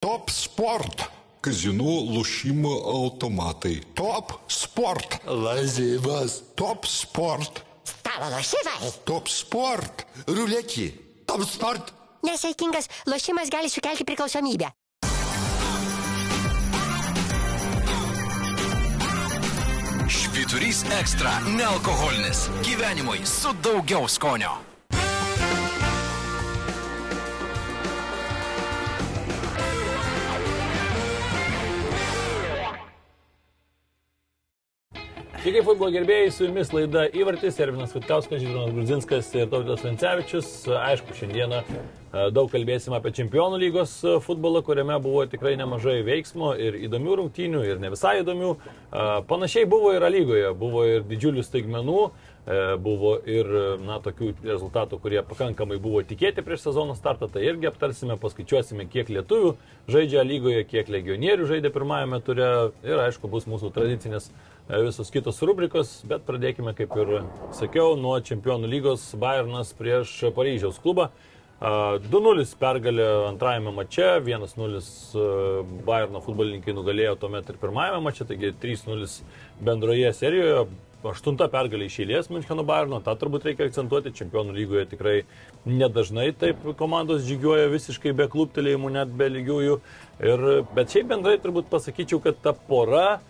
Top sport. Kazinų lošimo automatai. Top sport. Lažybos. Top sport. Stalo lošimai. Top sport. Ruletį. Top sport. Nesaikingas lošimas gali sukelti priklausomybę. Švyturys ekstra - nealkoholinis. Gyvenimui su daugiau skonio. Sveiki, futbolo gerbėjai, su jumis laida Įvartis, Ervinas Vitkauskas, Žydronas Grudzinskas ir Tautas Vancevičius. Aišku, šiandieną e, daug kalbėsime apie Čempionų lygos e, futbolą, kuriame buvo tikrai nemažai veiksmo ir įdomių rungtynių, ir ne visai įdomių. E, Panašiai buvo ir lygoje, buvo ir didžiulių staigmenų, buvo ir na, tokių rezultatų, kurie pakankamai buvo tikėti prieš sezono startą, tai irgi aptarsime, paskaičiuosime, kiek lietuvių žaidžia lygoje, kiek legionierių žaidė pirmajame ture ir aišku bus mūsų tradicinės visos kitos rubrikos, bet pradėkime, kaip ir sakiau, nuo Čempionų lygos Bayernas prieš Paryžiaus klubą. 2-0 pergalė antrajame mače, 1-0 Bayerno futbolininkai nugalėjo tuomet ir pirmajame mače, taigi 3-0 bendroje serijoje. Aštunta pergalė iš eilės Müncheno Bayerno, tą turbūt reikia akcentuoti, čempionų lygoje tikrai nedažnai taip komandos žygiuoja visiškai be kluptelėjimų, net be lygiųjų. Ir, bet šiaip bendrai turbūt pasakyčiau, kad ta pora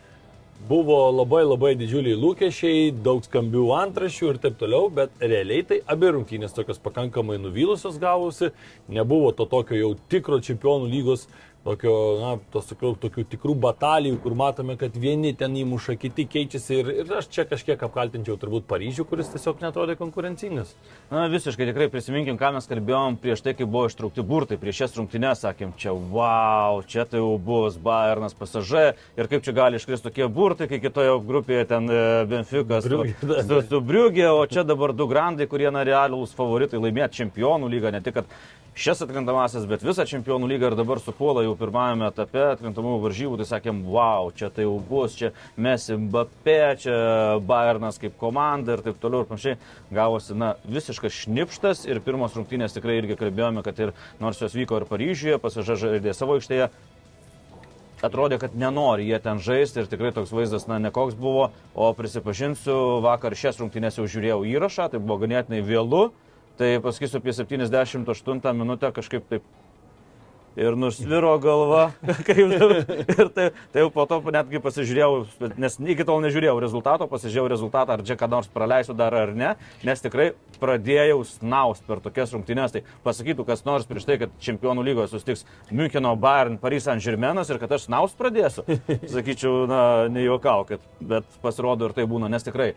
buvo labai labai didžiuliai lūkesčiai, daug skambių antrašių ir taip toliau, bet realiai tai abi rungtynės tokios pakankamai nuvylusios gavosi, nebuvo to tokio jau tikro čempionų lygos tokio, na, tos tokių, tokių tikrų batalijų, kur matome, kad vieni ten įmuša, kiti keičiasi ir, ir aš čia kažkiek apkaltinčiau turbūt Paryžių, kuris tiesiog netrodė konkurencingas. Na, visiškai tikrai prisiminkim, ką mes kalbėjom prieš tai, kai buvo ištraukti burtai, prieš šias rungtynes sakėm, čia wow, čia tai jau bus Bayernas pasažė ir kaip čia gali iškristi tokie burtai, kai kitoje grupėje ten e, Benficas su, su, su Briugė, o čia dabar du grandai, kurie na realūs favoritai laimėti čempionų lygą, ne tik, kad šias atkrintamasis, bet visą čempionų lygą ir dabar supuola jau pirmajame etape atkrintamųjų varžybų, tai sakėm, wow, čia tai jau bus, čia mes Mbappé, čia Bayernas kaip komanda ir taip toliau ir panašiai. Gavosi, na, visiškas šnipštas ir pirmos rungtynės tikrai irgi kalbėjome, kad ir nors jos vyko ir Paryžiuje, pasižaidė savo aikštėje, atrodė, kad nenori jie ten žaisti ir tikrai toks vaizdas, na, nekoks buvo, o prisipažinsiu, vakar šias rungtynės jau žiūrėjau įrašą, tai buvo ganėtinai vėlu. Tai pasakysiu apie 78 minutę kažkaip taip ir nusviro galva. ir tai, tai jau po to netgi pasižiūrėjau, nes iki tol nežiūrėjau rezultato, pasižiūrėjau rezultatą, ar čia ką nors praleisiu dar ar ne, nes tikrai pradėjau snaust per tokias rungtynes. Tai pasakytų kas nors prieš tai, kad čempionų lygoje sustiks Müncheno Bayern, Paris Saint Germainas ir kad aš snaust pradėsiu. Sakyčiau, na, nejuokaukit, bet pasirodo ir tai būna, nes tikrai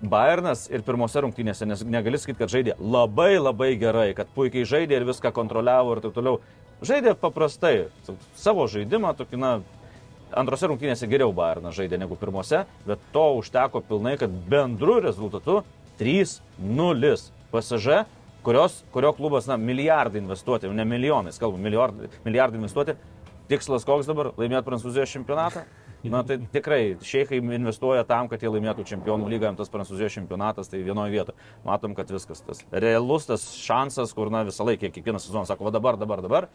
Bayernas ir pirmose rungtynėse, nes negali sakyti, kad žaidė labai labai gerai, kad puikiai žaidė ir viską kontroliavo ir taip toliau. Žaidė paprastai, savo žaidimą, tokį, na, antrose rungtynėse geriau Bayernas žaidė negu pirmose, bet to užteko pilnai, kad bendru rezultatu 3-0 PSG, kurios, kurio klubas, na, milijardai investuoti, ne milijonais, kalbu, milijardai, milijardai investuoti. Tikslas koks dabar? Laimėti Prancūzijos čempionatą? Na tai tikrai, šeikai investuoja tam, kad jie laimėtų čempionų lygą, tas prancūzijos čempionatas, tai vienoje vietoje. Matom, kad viskas tas realus tas šansas, kur na visą laiką, kiekvieną sezoną sako, va dabar, dabar, dabar,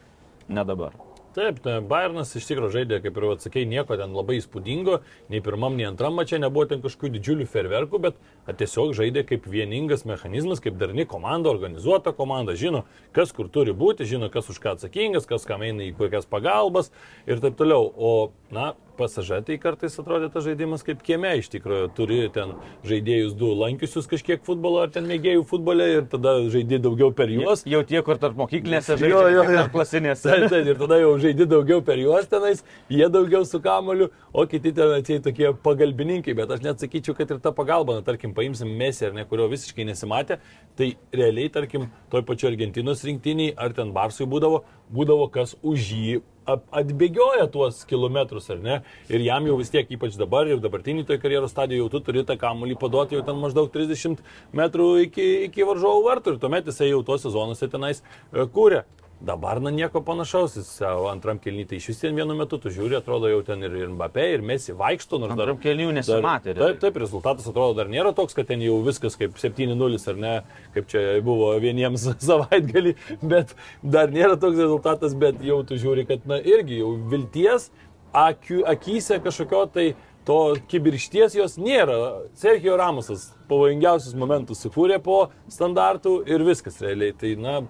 ne dabar. Taip, tai Bayernas iš tikrųjų žaidė, kaip ir atsakėjai, nieko ten labai įspūdingo, nei pirmam, nei antram mačiai nebuvo ten kažkokių didžiulių ferverkų, bet tiesiog žaidė kaip vieningas mechanizmas, kaip darni komanda, organizuota komanda, žino, kas kur turi būti, žino, kas už ką atsakingas, kas kam eina į kokias pagalbas ir taip toliau. O, na, pasažė, tai kartais atrodė tas žaidimas kaip kieme iš tikrųjų. Turi ten žaidėjus du lankiusius kažkiek futbolo ar ten mėgėjų futbole ir tada žaidži daugiau per juos. Jau tie, kur tarp mokyklinėse žaidžia, jo, jo, jo. klasinėse. Taip, taip, ir tada jau žaidži daugiau per juos tenais, jie daugiau su kamoliu, o kiti ten atsiai tokie pagalbininkai, bet aš net sakyčiau, kad ir ta pagalba, na, tarkim, paimsim Mesį ar ne, kurio visiškai nesimatė, tai realiai, tarkim, toj pačioj Argentinos rinktiniai ar ten Barsui būdavo, būdavo kas už jį atbėgioja tuos kilometrus, ar ne? Ir jam jau vis tiek, ypač dabar, jau dabartinį toj karjeros stadijoje, jau tu turi tą kamuolį paduoti jau ten maždaug 30 metrų iki, iki varžovų vartų ir tuomet jisai jau tuos sezonuose tenais e, kūrė. Dabar, na, nieko panašaus, jis antram kelnytai iš vis ten vienu metu, tu žiūri, atrodo jau ten ir, ir Mbappé, ir Messi vaikšto, nors dar... Antram kėlinių nesimatė, Dar, taip, taip, rezultatas atrodo dar nėra toks, kad ten jau viskas kaip 7-0 ar ne, kaip čia buvo vieniems savaitgalį, bet dar nėra toks rezultatas, bet jau tu žiūri, kad, na, irgi jau vilties akių, akise kažkokio tai to kibiršties jos nėra. Sergio Ramosas pavojingiausius momentus sukūrė po standartų ir viskas realiai. Tai, na,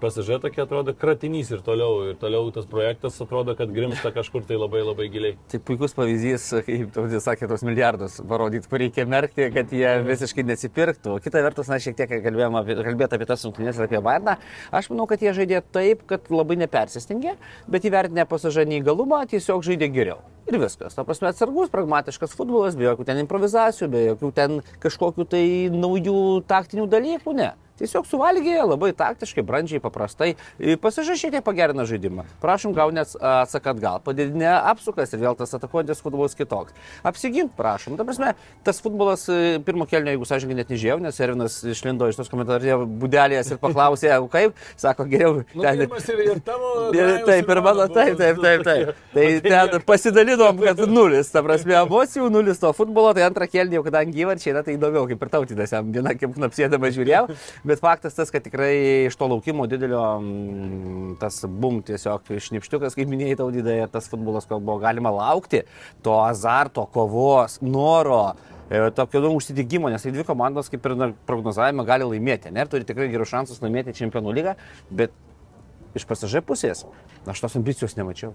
pasažė tokia atrodo kratinys ir toliau, ir toliau tas projektas atrodo, kad grimsta kažkur tai labai labai giliai. Tai puikus pavyzdys, kaip taudis sakė, tos milijardus parodyti, kur reikia merkti, kad jie visiškai nesipirktų. Kita vertus, na, šiek tiek kalbėjome apie, kalbėti apie tas rungtynės ir apie Bayerną. Aš manau, kad jie žaidė taip, kad labai nepersistengė, bet įvertinę pasažą neįgalumą, tiesiog žaidė geriau. Ir viskas. Ta prasme, atsargus, pragmatiškas futbolas, be jokių ten improvizacijų, be jokių ten kažkokių tai naujų taktinių dalykų, ne. Tiesiog suvalgė labai taktiškai, brandžiai, paprastai. Pasižašyti pagerina žaidimą. Prašom, gau net atsakat atgal. Padidinė apsukas ir vėl tas atakuojantis futbolas kitoks. Apsigink, prašom. Ta prasme, tas futbolas e, pirmo kelnio, jeigu sąžininkai net nežiūrėjau, nes Ervinas išlindo iš tos komentarų būdelės ir paklausė, kaip, sako, geriau. Nu, ten, pirmas ir, ir tavo. Taip, ir mano, taip, taip, taip, taip. Tai ten pasidalinom, kad nulis, ta prasme, emocijų nulis to futbolo, tai antrą kelnį jau kadangi įvarčiai, na tai įdomiau, kaip ir tautidas, jam viena kaip napsėdama žiūrėjau, bet faktas tas, kad tikrai iš to laukimo didelio mm, tas bum tiesiog šnipštukas, kaip minėjai tautydai, tas futbolas, ko buvo galima laukti, to azarto, kovos, noro e, tokio nu, užsidėgymo, nes tai dvi komandos kaip ir prognozavime gali laimėti. Ne, turi tikrai gerus šansus laimėti čempionų lygą, bet iš pasažė pusės aš tos ambicijos nemačiau.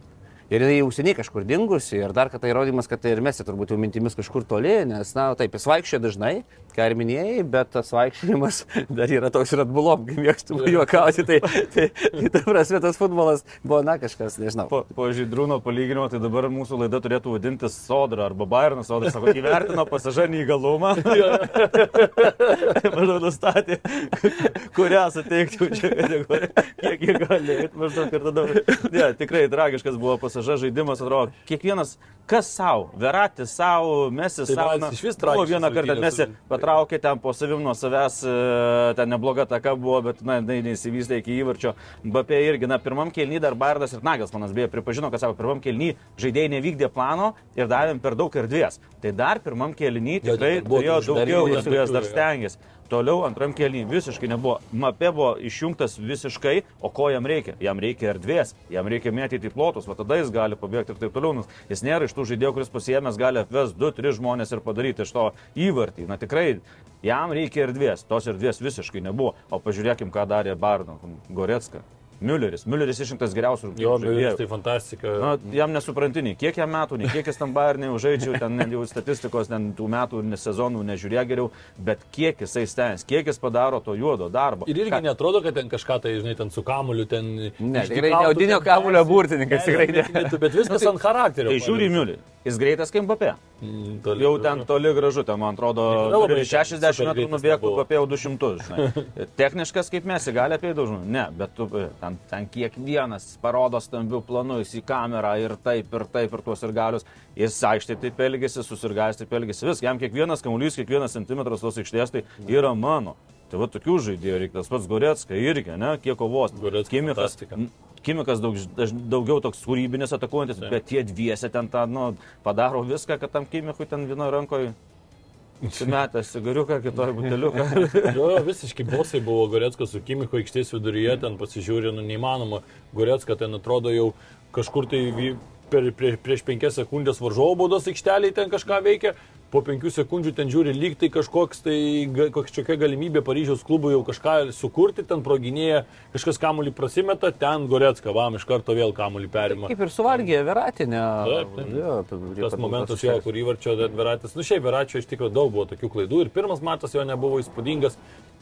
Ir jinai jau seniai kažkur dingusi ir dar kartą įrodymas, kad tai ir mes turbūt jau mintimis kažkur toli, nes, na, taip, jis vaikščia dažnai, ką ir minėjai, bet tas vaikščiojimas dar yra toks ir atbulom, kai mėgstu juokauti, tai, tai, tai ta prasme tas futbolas buvo, na, kažkas, nežinau. Po, po žydrūno palyginimo, tai dabar mūsų laida turėtų vadintis Sodra arba Bayernas Sodra, sako, įvertino pasažą neįgalumą. maždaug nustatė, kurią suteikti už šią kategoriją, kiek jie gali. Maždaug ir tada. Ne, tikrai tragiškas buvo pasaža žaidimas, atrodo, kiekvienas, kas savo, Veratis savo, Mesis Tai savo. man iš vis Buvo tragiškas vieną kartą rungtynės Patraukė ten po savim nuo savęs, e, ten nebloga taka buvo, bet, na, jinai neįsivystė iki įvarčio. Bapė irgi, na, pirmam kelny dar Bardas ir Nagelsmanas beje pripažino, kad savo pirmam kelny žaidėjai nevykdė plano ir davėm per daug erdvės. Tai dar pirmam kelny Jo, tikrai dar buvo turėjo daugiau erdvės, dar jo. stengiasi. Toliau antram kelny visiškai nebuvo. Mapė buvo išjungtas visiškai, o ko jam reikia? Jam reikia erdvės, jam reikia mėtyti plotus, o tada jis gali pabėgti ir taip toliau. Nes jis nėra iš tų žaidėjų, kuris pasiemęs gali atvesti 2-3 žmonės ir padaryti iš to įvartį. Na tikrai, jam reikia erdvės, tos erdvės visiškai nebuvo. O pažiūrėkim, ką darė Bardo, Goretska. Mülleris. Mülleris išrinktas geriausių Jo, rungtynių žaidėjų. tai fantastika. Na, jam nesuprantini, kiek jam metų, nei kiek jis tam Bayernai užaidžiau, ten jau statistikos, ten tų metų ne sezonų nežiūrė geriau, bet kiek jisai stens, kiek jis padaro to juodo darbo. Ir irgi Ką- netrodo, kad ten kažką tai, žinai, ten su kamuliu, ten... Ne, tikrai ne audinio ten kamulio burtininkas, tikrai ne. Bet, viskas ant charakterio. Tai žiūri į Miulį. Jis greitas kaip Mbappé. Mm, toli Jau ten toli gražu, ten man atrodo, labai Miuleris 60 super metrų nubėgtų. Mbappé jau 200. Žinai. Techniškas kaip mes, gali apie dažnų. Ne, bet tu, e, ten, ten kiekvienas parodo stambių planų, jis į kamerą ir taip, ir taip, ir tuos ir galius. Jis aikštė taip elgesi, susirgais taip elgesi. Vis, jam kiekvienas kamuolys, kiekvienas centimetras tos aikštės tai yra mano. Tai va tokių žaidėjų reikia, tas pats Goretska irgi, ne, kiek kovos. Goretska Kimikas, fantastika. Kimikas daug, daugiau toks kūrybinis atakuojantis, bet tie dviese ten tą, nu, padaro viską, kad tam Kimikui ten vienoje rankoje Sumetęs cigariuką, kitoje buteliuką. Jo, jo, visiškai bosai buvo Goretskas su Kimicho aikštės viduryje, ten pasižiūrė, nu neįmanoma. Goretska ten atrodo jau kažkur tai per, prie, prieš penkias sekundės varžovo baudos aikštelėje ten kažką veikia, po penkių sekundžių ten žiūri lyg tai kažkoks tai kažkokia galimybė Paryžiaus klubui jau kažką sukurti, ten proginėje kažkas kamuolį prasimeta, ten Goretska, vam iš karto vėl kamuolį perima. Kaip ir suvalgė Veratinę. Taip, taip. Jo, Tas momentas jo, kur įvarčio Veratis, nu šiaip Veračio iš tikrųjų daug buvo tokių klaidų ir pirmas matas jo nebuvo įspūdingas,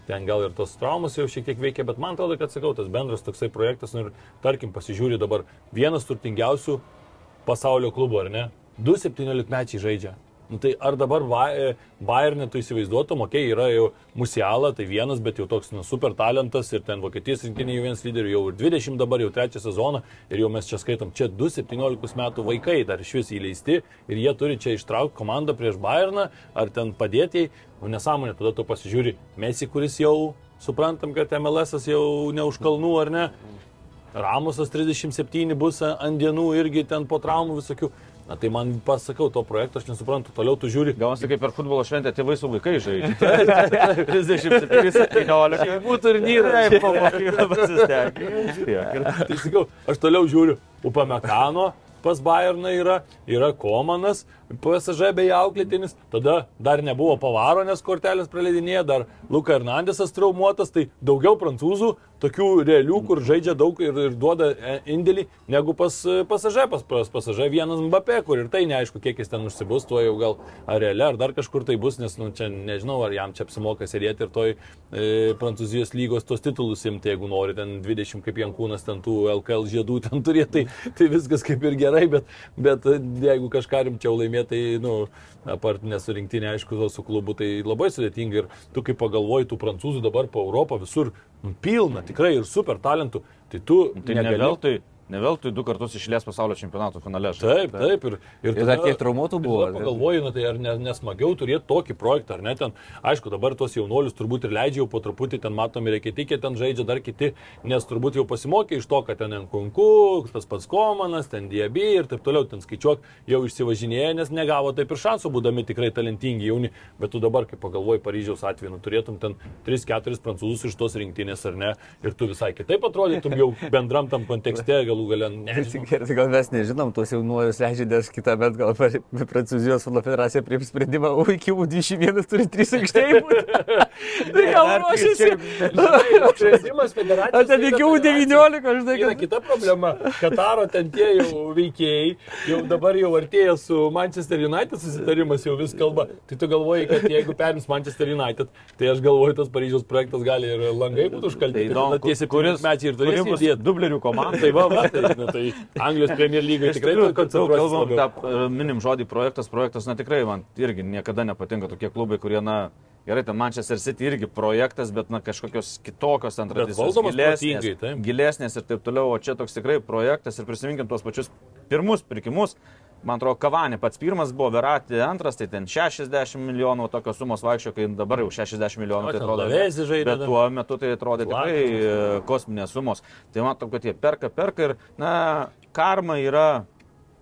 ten gal ir tos traumas jau šiek tiek veikia, bet man atrodo, kad sakau, tas bendras toksai projektas, nu ir tarkim, pasižiūri dabar vienas turtingiausių pasaulio klubų, ar ne? Du 17 mečiai žaidžia. Nu, tai ar dabar Ba- e, Bayernė tu įsivaizduotum, okei, okay, yra jau Musiala, tai vienas, bet jau toks nu, super talentas ir ten Vokietijos rinktinė jau vienas lyderių, jau ir 20 dabar, jau trečią sezoną ir jau mes čia skaitom, čia 2-17 metų vaikai dar iš vis įleisti ir jie turi čia ištraukti komandą prieš Bayerną ar ten padėti, nu nesąmonė, tada tu pasižiūri Messi, kuris jau suprantam, kad MLS jau ne už kalnų ar ne. Ramusas 37 bus ant dienų irgi ten po traumų visokių. Na tai man pasakau, to projekto aš nesuprantu, toliau tu žiūri. Gaunasi kaip per futbolo šventę tėvai su vaikai žaidžia. 37-17. Būtų turnyras. Taip, po mokyklą pasistengti. Tai sakau, aš toliau žiūriu, Upamekano pas Bayerną yra, yra Komanas, PSG bei auklėtinis, tada dar nebuvo Pavaro, nes kortelės praleidinėja, dar Luka Hernandesas traumuotas, tai daugiau prancūzų, tokių realių, kur žaidžia daug ir, ir duoda e, indėlį, negu pas PSG, pas, pas PSG vienas Mbappé, kur ir tai neaišku, kiek jis ten užsibus, tuo jau gal ar realiai, ar dar kažkur tai bus, nes nu, čia nežinau, ar jam čia apsimoka sėdėti ir toj e, Prancūzijos lygos tos titulus imti, jeigu nori ten 20 kaip Jankūnas, ten tų LKL žiedų ten turėti, tai, tai viskas kaip ir gerai, bet, bet e, jeigu kažką rimčiau laimėti, tai, nu, apart nesurinktinė, aišku, su klubu, tai labai sudėtinga ir tu kaip pagalvoji, tų prancūzų dabar po Europą visur nu, pilna, tikrai ir super talentų, tai tu Tai ne veltui, ne veltui du kartus išlės pasaulio čempionato finale. Taip, taip. Ir, Ir dar kiek traumuotų ir buvo. tada Pagalvoju, na, tai ar ne, nesmagiau turėti tokį projektą, ar ne ten. Aišku, dabar tuos jaunuolius turbūt ir leidžia jau po truputį, ten matom ir Reketikė ten žaidžia dar kiti, nes turbūt jau pasimokė iš to, kad ten Nkunku, tas pats Komanas, ten Diaby ir taip toliau, ten skaičiuok, jau išsivažinėję, nes negavo taip ir šansų, būdami tikrai talentingi jauni. Bet tu dabar, kai pagalvoji Paryžiaus atveju, nu, turėtum ten 3-4 prancūzus iš tos rinktinės, ar ne, ir tu visai kitaip atrodytum jau bendram tam kontekste, galų gale. nežinau. Gerai, gal mes nežinom, tuos jaunuolius leidžia, nes kitą metą gal Prancūzijos futbolo federacija priims sprendimą, o iki U21 turi 3 aikštėjai. Tai gal ruošiasi. Sprendimas federacijos. O ten iki U19, žinai, Yra kad... kita problema. Kataro ten tie jau veikėjai, jau dabar jau artėja su Manchester United susitarimas, jau vis kalba. Tai tu galvoji, kad jeigu perims Manchester United, tai aš galvoju, tas Paryžiaus projektas gali ir langai būtų užkalti. Tai įdomu, tiesiai kuris- mečiai ir turės dublerių komanda. Tai va, va, tai, na, tai Anglijos Premier lygai tikrai Tikrai, turi kad kalbam, tą e, minim žodį projektas, projektas, na tikrai man irgi niekada nepatinka tokie klubai, kurie, na, gerai, ten Manchester City irgi projektas, bet, na, kažkokios kitokios ten tradicijos. gilesnės, gilesnės ir taip toliau, o čia toks tikrai projektas ir prisiminkim tuos pačius pirmus pirkimus. Man atrodo, Kavanė pats pirmas buvo, Verati antras, tai ten 60 milijonų tokios sumos vaikščio, kai dabar jau 60 milijonų. Tai atrodo, Lavezzi žaidė bet tuo metu tai atrodė tikrai e, kosminės sumos. Tai matau, kad jie perka, perka ir, na, karma yra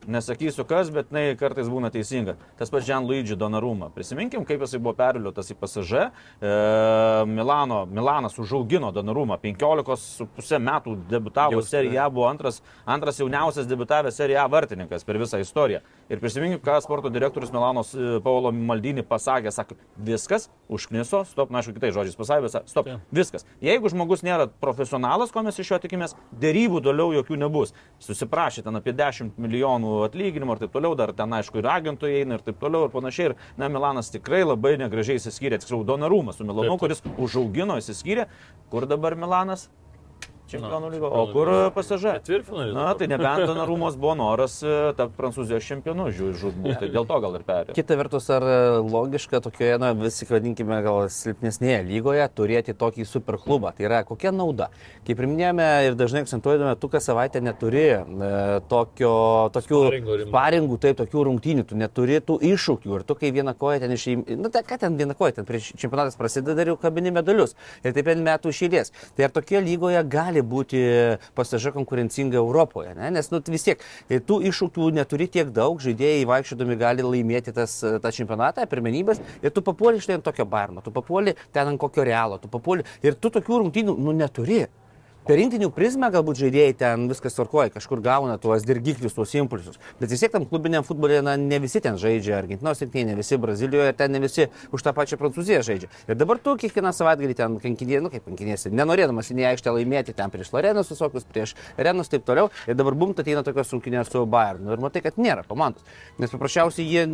Nesakysiu kas, bet jinai kartais būna teisinga. Tas pats Jean Luigi Donnarumma. Prisiminkim, kaip jisai buvo perviliotas į PSG. E, Milano, Milanas užaugino Donnarumma. 15,5 metų debutavo Jau- Serie A, buvo antras, antras jauniausias debutavęs Serie A vartininkas per visą istoriją. Ir prisiminkim, ką sporto direktorius Milanos e, Paulo Maldini pasakė. Sako, viskas užkniso, stop, na, aišku, kitais žodžiais pasakė, stop, viskas. Jeigu žmogus nėra profesionalas, ko mes iš jo tikimės, dėrybų toliau jokių nebus. Susiprašė ten apie 10 milijonų atlyginimų ir taip toliau, dar ten aišku ir agentų eina ir taip toliau ir panašiai. Ir, na, Milanas tikrai labai negražiai įsiskyrė, tiksliau, Donarumas su Milanu, Taip, taip. kuris užaugino, įsiskyrė. Kur dabar Milanas? Čempionų Na, lygo. O kur pasižė? Ketvirtfinalis. Na, tai nebent Donarumos buvo noras e, tapti prancūzijos čempionu, žiūrėjau, žudmų. Tai dėl to gal ir perėjo. Kita vertus, ar logiška tokioje, na, visi, vadinkime, gal silpnesnėje lygoje turėti tokį superklubą? Tai yra, kokia nauda? Kaip ir minėjome ir dažnai akcentuojame, tu kas savaitę neturi e, tokio, tokių paringų, taip, tokių rungtynių, tu neturi tų iššūkių ir tu kai vieną koją ten išėjai, na, tai ką ten vieną koją, ten prieš čempionatas prasideda ir jau kabini medalius. Ir taip vien metų išėlės. Tai ar tokie lygoje gali būti pasaža konkurencinga Europoje? Ne? Nes, nu, vis tiek, e, tų iššūkių neturi tiek daug, žaidėjai vaikščiodami gali laimėti tas, e, tą čempionatą, pirmenybės ir tu papuoli štai ant tokio barno, tu papuoli ten ant kokio realo, tu papuoli ir tu tokių rungtynių, nu, neturi. Per rinktinių prizmę galbūt žaidėjai ten viskas tvarkoja, kažkur gauna tuos dirgiklius, tuos impulsus. Bet vis tiek tam klubiniam futbolė na, ne visi ten žaidžia, Argentinos rinktinė, ne visi Brazilijoje, ten ne visi už tą pačią Prancūziją žaidžia. Ir dabar tu kiekvieną savaitgalį ten kankinė, nu kaip kankinėsi, nenorėdamas į neaištę laimėti ten prieš Lorenus visokius, prieš Renus taip toliau. Ir dabar bumt ateina tokios sunkinės su Bayernu. Ir matai, kad nėra komandos. Nes paprasčiausiai jie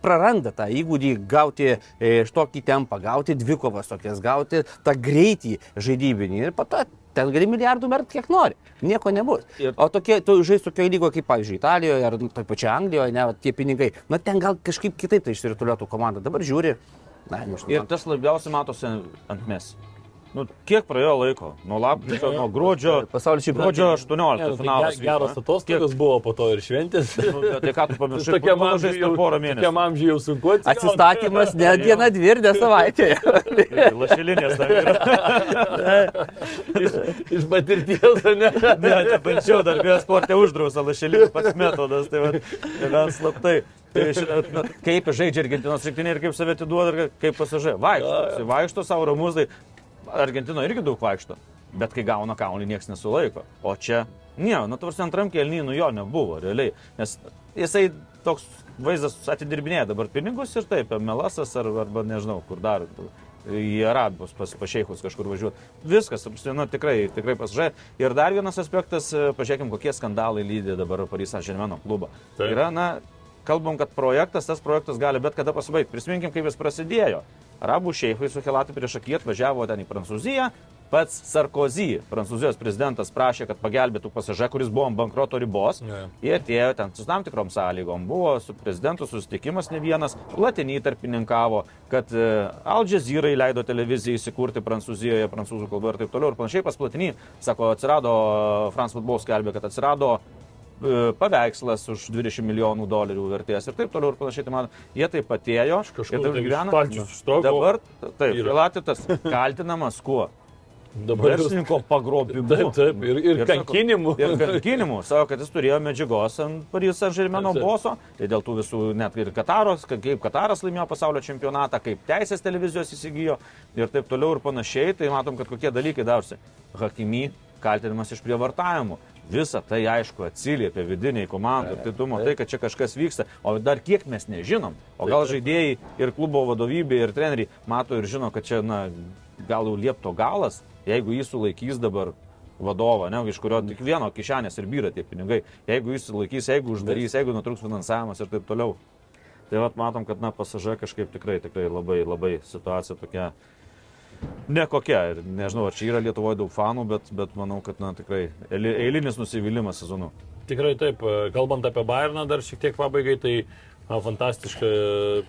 praranda tą įgūdį gauti e, tokį tempą, gauti dvikovas tokias, gauti tą greitį žaidybinį. Ir po to ten gali milijardų mert kiek nori. Nieko nebus. Ir- O tokie, tu žais tokioje lygoje kaip, pavyzdžiui, Italijoje ar toje pačioje Anglijoje, ne, va, tie pinigai, na ten gal kažkaip kitaip tai išsirituliuotų komanda. Dabar žiūri, na. Ir tas labiausiai matosi ant mes. Nu, kiek praėjo laiko? Nuo lapkričio, nuo gruodžio. Pasaulio čempionato. Gruodžio Ne, 18 nu, tai finalas. ge- Geros vyko, ne? atostogos buvo po to ir šventės. Kiek- Nu, bet tai ką tu pamiršai? Tokiam amžiui jau, porą mėnesių. tokiam amžiui jau sunku atsigaut. Atsistatymas ne diena, dvi ir ne savaitė. Lašelinės dar yra. iš, iš patirties, ne? Ne, nebandžiau, dar vėl sportė uždrausa lašelinės pats metodas, tai va, gan slaptai. Tai šitą, nu, kaip žaidžia Argentinos rinktinė ir kaip save atiduoda, ir kaip pasažai. Vaikšto, vaikšto savo ramus, tai Argentino irgi daug vaikšto. Bet kai gauna kaunį, niekas nesulaiko. O čia, ne, nu, tavars antram kelnynų jo nebuvo, realiai. Nes jisai toks vaizdas atidirbinėja dabar pinigus ir taip, melasas ar, arba nežinau, kur dar. Į Arabus pas pašeikus kažkur važiuoti. Viskas, nu, tikrai, tikrai pasažai. Ir dar vienas aspektas, e, pažiūrėkime, kokie skandalai lydi dabar Paris Saint-Germain klubą. Taip. Yra, na, kalbam, kad projektas, tas projektas gali bet kada pasibaigti. Prisiminkim, kaip jis prasidėjo. Arabų šeichai su Helatu prieš akį atvažiavo ten į Prancūziją. Pats Sarkozy, prancūzijos prezidentas, prašė, kad pagelbėtų pasažą, kuris buvo ant bankroto ribos. Jo. Jie atėjo ten su tam tikrom sąlygom. Buvo su prezidentu susitikimas ne vienas, Latinį tarpininkavo, kad e, Al Jazeera leido televizijai įsikurti Prancūzijoje, prancūzų kalba ir taip toliau. Ir panašiai pas Platinį, sako, atsirado, France Football skelbė, kad atsirado e, paveikslas už 20 milijonų dolerių vertės ir taip toliau ir panašiai. Tai man, jie taip atėjo ir taip tai gyvena. Dabar, taip. Latitas kaltinamas kuo? Dabar Verslininko pagrobimu. Taip, taip, ir, ir, ir sako- kankinimu. Ir kankinimu. Sako, kad jis turėjo medžiagos ant Paryžiaus Saint-Germaino boso. Ir dėl tų visų, net ir Kataros, ka- kaip Kataras laimėjo pasaulio čempionatą, kaip teisės televizijos įsigijo ir taip toliau ir panašiai. Tai matom, kad kokie dalykai darosi. Hakimi kaltinimas iš prievartavimų. Visa tai aišku atsiliepia vidiniai komandai. Tai tu matai, kad čia kažkas vyksta. O dar kiek mes nežinom. O gal žaidėjai ir klubo vadovybė ir treneriai mato ir žino, kad čia, na, gal jau liepto galas, jeigu jį sulaikys dabar vadovą, ne, iš kurio tik vieno kišenės ir vyra tie pinigai. Jeigu jis sulaikys, jeigu uždarys, jeigu nutruks finansavimas ir taip toliau. Tai vat matom, kad, na, pasaža kažkaip tikrai, tikrai labai, labai situacija tokia nekokia. Ir nežinau, ar čia yra Lietuvoje daug fanų, bet, bet manau, kad, na, tikrai eili- eilinis nusivylimas sezonu. Tikrai taip, kalbant apie Bayerną dar šiek tiek pabaigai, tai na, fantastiška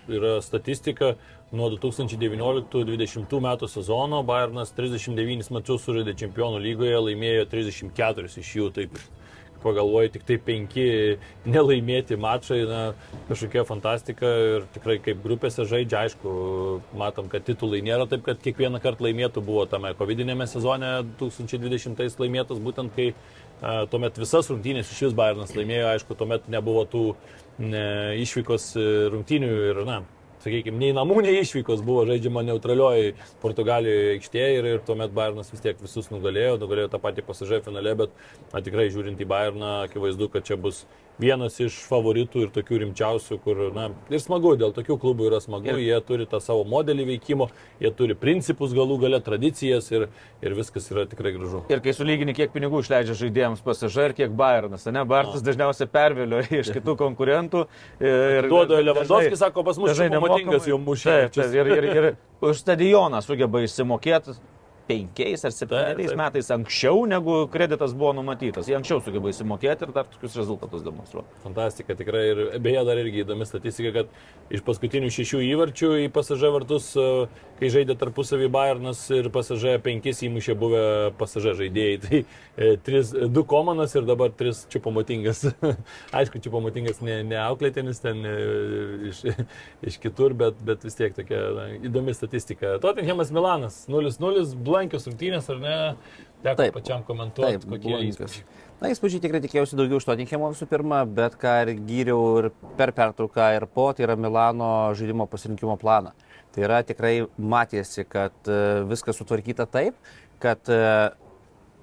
yra statistika. Nuo 2019-2020 metų sezono Bayernas 39 mačius sužaidė čempionų lygoje, laimėjo 34 iš jų. Taip, pagalvoju, tik tai penki nelaimėti mačai, na, kažkokia fantastika ir tikrai kaip grupėse žaidžia, aišku, matom, kad titulai nėra taip, kad kiekvieną kartą laimėtų buvo tame COVID-inėme sezone 2020 laimėtas, būtent kai a, tuomet visas rungtynės iš vis Bayernas laimėjo, aišku, tuomet nebuvo tų ne, išvykos e, rungtynių ir, na, sakykime, nei namų, nei išvykos buvo žaidžiama neutralioji Portugalijoje aikštėje ir, ir tuomet Bayernas vis tiek visus nugalėjo, nugalėjo tą patį pasažą finale, bet na, tikrai žiūrint į Bayerną, akivaizdu, kad čia bus vienas iš favoritų ir tokių rimčiausių, kur, na, ir smagu, dėl tokių klubų yra smagu, Ir- jie turi tą savo modelį veikimo, jie turi principus galų gale, tradicijas ir, ir viskas yra tikrai gražu. Ir kai sulygini, kiek pinigų išleidžia žaidėjams pasažai ir kiek Bayernas, ne, Bayernas dažniausiai pervėlioja iš kitų konkurentų. Ir, Duoda Lewandowski, sako, pas mus Choupo-Motingas nemokamai- jau mušė. Ir, ir, ir už stadioną sugeba išsimokėti penkiais ar septyniais metais anksčiau, negu kreditas buvo numatytas. Jie anksčiau sugeba įsimokėti ir dar tokius rezultatus demonstruoti. Fantastika, tikrai. Ir beje, dar irgi įdomi statistika, kad iš paskutinių šešių įvarčių į pasažą vartus, e, kai žaidė tarpusavį Bayernas ir pasažą penkis įmušė buvę pasažą žaidėjai. Tai e, tris, du komanas ir dabar tris čiupamotingas. Aišku, čiupamotingas ne, ne auklėtinis ten e, iš, iš kitur, bet, bet vis tiek tokia na, įdomi statistika. Tottenhamas Milanas 0-0, blankios rungtynės, ar ne? Teko Taip. pačiam komentuoti, Taip, kokie įspūdžiai. Na, įspūdžiai tikrai tikėjausi daugiau iš Tottenhamo visų pirma, bet ką ir gyriau ir per pertrauką ir po, tai yra Milano žaidimo pasirinkimo planą. Tai yra tikrai matėsi, kad e, viskas sutvarkyta taip, kad e,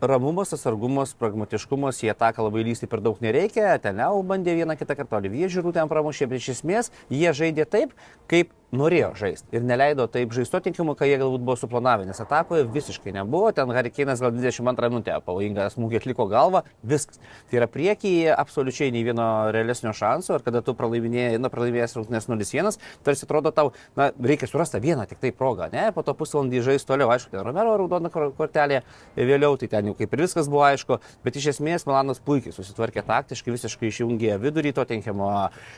ramumas, atsargumas, pragmatiškumas, į ataką labai lysti per daug nereikia, ten jau bandė vieną kitą kartą, Olivie žiūrų ten pramušė, bet iš esmės jie žaidė taip, kaip norėjo žaisti ir neleido taip žaisto tinkimu, kai jie galbūt buvo suplanavę, nes atakoje visiškai nebuvo, ten Harikėnas gal 22 minutę pavojingą smūgį atliko galvą, viskas. Tai yra priekyje absoliučiai nei vieno realesnio šanso ir kada tu pralaiminėjai, na, pralaimėjęs rungtynės 0-1, tarsi atrodo tau, na, reikia surasti vieną tik tai progą, ne, po to pusvalandį žais toliau, aišku, ten Romero raudona kor- kortelė vėliau, tai ten jau kaip ir viskas buvo aišku, bet iš esmės Milanas puikiai susitvarkė taktiškai, visiškai išjungė vidurį Tottenhamo,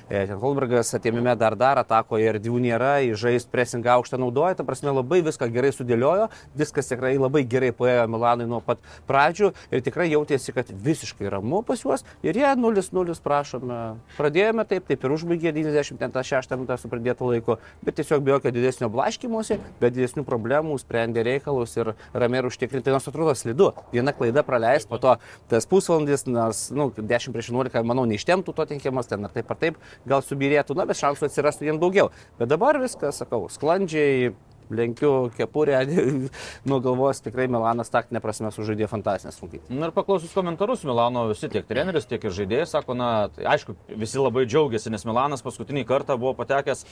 e, ten Holbergas atėmime dar dar atakoje ir Dviunį nėra, žaisti pressing aukštą naudoja, ta prasme labai viską gerai sudėliojo, viskas tikrai labai gerai paėjo Milanui nuo pat pradžių ir tikrai jautėsi, kad visiškai ramu pas juos ir jie 0-0 prašome. Pradėjome taip, taip ir užbaigė 96 minutę su pradėtų laiku, bet tiesiog be jokio didesnio blaškymosi, be didesnių problemų sprendė reikalus ir ramiai ir užtikrinti, nors atrodo slidu. Viena klaida praleis, po to tas pusvalandis, nors nu, 10 prieš 11, manau, neištemtų to tinkimas, ten ar taip ar taip, gal subirėtų, na, bet šansų atsirastų jiems daugiau. Bet dabar viskas, sakau, sklandžiai, lenkiu kepurę, nuo galvos tikrai Milanas taktinė prasme sužaidė fantastiškas rungtynės. Na ir paklausus komentarus, Milano visi tiek treneris, tiek ir žaidėjai sako, na, tai aišku, visi labai džiaugiasi, nes Milanas paskutinį kartą buvo patekęs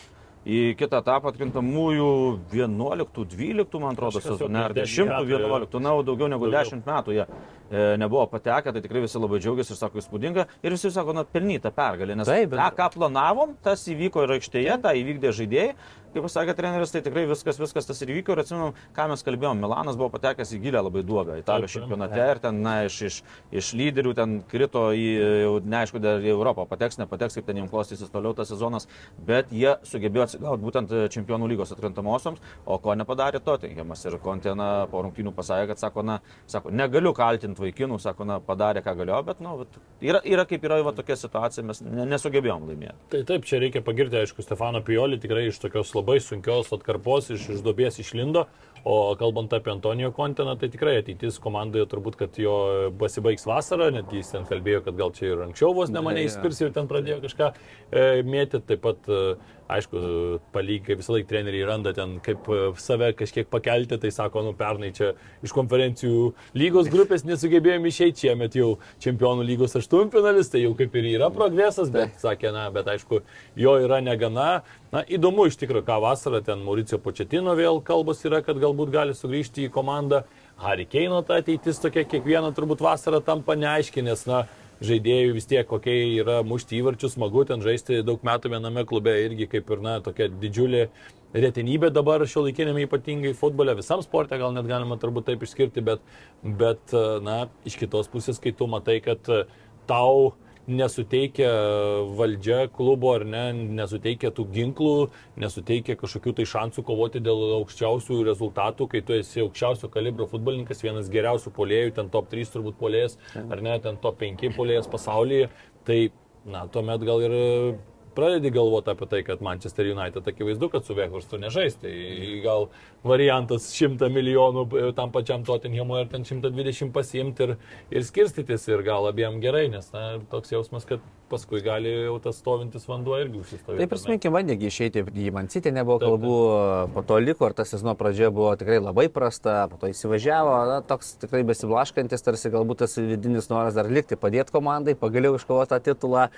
į kitą etapą atkrintamųjų 11-12, man atrodo, sezone, ar prieš 10-11, na, daugiau negu Daugiau. 10 metų jie nebuvo patekę, tai tikrai visi labai džiaugiasi ir sako įspūdinga. Ir visi sako, na, pelnyta pergalė, nes Taip, bet- tą, ką planavom, tas įvyko ir aikštėje, tą įvykdė žaidėjai. Kaip pasakė treneris, tai tikrai viskas, viskas tas ir įvyko ir atsimenu, ką mes kalbėjom. Milanas buvo patekęs į gilę labai duobę Italijos čempionate ir ten, na, iš, iš, iš lyderių ten krito į, jau neaišku, dar į Europą pateks, nepateks, kaip ten jiems klostysis toliau tas sezonas, bet jie sugebėjo atsigauti būtent čempionų lygos atkrintamosioms, o ko nepadarė Tottenhamas ir Kontena po rungtynių pasakė, kad sako, na, sako, negaliu kaltinti vaikinų, sako, na, padarė ką galėjo, bet, na, bet yra, yra kaip yra va, tokia situacija, mes ne, nesugebėjom laimėti. Tai taip, čia reikia pagirti, aišku, Stefano Pioli tikrai iš tokios labai sunkios atkarpos, iš, iš duobės išlindo, o kalbant apie Antonijo Konteną, tai tikrai ateitis komandoje turbūt, kad jo pasibaigs vasarą, netgi jis ten kalbėjo, kad gal čia ir anksčiau vos ne mane įspirs ir ten pradėjo kažką e, mėtyti, taip pat, e, aišku, palygiai visą laiką treneriai randa ten, kaip e, save kažkiek pakelti, tai sako, nu pernai čia iš konferencijų lygos grupės nesugebėjome išeiti, šiemet jau čempionų lygos aštuntfinalis, tai jau kaip ir yra progresas, bet sakė, na, bet aišku, jo yra negana. Na, įdomu iš tikrųjų, ką vasarą ten Mauricio Početino vėl kalbos yra, kad galbūt gali sugrįžti į komandą. Harry Keino ta ateitis tokia kiekvieną turbūt vasarą tampa neaiški, nes, na, žaidėjų vis tiek kokie yra mušti įvarčius, smagu ten žaisti daug metų viename klube irgi kaip ir, na, tokia didžiulė retenybė dabar šio laikinėme ypatingai futbole, visam sporte gal net galima turbūt taip išskirti, bet, bet na, iš kitos pusės, kai tu matai, kad tau nesuteikia valdžia klubo ar ne, nesuteikia tų ginklų, nesuteikia kažkokių tai šansų kovoti dėl aukščiausių rezultatų, kai tu esi aukščiausio kalibro futbolininkas, vienas geriausių polėjų, ten top 3 turbūt polėjas, ar ne, ten top 5 polėjas pasaulyje, tai, na, tuomet gal ir pradedi galvoti apie tai, kad Manchester United akivaizdu, kad su Vekhorstu nežais. Tai gal variantas 100 milijonų e, tam pačiam Tottenhamui ar ten 120 pasiimti ir, ir skirstytis ir gal abiem gerai, nes na, toks jausmas, kad paskui gali jau tas stovintis vanduo irgi užsistovėti. Tai prisiminkime, bandėgi išeiti į Mancitį, nebuvo Taip, kalbų, po to liko ir ta sezono pradžia buvo tikrai labai prasta, po to įsivažiavo, na, toks tikrai besiblaškantis, tarsi galbūt tas vidinis noras dar likti, padėti komandai, pagaliau iškovoti tą titulą,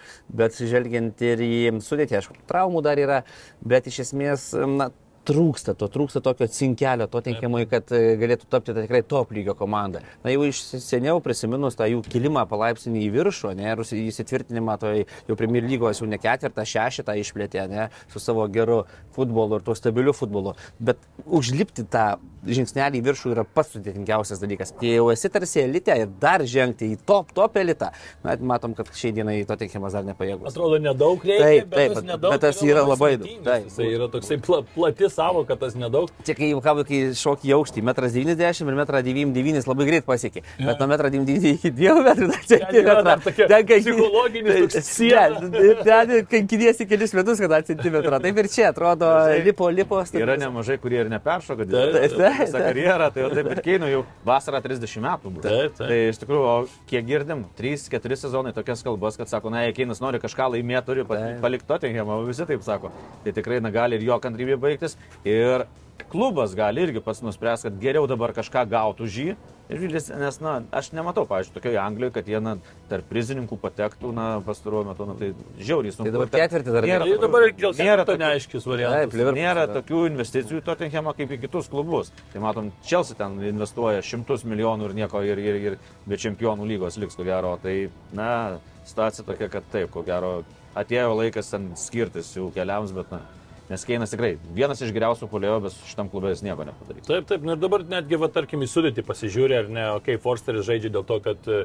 bet žvelgiant ir į sudėtį, aišku, traumų dar yra, bet iš esmės, na, trūksta to, trūksta tokio cinkelio, to tinkimui, kad e, galėtų tapti ta tikrai top lygio komanda. Na jau iš seniau prisiminus tą jų kilimą palaipsnį į viršų, ne, ir įsi- įsitvirtinimą, to jau Premier lygos jau ne ketvirtą, šeštą išplėtė, ne, su savo geru futbolu ir tuo stabiliu futbolu. Bet užlipti tą žingsnelį į viršų yra pats sudėtingiausias dalykas. Kai jau esi tarsi elite ir dar žengti į top, top elitą, na, matom, kad šiai dienai to tinkimas dar nepajėgus. Atrodo, nedaug reikia, Taip, bet, taip, bet- nedaug bet tas yra labai daug. Jisai yra toksai pla, plati savo, kad tas nedaug. Čia kai jau kalbu, kai šokį aukštį, 1,90 m ir 1,99 m labai greit pasiekė. Bet nuo 1,99 iki 2 m čia yra tokia psichologinis siena. Ten kankiniesi kelis metus, kad centimetrą. Taip ir čia atrodo, lipo, lipo. Yra nemažai, kurie ir neperšoka visą karjerą, tai taip ir Keinu jau vasarą 30 metų buvo. Taip, taip. Tai iš tikrųjų, o kiek girdim, 3-4 sezonai tokias kalbas, kad sako, na, jei Keinas nori kažką laimėti, turi palikti Tottenhamą, visi taip sako. Tai tikrai, na, gali ir jo kantrybė baigtis. Ir klubas gali irgi pats nuspręs, kad geriau dabar kažką gautų už jį. Nes, na, aš nematau, pavyzdžiui, tokioje Anglijoje, kad jie, na, tarp prizininkų patektų, na, pastaruoju metu, na, tai žiauriai sunku. Tai dabar ketvirtį dar Nėra Tai nėra. dabar dėl Nėra to tokių- neaiškis variantas. Taip, Nėra tokių investicijų į Tottenhamą kaip į kitus klubus. Tai matom, Chelsea ten investuoja šimtus milijonų ir nieko ir, ir, ir be čempionų lygos liks, ko gero. Tai, na, situacija tokia, kad taip, ko gero, atėjo laikas ten skirtis jau keliams, bet, na, Nes Keinas tikrai vienas iš geriausių polėjo, bet šitam klube jis nieko nepadarys. Taip, taip, nu ir dabar netgi, va, tarkim, į sudėtį pasižiūrė, ar ne, okei, okay, Forsteris žaidžia dėl to, kad e,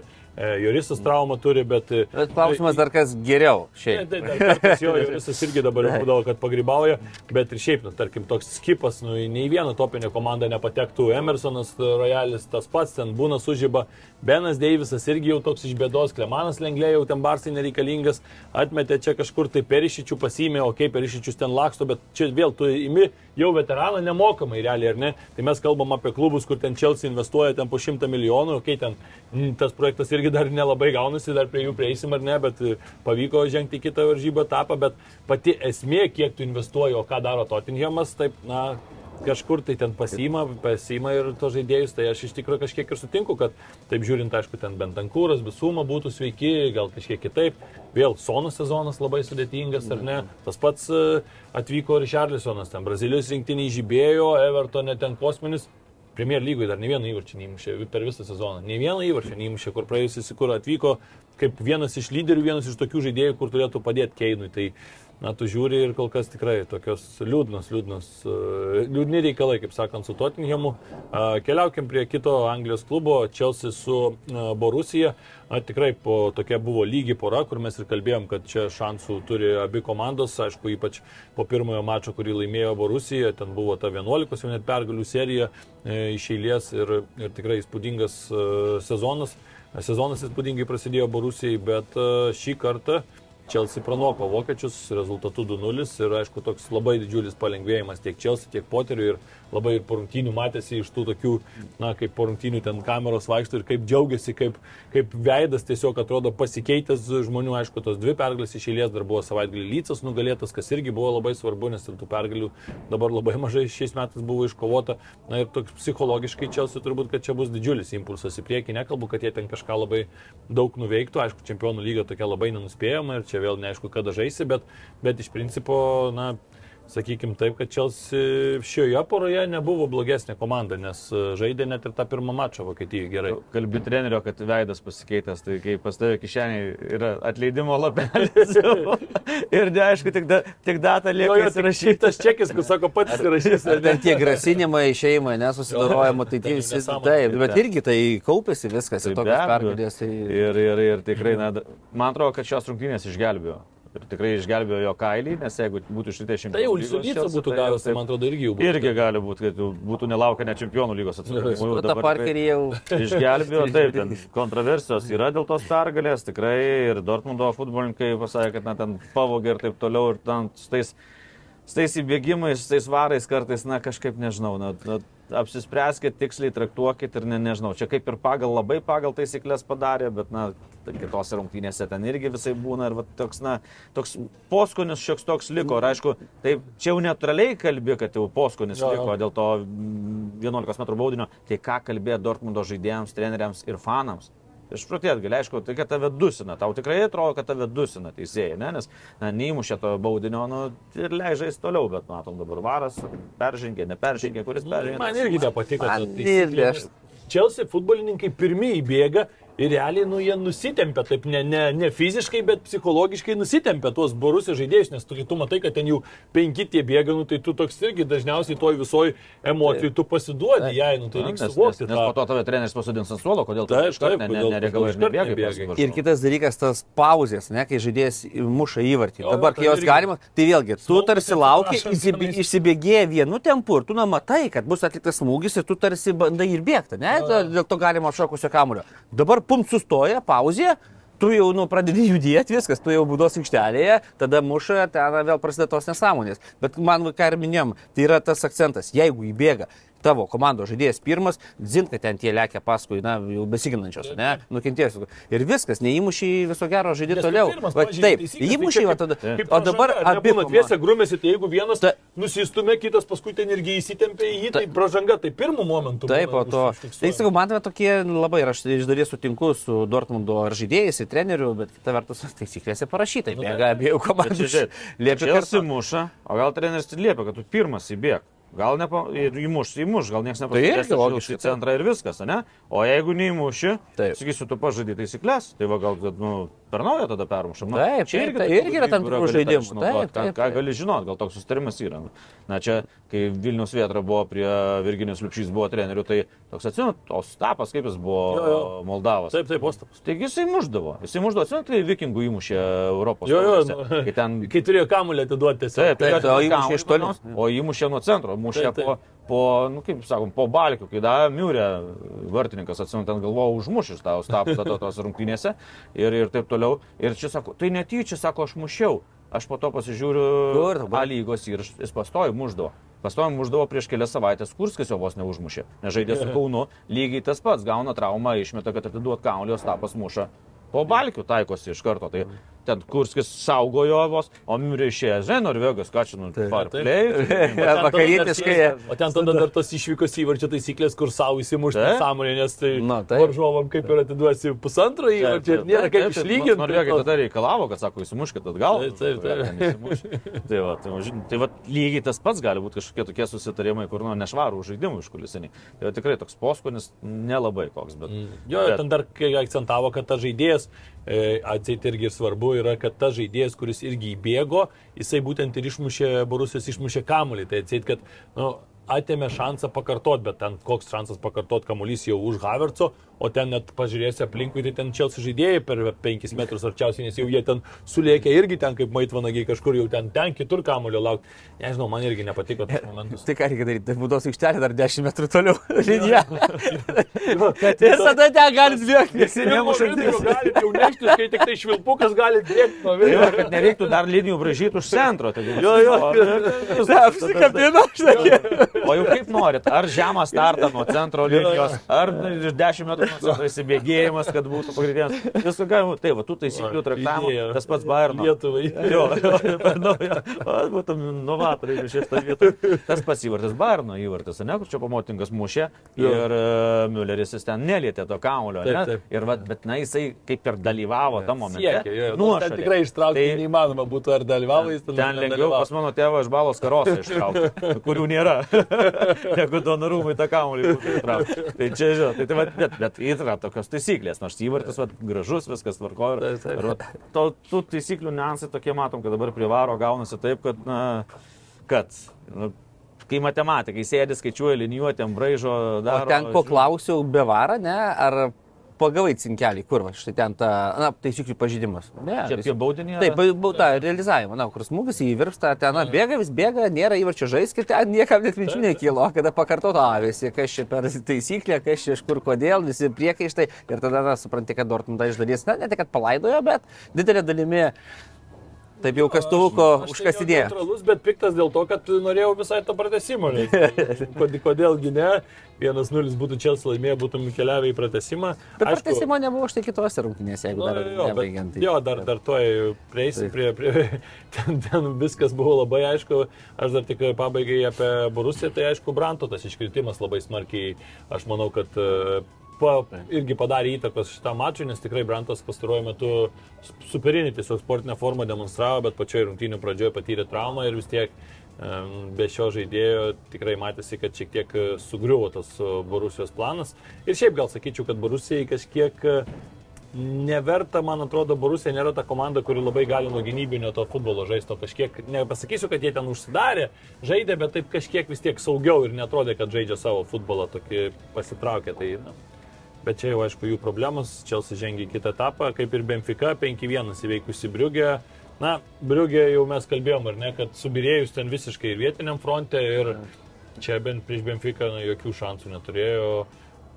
Jorisas traumą turi, bet... e, Bet klausimas dar kas geriau. Ne, Šiaip. tai dar kartais jo, Jorisas irgi dabar jau būdavo, kad pagrybauja, bet ir šiaip, nu, tarkim, toks skipas, nu, nei vieną topinę komandą nepatektų. Emersonas, Royalis, tas pats ten būna sužyba, Benas Deivisas irgi jau toks iš bėdos, Klemanas Lenglė jau ten barsai nereikalingas, atmetė čia kažkur tai perišičių pasimė, okei, okay, perišičius ten laksto, bet čia vėl tu imi jau veteraną nemokamai realiai, ar ne? Tai mes kalbam apie klubus, kur ten Chelsea investuoja ten po šimtą milijonų, okei, okay, ten mm, tas projektas irgi dar nelabai gaunasi, dar prie jų prieisim ar ne, bet e, pavyko žengti kitą varžybą etapą, bet pati esmė, kiek tu investuoji, o ką daro Tottenhamas, taip, na, kažkur tai ten pasima, pasima ir to žaidėjus, tai aš iš tikrųjų kažkiek ir sutinku, kad taip žiūrint, aišku, ten Bentankūras, Bisuma būtų sveiki, gal kažkiek kitaip. Vėl Sono sezonas labai sudėtingas, ar ne? Tas pats e, atvyko ir Šarlisonas, ten Brazilijos rinktiniai žibėjo, Evertonė ten kosminis. Premier lygoje dar ne vieno įvarčio neįmušė per visą sezoną. Ne vieno įvarčio neįmušė, kur praėjusis, kur atvyko kaip vienas iš lyderių, vienas iš tokių žaidėjų, kur turėtų padėti Keinui. Tai na, tu žiūri ir kol kas tikrai tokios liūdnos, liūdnos, uh, liūdni reikalai, kaip sakant, su Tottenhamu. Keliaukim prie kito Anglijos klubo, Chelsea su uh, Borusija. Na, tikrai po, tokia buvo lygi pora, kur mes ir kalbėjom, kad čia šansų turi abi komandos, aišku, ypač po pirmojo mačo, kurį laimėjo Borusija, ten buvo ta 11 jau net pergalių serija e, iš eilės ir, ir tikrai įspūdingas e, sezonas. Sezonas įspūdingai prasidėjo Borusijai, bet e, šį kartą Chelsea pranoko vokiečius rezultatu 2-0 ir aišku toks labai didžiulis palengvėjimas tiek Chelsea, tiek Poteriui ir labai ir porungtinių matėsi iš tų tokių, na, kaip porungtinių ten kameros vaikšto ir kaip džiaugiasi, kaip, kaip veidas tiesiog atrodo pasikeitęs žmonių, aišku, tos dvi pergalės iš eilės dar buvo savaitgalį Lycas nugalėtas, kas irgi buvo labai svarbu, nes tų pergalių dabar labai mažai šiais metais buvo iškovota. Na ir toks psichologiškai Chelsea turbūt, kad čia bus didžiulis impulsas į priekį, nekalbu, kad jie ten kažką labai daug nuveiktų, aišku, čempionų lyga tokia labai nenuspėjama ir čia vėl neaišku, kada žaisi, bet, bet iš principo, na, Sakykime taip, kad Chelsea šioje poroje nebuvo blogesnė komanda, nes e, žaidė net ir tą pirmą mačą Vokietijoje gerai. Kalbi trenerio, kad veidas pasikeitęs, tai kai pas tavę kišeniai yra atleidimo lapelis. ir neaišku, tik, da, tik data lieka įsirašytas čekis, kur sako pats įrašys. Ar ten tie grasinimai išeimai, nesusidorojama, tai tie visi. Taip, bet irgi tai kaupėsi viskas ir tokios pergalės. Tai... Ir, ir, ir tikrai, na, man atrodo, kad šios rungtynės išgelbėjo ir tikrai išgelbėjo jo kailį, nes jeigu būtų šitie šimtai... Tai jau Liulyca būtų gavęs, tai man atrodo irgi jau būtų. Irgi gali būti, kad būtų nelaukę net čempionų lygos. O tą parkerį jau... Išgelbėjo, taip, ten kontroversijos yra dėl tos pergalės, tikrai ir Dortmundo futbolininkai pasakė, kad na, ten pavogė ir taip toliau, ir ten su tais, su tais įbėgimais, su tais varais kartais, na kažkaip nežinau, na, na, apsispręskit, tiksliai traktuokit ir ne, nežinau, čia kaip ir pagal labai pagal taisyklės padarė, bet, na, kitose rungtynėse ten irgi visai būna ir va, toks, na, toks poskonis šioks toks liko. Ir aišku, taip, čia jau neutraliai kalbė, kad jau poskonis jo, liko dėl to 11 m baudinio. Tai ką kalbėjo Dortmundo žaidėjams, treneriams ir fanams? Išprotėt gali, aišku, tai kad tave dusina, tau tikrai atrodo, kad tave dusina teisėjai, ne? nes na, neįmušė to baudinio nu, ir leidžiais toliau, bet matom dabar varas, peržengė, neperžengė, kuris peržengė. Man irgi nepatiko. Man irgi aš. Chelsea futbolininkai pirmieji bėga Ir realiai, nu, jie nusitempia, taip ne, ne, ne fiziškai, bet psichologiškai nusitempia tuos borusijos žaidėjus, nes tu, tu matai, kad ten jau penki tie bėga, nu, tai tu toks irgi dažniausiai toj visoj emocijų tu pasiduodi jai, nu, tai reikia suvokti. Nes, nes po to tave treneris pasodins ant suolo, kodėl tu ne, ne, nereaguoji ir nebėgai. nebėgai. Ir kitas dalykas, tas pauzės, ne, kai žaidėjas muša įvartį. Jo, Dabar, kai jos galima, tai vėlgi, tu tarsi lauki, išsibėgėja vienu tempu ir tu namatai, kad bus atliktas smūgis ir tu tarsi bandai ir bėgti, ne, dėl to galima šokusio kamulio. Dabar pum sustoja, pauzė, tu jau nu, pradedi judėti, viskas, tu jau būdos aikštelėje, tada muša, ten vėl prasideda tos nesąmonės. Bet man, ką ir minėjom, tai yra tas akcentas, jeigu įbėga tavo komandos žaidėjas pirmas, dzinka ten tie lekia paskui, na, jau besiginančios, ne, nukentėjusios. Ir viskas, neįmušį viso gero žaidė toliau. Va, taip, įmušį, va tada. O dabar abi dviese grumėsi, tai jeigu vienas ta, nusistumė, kitas paskui ten irgi įsitempė į jį, tai pražanga, tai pirmų momentų. Taip, o to. Tai sakau, man tokie labai, ir aš iš dalies sutinku su Dortmundo ar žaidėjais, ir treneriu, bet kita vertus taisyklėse parašyta, Nu, bėga abiejų komandų. Liepia kartu muša, o gal treneris ir liepia, kad tu pirmas įbėg. Gal ne, ir įmuš, įmuš, gal niekas nepasakys, irgi logiškai, centrą ir viskas, ne? O jeigu neįmuši, Taip. sakysiu, tu pažadai taisyklės, tai va gal, kad, nu, per naują tada permušam. Nu, Taip, čia taip, irgi, tai tokių irgi yra tam tikrų žaidimų. Taip, Ką, taip, ką taip. gali žinot, gal toks sustarimas yra. Na čia, kai Vilnius Vietra buvo prie Virginijos Liupšys buvo trenerių, tai toks atsimenu, tos tapas, kaip jis buvo Jo, jo. Moldavas. Taip, taip, Ostapas. Taigi jisai muždavo. Jisai muždavo, atsimenu, tai vikingų įmušė Europos. Jo, jo, taurėse, nu, Kai ten Kai turėjo kamuolį atiduoti tiesiog. Taip, Taip, taip, o o įmušė įmušė iš toli. O įmušė nuo centro, mušė Taip, taip. Po, nu kaip sakom, po balkių, kai davė Miurė vartininkas, atsimenu, ten galvoju, užmušęs tą stapą to, tos rungtynėse ir, ir taip toliau. Ir čia sako, tai netyčia, sako, aš mušiau. Aš po to pasižiūriu? A lygos ir jis pastojo muždavo. Pastojo muždavo prieš kelias savaitės, Kurskis jo vos neužmušė. Nežaidė su Kaunu, lygiai tas pats, gauna traumą, išmeta, kad atiduot kaulio, stapas muša. Po balkių taikosi iš karto. Tai ten Kurskis saugojo vos, o išėjo, žinai, Norvegas, ką čia, nu, play. Vakarietiškai. O ten tada dar tos išvykos įvarčio taisyklės, kur savo įsimušti Taip. sąmonė, nes tai Nu, taip. varžovom kaip ir atiduosi pusantro įvarčio ir nėra kaip išlyginti. Norvegai tada reikalavo, kad sako, įsimuškit atgal. Taip, taip, tai, va, tai, va, tai va, lygiai tas pats gali būti kažkokie tokie susitarimai, kur nu, nešvarų žaidimų iš kulisiniai. Tai va, tikrai toks poskonis nelabai koks, bet... Jo, bet... ten dar akcentavo, kad tas žaidėjas, atseit irgi ir svarbu yra, kad tas žaidėjas, kuris irgi įbėgo, jisai būtent ir išmušė, Borusijos išmušė kamuolį. Tai atseit, kad, nu, atėmė šansą pakartot, bet ten koks šansas pakartot kamuolys jau už Haverco, o ten net pažiūrėsi aplinkui, tai ten Čelsi žaidėjai per 5 metrus arčiausiai, nes jau jie ten sulėkė irgi ten kaip maitvanagiai kažkur jau ten, ten kitur kamuolio laukti. Nežinau, man irgi nepatiko tas momentas. Tai ką reikia daryti? Tai būdos aikštelė dar 10 metrų toliau. Linija. Visada ten gali bėgti. Visi nemuša Jau gali jau neštis, kai tik tai švilpukas gali bėgti nuo vėjo. kad nereiktų dar linijų bražyti už centro. Tai Jo, jo. Apsikabino, žinai. O jau kaip norit, ar žemą startą nuo centro linijos, ar iš 10 metrų centro įsibėgėjimas, kad būtų pagrindinės. Visų galima, tai va, tų taisyklių traktavimo, tas pats Bayerno. Lietuvai. Jo, jo, per naują. O, Būtum novatoriai šitą vietą. Tas pats įvartis, Bayerno įvartis, ne, kur čia pamotingas mušė Jo. ir uh, Mülleris jis ten nelietė to kaulio. Taip, taip. Ir, va, bet, na, jisai kaip ir dalyvavo tam jo. Nu, ten tikrai ištraukti Tai- neįmanoma būtų, ar dalyvavo jis ten. Ten lengviau pas mano tėvą iš balos karosą ištraukti, kurių nėra. Negu donorumai tą kamuolį būtų įtraukti. Tai čia, žinot, tai, tai, va, bet, bet yra tokios taisyklės, nors įvartis va, gražus, viskas. Taip, taip. Ir, va, to, tų taisyklių niuansai tokie matom, kad dabar privaro gaunasi taip, kad, na, kad, nu, kai matematikai sėdi, skaičiuoja linijuotėm, braižo, O daro. ten ko klausiau, be varą, ne? Ar pagavai cinkelį, kur va, štai ten ta, na, taisyklių pažydimas. Ne, Čia apie baudinį. Taip, bauda, realizavimą, na, kur smūgis įvirsta, ten, na, bėga, vis bėga, nėra įvarčio žaiskit, ten niekam net minčių nekilo, kada pakartoto avėsi, kas čia per taisyklę, kas čia iš kur, kodėl, visi priekaištai ir tada, na, supranti, kad Dortmundą iš dalies, na, ne tik, kad palaidojo, bet didelė dalimi taip jau kastuvuko užkasinėjo. Neutralus, bet piktas dėl to, kad norėjau visai to pratesimo. Kodėl, kodėlgi ne? 1-0 būtų Čelsi laimėję, būtum keliavę į pratesimą. Bet pratesimo nebuvo štai kitose rungtynėse, jeigu Nu, dar jo, nebaigiant. bet, jo, dar, dar toj prieisi prie, prie ten, ten viskas buvo labai aišku. Aš dar tik pabaigai apie Borusiją, tai aišku, Branto tas iškritimas labai smarkiai, aš manau, kad e, pa, irgi padarė įtakos šitam mačui, nes tikrai Brantas pastaruoju metu superinį tiesiog sportinę formą demonstravo, bet pačioje rungtynių pradžioje patyrė traumą ir vis tiek be šio žaidėjo tikrai matėsi, kad šiek tiek e, sugriuvo tas e, Borusijos planas. Ir šiaip gal sakyčiau, kad Borusijai kažkiek e, neverta, man atrodo, Borusija nėra ta komanda, kuri labai gali nuo gynybinio to futbolo žaisto kažkiek, nepasakysiu, kad jie ten užsidarė, žaidė, bet taip kažkiek vis tiek saugiau ir netrodė, kad žaidžia savo futbolą, tokį pasitraukė. Tai, na, bet čia jau aišku jų problemos, Čelsi žengia į kitą etapą, kaip ir Benfica, 5-1 įveikusi Briugė. Na, Briugė jau mes kalbėjom, ar ne, kad subirėjus ten visiškai ir vietiniam fronte ir čia bent prieš Benfica na, jokių šansų neturėjo.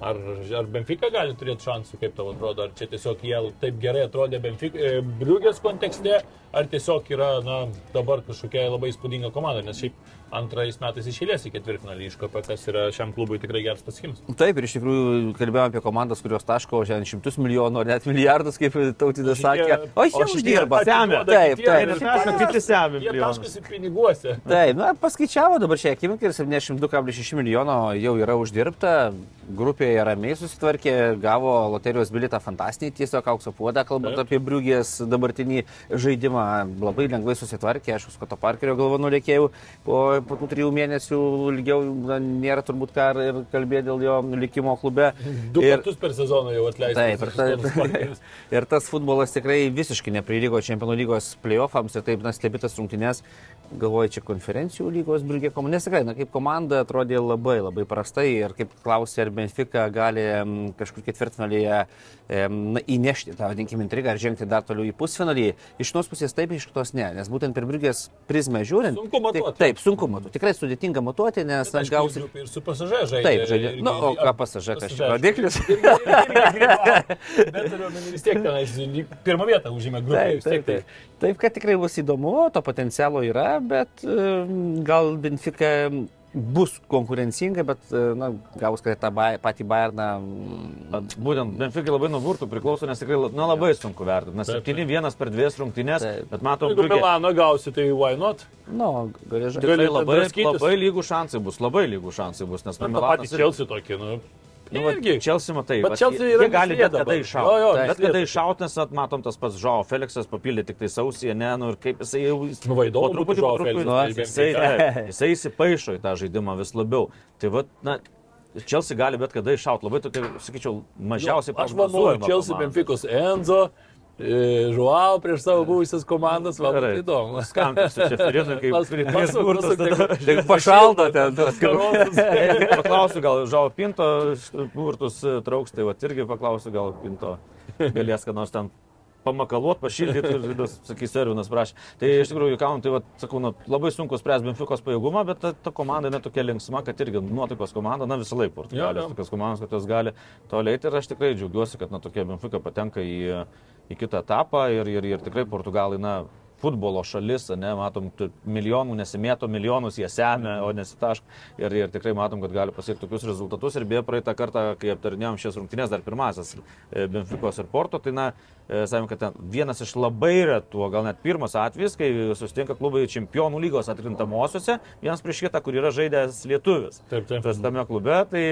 Ar, ar Benfica gali turėti šansų, kaip tau atrodo, ar čia tiesiog jie taip gerai atrodė Benfica, e, Briugės kontekste, ar tiesiog yra na, dabar kažkokia labai įspūdinga komanda, nes šiaip antrais metais išėlės į ketvirtfinalį iškopė, kas yra šiam klubui tikrai geras pasiekimas. Taip, ir iš tikrųjų kalbėjome apie komandas, kurios taško šiandien šimtus milijonų ar net milijardus, kaip tautydė sakė. O jie uždirba. semia. Taip, taip. Ir kiti semia Jie taškosi piniguose. Taip, na, paskaičiavo dabar šią akimirką ir 72,6 milijono jau yra uždirbta. Grupėje ramiai susitvarkė, gavo loterijos bilietą fantastinį, tiesiog aukso puodą, kalbant Taip. apie Briugės dabartinį žaidimą. Žaidimą labai lengvai susitvarkė, aišku, Skoto Parkerio galva nulėkėjau po, po tų trijų mėnesių ilgiau, na, nėra turbūt ką ir- kalbėti dėl jo likimo klube. Du ir, kartus per sezoną jau atleistas. Taip, ir, taip. ir tas futbolas tikrai visiškai neprilygo čempionų lygos playoffams ir taip, na, stebėtas rungtynės, galvoju, čia konferencijų lygos brūgė komanda. Nes tikrai, na, kaip komanda atrodė labai, labai prastai ir kaip klausė, ar Benfica gali kažkur ketvirtfinalyje na, įnešti tą, vadinkime, intrigą ar žengti dar toliau į pusfinalį. Iš vienos pusės taip, iš kitos ne, nes būtent per brūgės prizmę žiūrint. Sunku matuoti. Taip, taip sunku matuoti. Tikrai sudėtinga matuoti, nes na, gausi. Ir su pasažė žaidė. Taip, žaidė. irgi- Na, o ką pasažė, čia rodiklis? Bet turiu omeny, vis tiek lyg pirmą vietą užėmė grupę. Taip, taip, taip. Taip, kad tikrai bus įdomu, to potencialo yra, bet gal Benfica bus konkurencinga, bet, e, na, gaus, kad tą bai- patį Bayerną. mm, Būtent Benfica labai nuo burtų priklauso, nes tikrai na, labai sunku vertinti. Nes Taip, taip. 7-1 per dvies rungtynės, Taip. bet matom, Jeigu Brugė- Milano gausi, tai why not? Nu, gali žaisti. Tikrai labai, labai lygų šansai bus, labai lygų šansai bus, nes patį irgi- Chelsea tokį, nu. Nu, irgi. Chelsea matai, Bet jie- yra jie gali bet kada iššauti. Jo, jo, Bet kada iššauti, nes at, matom tas pats Žao Felixas papildė tik tai sausį, ne, nu ir kaip jisai jau... Nu, būtų truputį, truputį, Felixas, jisai, taip, taip, jisai įsipaišo į tą žaidimą vis labiau. Tai va, na, Chelsea gali bet kada iššauti, labai tokia, sakyčiau, mažiausiai Aš manau, komanda. Benficos Enzo, e, Žuau prieš savo buvusias komandas, man Gerai. tai įdomu. Skambinti su Čeferinui, kaip Pas- prieš pasuk- burtus pasuk- tada. Tik pašaldo ten. Paklausiu, gal Žao Pinto burtus e, trauks, tai va irgi paklausiu, gal Pinto galės, kad nors ten pamakaluot, pašildyti ir, ir sakys, Ervinas prašė. Tai iš tikrųjų, kam, tai va, sakau, nu, labai sunku spręsti Benficos pajėgumą, bet ta, ta komanda netokia linksma, kad irgi nuotaikos komanda, na visą laiką Jo, Portugalijos, jo. tokios komandos, kad jos gali toliai ir aš tikrai džiaugiuosi, kad na, tokia Benfica patenka į, į kitą etapą ir, ir, ir tikrai Portugalai, na, futbolo šalis, ne, matom, milijonų nesimėto, milijonus jie semia, o nesitašk. Ir, ir tikrai matom, kad gali pasiekti tokius rezultatus. Ir beje, praeitą kartą, kai aptarinėjom šias rungtynės, dar pirmasis e, Benficos ir Porto, tai, na, e, sakėm, kad vienas iš labai retų, gal net pirmas atvejis, kai susitinka klubai čempionų lygos atkrintamosiose, vienas prieš kitą, kur yra žaidęs lietuvis. Taip, taip. Tas tame klube, tai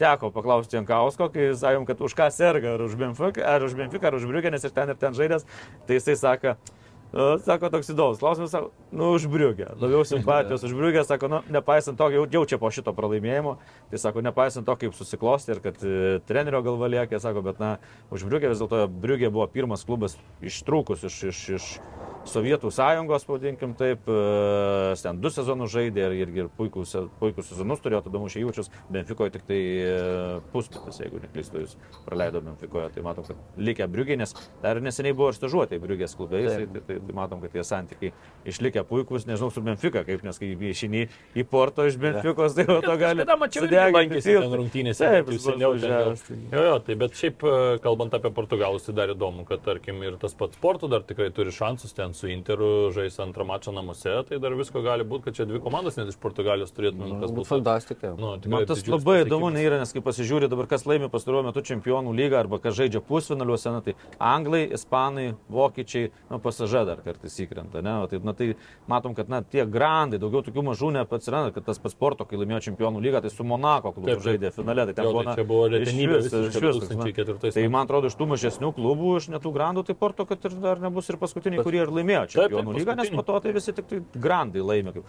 teko paklausti Jankausko, kai sakėm, kad už ką serga, ar už Benfica, ar už Benfica, ar už Briugę, nes ir ten ir ten žaidęs, tai jisai sako, "O, Sako, toks įdomus klausimas, sako, nu, už Briugę. Labiau simpatijos už Briugę, sako, nu, nepaisant to, jau jaučia po šito pralaimėjimo, tai sako, nepaisant to, kaip susiklosti ir kad e, trenerio galva liekė, sako, bet, na, už Briugę vis dėlto Briugė buvo pirmas klubas ištrūkus iš, iš, iš Sovietų sąjungos, pavadinkim taip, e, ten du sezonus žaidė ir, ir, ir puikus, puikus sezonus turėjo, tada mušė įvačius, Benfikoje tik tai e, puslapis, jeigu neklystu, jūs praleido Benfikoje, tai matom, kad likę Briugė, nes dar neseniai buvo ir stažuotė Briugės klube, jisai, tai, tai matom, kad tie santykiai išlikę puikus, nežinau, su Benfika, kaip, nes kai išini į Porto iš Benfikos, tai jau to gali. Tada mačiau, sudeginti lankėsi ten rungtynėse. Taip, buvo seniau tai- Jo, jo, tai bet šiaip e, kalbant apie Portugalus, tai dar įdomu, kad tarkim ir tas pats Porto dar tikrai turi šansus ten su Interu žais antrą mačą namuose, tai dar visko gali būti, kad čia dvi komandas net iš Portugalijos turėtume. kas Būtų būtų- fantastika. Nu, Man tas labai įdomu nėra, nes kai pasižiūri dabar, kas laimi pastaruoju metu čempionų lygą arba kas žaidžia pusfinaliuose, na, tai anglai, ispanai, vokiečiai, na, pasažė dar kartais įkrenta. Ne? O Tai, na, tai matom, kad na, tie grandai, daugiau tokių mažų neatsiranda, kad tas pats sporto, kai laimėjo čempionų lygą, tai su Monako klubu Taip, žaidė finale. Tai ten Jo, buvo, tai na, čia buvo retenybė išvis- visiška išvis, na. 2004 Tai man atrodo, iš tų mažesnių klubų, iš netų grandų, tai porto, kad ir dar nebus ir paskutiniai, kurie ir laimėjo čempionų lygą, nes po to tai visi tik tai grandai laimė, kaip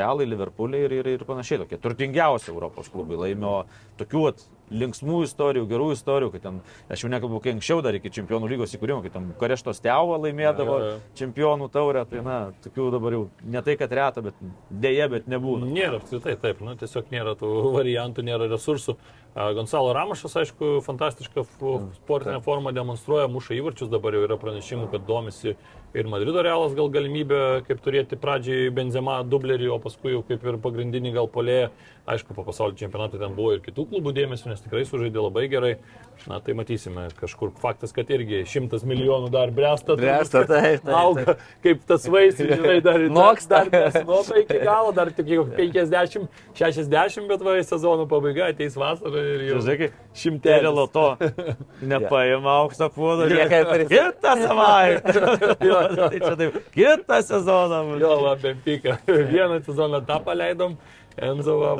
Realai, Liverpooliai ir, ir, ir panašiai. Tokie turtingiausi Europos klubai laimėjo tokių vat, linksmų istorijų, gerų istorijų, kai ten, aš jau nekalbu, kai anksčiau dar iki čempionų lygos įkūrimo, kai ten Kareštos Teuvo laimėdavo Jo, jo, jo. čempionų taurę, tai na, tokių dabar jau ne tai, kad reta, bet dėja, bet nebūna. Nėra apskritai taip, nu, tiesiog nėra tų variantų, nėra resursų. Gonzalo Ramašas, aišku, fantastišką sportinę formą demonstruoja, muša įvarčius, dabar jau yra pranešimų, kad domisi ir Madrido realas gal galimybė, kaip turėti pradžiai Benzema dublerį, o paskui jau kaip ir pagrindinį gal polėją. Aišku, po pasaulio čempionato ten buvo ir kitų klubų dėmesio, nes tikrai sužaidė labai gerai. Na, tai matysime, kažkur faktas, kad irgi šimtas milijonų dar bręsta. Bręsta, taip, taip, Auga, kaip tas vaisius, žinai, dar Noksta. Dar nesinota iki galo, dar tik jau 50, 60, bet va, sezono pabaiga ateis vasara ir jau Žiūrėk, šimtelį Šimtelė loto nepaima aukštą puodą. Lieka per- Kitą savaitę. tai čia taip, kitą sezoną. Jo, va, Benfica. Vieną sezoną tą paleidom, Enzo va,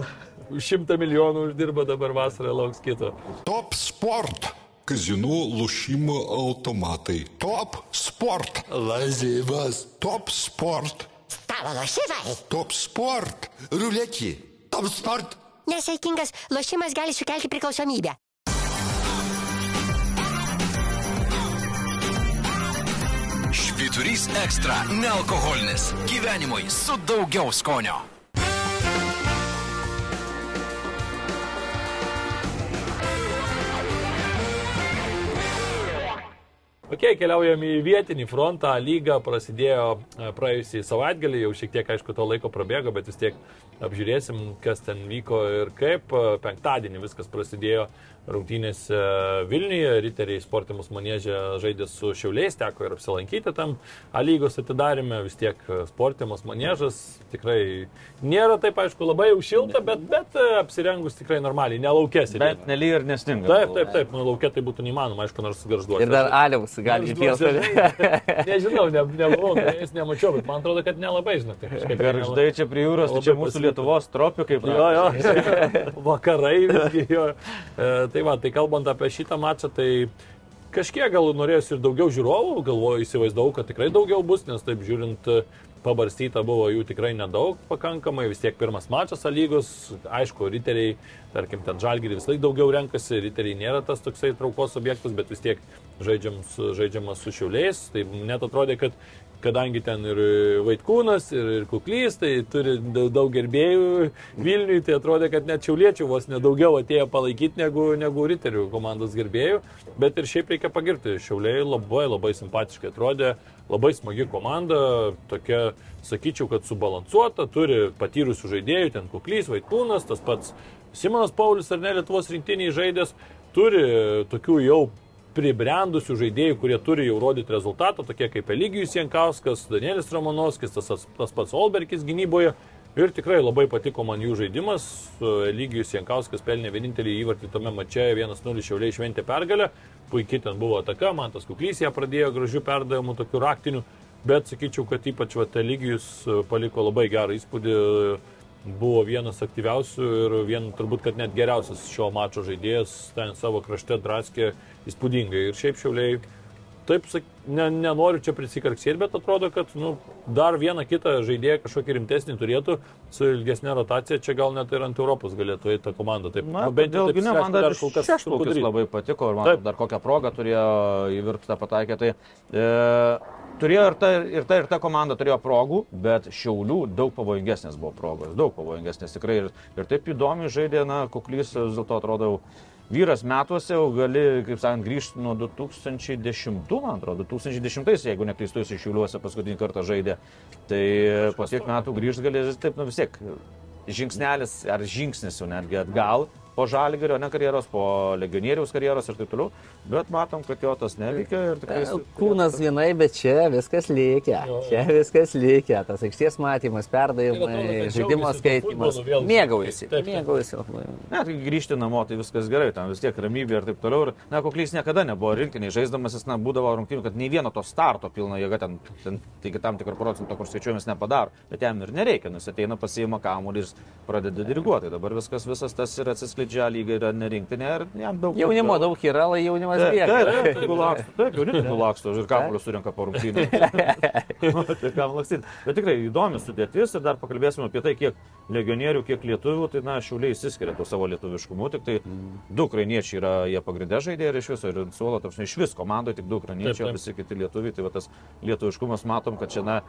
šimtą milijonų uždirba, dabar vasarą lauks kito. Top sport. Kazinų lošimo automatai. Top sport. Lazivas. Top sport. Stalo lošimai. Top sport. Ruletį. Top sport. Nesaikingas lošimas gali sukelti priklausomybę. Šviturys ekstra - nealkoholinis. Gyvenimui su daugiau skonio. Ok, keliaujam į vietinį frontą. Lyga prasidėjo e, praėjusį savaitgalį, jau šiek tiek, aišku, to laiko prabėgo, bet vis tiek apžiūrėsim, kas ten vyko ir kaip. E, Penktadienį viskas prasidėjo rungtynėse Vilniuje, Riteriai sportimus manėžė žaidė su Šiauliais, teko ir apsilankyti tam A lygos atidarime, vis tiek sportimus manėžas tikrai nėra taip, aišku, labai jau šilta, bet, bet e, apsirengus tikrai normaliai, nelaukės. Bet nely ir nesninga. Taip, taip, taip, nu, laukia tai būtų neįmanoma, aišku, nors garžduoti. Ir dar aliaus gali žaidė. Nežinau, ne, nebuvau, jais nemačiau, bet man atrodo, kad nelabai, žinot. tai kažkaip Garždai čia prie jūros, tai čia mūsų. Lietuvos tropikai. Jo, jo, vakarai jo. Tai va, tai kalbant apie šitą mačą, tai kažkiek gal norėjusi ir daugiau žiūrovų, galvoju, įsivaizdavau, kad tikrai daugiau bus, nes taip žiūrint, pabarstyta buvo jų tikrai nedaug pakankamai, vis tiek pirmas mačas lygos, aišku, riteriai, tarkim, ten žalgirį vis laik daugiau renkasi, riteriai nėra tas toksai traukos objektas, bet vis tiek žaidžiam su, žaidžiama su šiauliais, tai net atrodė, kad kadangi ten ir Vaitkūnas, ir, ir Kuklys, tai turi daug, gerbėjų Vilniui, tai atrodė, kad net šiauliečių vos nedaugiau atėjo palaikyti negu, negu riterių komandos gerbėjų. Bet ir šiaip reikia pagirti, šiauliai labai labai simpatiškai atrodė, labai smagi komanda, tokia, sakyčiau, kad subalansuota, turi patyrusių žaidėjų, ten Kuklys, Vaitkūnas, tas pats Simonas Paulius ar ne Lietuvos rinktiniai žaidės, turi tokių jau pribrendusių žaidėjų, kurie turi jau rodyti rezultatą, tokie kaip Eligijus Jankauskas, Danielis Ramonovskis, tas, tas pats Olbergis gynyboje. Ir tikrai labai patiko man jų žaidimas. Eligijus Jankauskas pelnė vienintelį įvartį tame mače, 1-0 šiauliai šventė pergalę. Puikiai ten buvo ataka, man tas kuklys ją pradėjo gražių perdavimų, tokių raktinių. Bet sakyčiau, kad ypač vat, Eligijus paliko labai gerą įspūdį. Buvo vienas aktyviausių ir vien, turbūt, kad net geriausias šio mačo žaidėjas, ten savo krašte draskė įspūdingai. Ir šiaip šiauliai, taip, ne, nenoriu čia prisikarksėti, bet atrodo, kad nu, dar vieną kitą žaidėją kažkokį rimtesnį turėtų su ilgesnė rotacija, čia gal net ir ant Europos galėtų eiti ta komanda. Taip, Na, nu, bent jau taip gynimo man dar kol kas šešplaukis labai patiko ir man Taip. dar kokią progą turėjo įvirtą pataikė. Tai, e, turėjo ir ta, ir ta, ir ta komanda turėjo progų, bet Šiaulių daug pavojingesnės buvo progos, daug pavojingesnės tikrai. Ir, ir taip įdomiai žaidė, na, kuklys vis dėlto atrodo jau vyras metuose, jau gali, kaip sakant, grįžti nuo 2010, man atrodo, 2010, jeigu neklystu, jis Šiauliuose paskutinį kartą žaidė. Tai po tiek metų grįžti gali, taip, nu vis tiek, žingsnelis ar žingsnis jau netgi atgal po žalgerio, ne karjeros, po legionieriaus karjeros ir taip toliau, bet matom, kad jo tas neveikia ir tikrai... jis- Kūnas vienai, bet čia viskas lygia. Čia viskas lygia. Tas aikštės matymas, perdavimai, žaidimo skaitimas. Mėgaujasi. Mėgaujasi. Ne, tai grįžti namo, tai viskas gerai, ten vis tiek ramybė ir taip toliau. Ir, na, koklys niekada nebuvo rinktiniai žaisdamas, jis, na, būdavo rungtynių, kad nei vieno to starto pilna jėga ten, ten taigi tam tikrą procentą, kur skaičiuojamas nepadaro. Bet jam ir nereikia, nes ateina pasiima kamuolį ir pradeda diriguoti. Dabar viskas, visas tas ir atsiskleidžia lygiai yra nerinktinė ir jam daug... Jaunimo daug yra, lai jaunimas bėga. taip, taip, taip, jaunimas nulaksto ir kamuolius surinka po rungtynių. tai kam lakstyti. Bet tikrai įdomi sudėtis ir dar pakalbėsime apie tai, kiek legionierių, kiek lietuvių, tai na, šiuliai įsiskiria tuo savo lietuviškumu, tik tai du ukrainiečiai yra jie pagrindė žaidėjai ir iš viso, ir suolo, tarsi iš vis komandoje tik du ukrainiečiai, o visi kiti lietuviai, tai va tas lietuviškumas matom, kad čia na,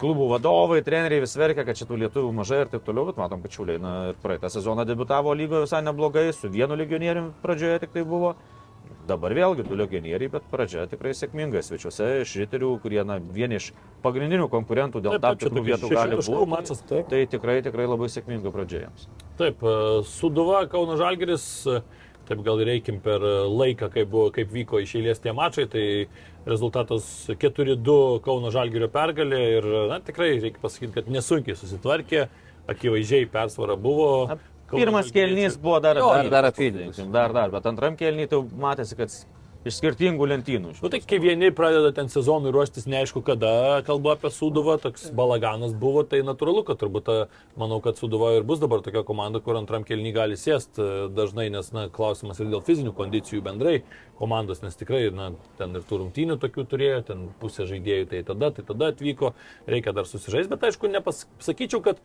klubų vadovai, treneriai vis verkia, kad šitų lietuvių mažai ir taip toliau, bet matom, kad šiuliai, na, ir praeitą sezoną debutavo lygoje visai neblogai, su vienu legionieriumi pradžioje tik tai buvo. Dabar vėlgi du legionieriai, bet pradžia tikrai sėkminga. Svečiuose iš riterių, kurie na, vieni iš pagrindinių konkurentų dėl tam tikrų vietų gali būti. Tai tikrai, tikrai labai sėkminga pradžia jiems. Taip, e, Suduva, Kauno Žalgeris, taip gal ir reikim per laiką, kaip, buvo, kaip vyko iš eilės tie mačai, tai rezultatas 4-2 Kauno Žalgerio pergalė ir na, tikrai reikia pasakyti, kad nesunkiai susitvarkė, akivaizdžiai persvara buvo. Kauno Pirmas kelnys buvo dar Jo, dar- dar apylygus. Dar, dar, bet antram tai jau matėsi, kad iš skirtingų lentynų. Nu tai kai vieni pradeda ten sezonui ruoštis neaišku kada, kalbu apie Suduvą, toks balaganas buvo, tai natūralu, kad turbūt, manau, kad Suduva ir bus dabar tokia komanda, kur antram kelnį gali sėsti dažnai, nes, na, klausimas ir dėl fizinių kondicijų bendrai komandos, nes tikrai, na, ten ir tų rungtynių tokių turėjo, ten pusė žaidėjų tai tada, tai tada atvyko, reikia dar susižaisti, bet aišku, nepasakyčiau, kad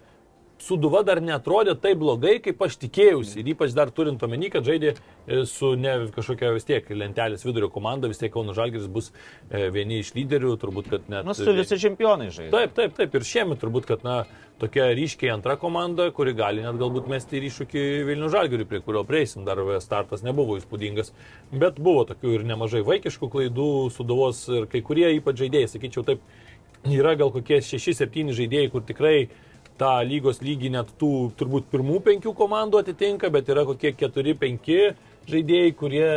Suduva dar netrodė taip blogai, kaip aš tikėjausi. Ir ypač dar turint omeny, kad žaidė e, su ne kažkokia vis tiek lentelės vidurio komanda, vis tiek Kauno Žalgiris bus e, vieni iš lyderių, turbūt, kad net... Nu, su visi čempionai žaidžia. Taip, taip, taip. Ir šiemet turbūt, kad, na, tokia ryškiai antra komanda, kuri gali net galbūt mesti ir iššūkį Vilnių Žalgiriui, prie kurio prieisim. Dar startas nebuvo įspūdingas, bet buvo tokių ir nemažai vaikiškų klaidų, suduvos ir kai kurie ypač žaidėjai, sakyčiau, taip, yra gal kokie 6-7 žaidėjai, kur tikrai tą lygos lygį net tų turbūt pirmų penkių komandų atitinka, bet yra kokie 4-5 žaidėjai, kurie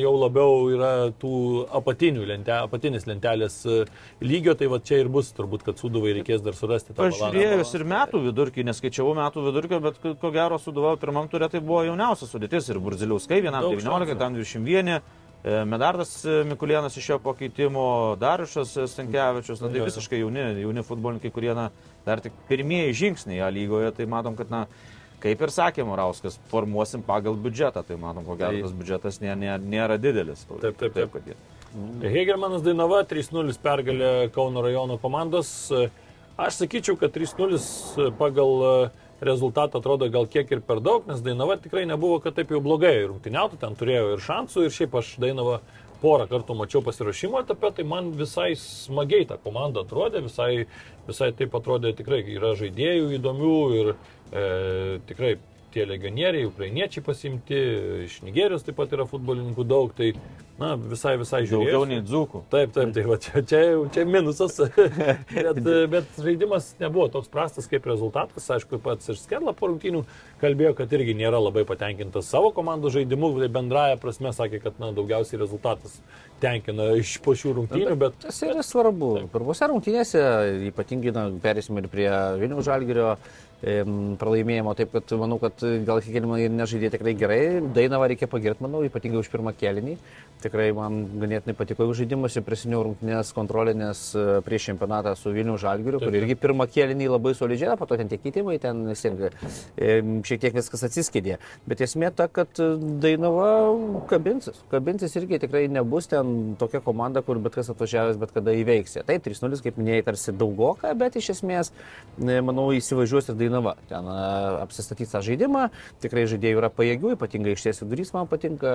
jau labiau yra tų apatinių lente, apatinės lentelės e, lygio, tai va čia ir bus turbūt, kad suduvai reikės dar surasti tą Aš žiūrėjus ir metų vidurkį, neskaičiavau metų vidurkio, bet ko gero suduvau pirmam turė tai buvo jauniausias sudėtis ir Burziliauskai, vienam Daug 19, šansų. tam 21. E, Medardas e, Mikulėnas iš jo pakeitimo, Darišas e, Stankievičius, na tai visiškai jauni, jauni futbolininkai, kurie na, dar tik pirmieji žingsniai A lygoje, tai matom, kad na, kaip ir sakė Morauskas, formuosim pagal biudžetą, tai matom, ko gero Tai- tas biudžetas nėra, nėra, nėra didelis. Taip, taip, taip. kad jie- Hegelmanas Dainava 3-0 pergalė Kauno rajono komandos. Aš sakyčiau, kad 3-0 pagal e, rezultatą atrodo gal kiek ir per daug, nes Dainava tikrai nebuvo, kad taip jau blogai rungtyniautų, ten turėjo ir šansų ir šiaip aš Dainavą porą kartų mačiau pasirašymo etape, tai man visai smagiai ta komanda atrodė, visai, visai taip atrodė tikrai, yra žaidėjų įdomių ir e, tikrai tie legionieriai, ukrainiečiai pasimti, iš Nigerijos taip pat yra futbolininkų daug, tai na, visai, visai žiūrėjau. Daugiau nei dzūkų. Taip, taip, tai va, čia, čia, čia minusas, bet, bet žaidimas nebuvo toks prastas kaip rezultatas. Aišku, pats ir Skerla po rungtynių kalbėjo, kad irgi nėra labai patenkintas savo komandų žaidimu, tai bendraja prasme sakė, kad na, daugiausiai rezultatas tenkina iš po šių rungtynių, bet Tas yra svarbu. Pirmose rungtynėse, ypatingai, na, perėsim ir prie Vilnių Žalgirio pralaimėjimo, taip kad manau, kad gal ir nežaidė tikrai gerai. Dainavą reikia pagirti, manau, ypatingai už pirmą kelinį. Tikrai man ganėtinai patiko jų žaidimas ir prisiminiau rungtynės kontrolinės e, prieš čempionatą su Vilnių Žalgiriu, kur irgi pirmą kelinį labai solidžiai, po to ten tie keitimai, ten em, šiek tiek viskas atsiskėdė. Bet esmė ta, kad Dainava kabinsis. Kabinsis irgi tikrai nebus ten tokia komanda, kur bet kas atvažiavęs bet kada įveiks. ją. Taip, 3-0, kaip minėjai, tarsi daugoka, bet iš esmės, manau, įsivažiuos ir Dainava. Ten e, apsistatys tą žaidimą, tikrai žaidėjų yra pajėgių, ypatingai išties vidurys man patinka,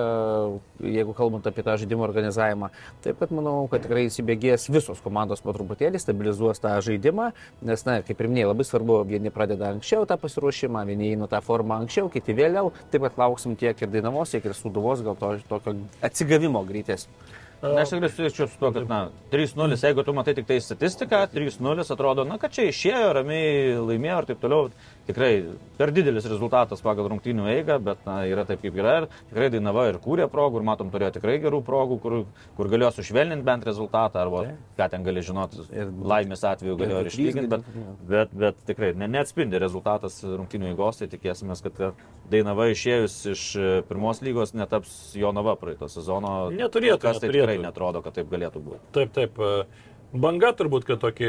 jeigu kalbant apie tą žaidimo organizavimą. Taip pat manau, kad tikrai įsibėgės visos komandos po truputėlį, stabilizuos tą žaidimą, nes, na, kaip ir minėjai, labai svarbu, vieni pradeda anksčiau tą pasiruošimą, vieni eina tą formą anksčiau, kiti vėliau, taip pat lauksim tiek ir Dainavos, tiek ir Suduvos, gal to tokio atsigavimo greitesnio. Na, aš tikrai sutikčiau su tuo, kad, na, 3-0, jeigu tu matai tik tai statistiką, 3-0 atrodo, na, kad čia išėjo, ramiai laimėjo ir taip toliau. Tikrai per didelis rezultatas pagal rungtynių eigą, bet, na, yra taip kaip yra. Ir tikrai Dainava ir kūrė progų, ir matom, turėjo tikrai gerų progų, kur, kur galėjo sušvelninti bent rezultatą, arba ką ten gali žinoti, laimės atveju galėjo ir išlyginti, bet, bet, bet tikrai ne, neatspindi rezultatas rungtynių eigos, tai tikėsime, kad Dainava išėjus iš e, pirmos lygos netaps Jonava praeito sezono. Neturėtų, Kas tai neturėtų. tikrai netrodo, kad taip galėtų būti. Taip, taip. e, Banga turbūt, kad tokį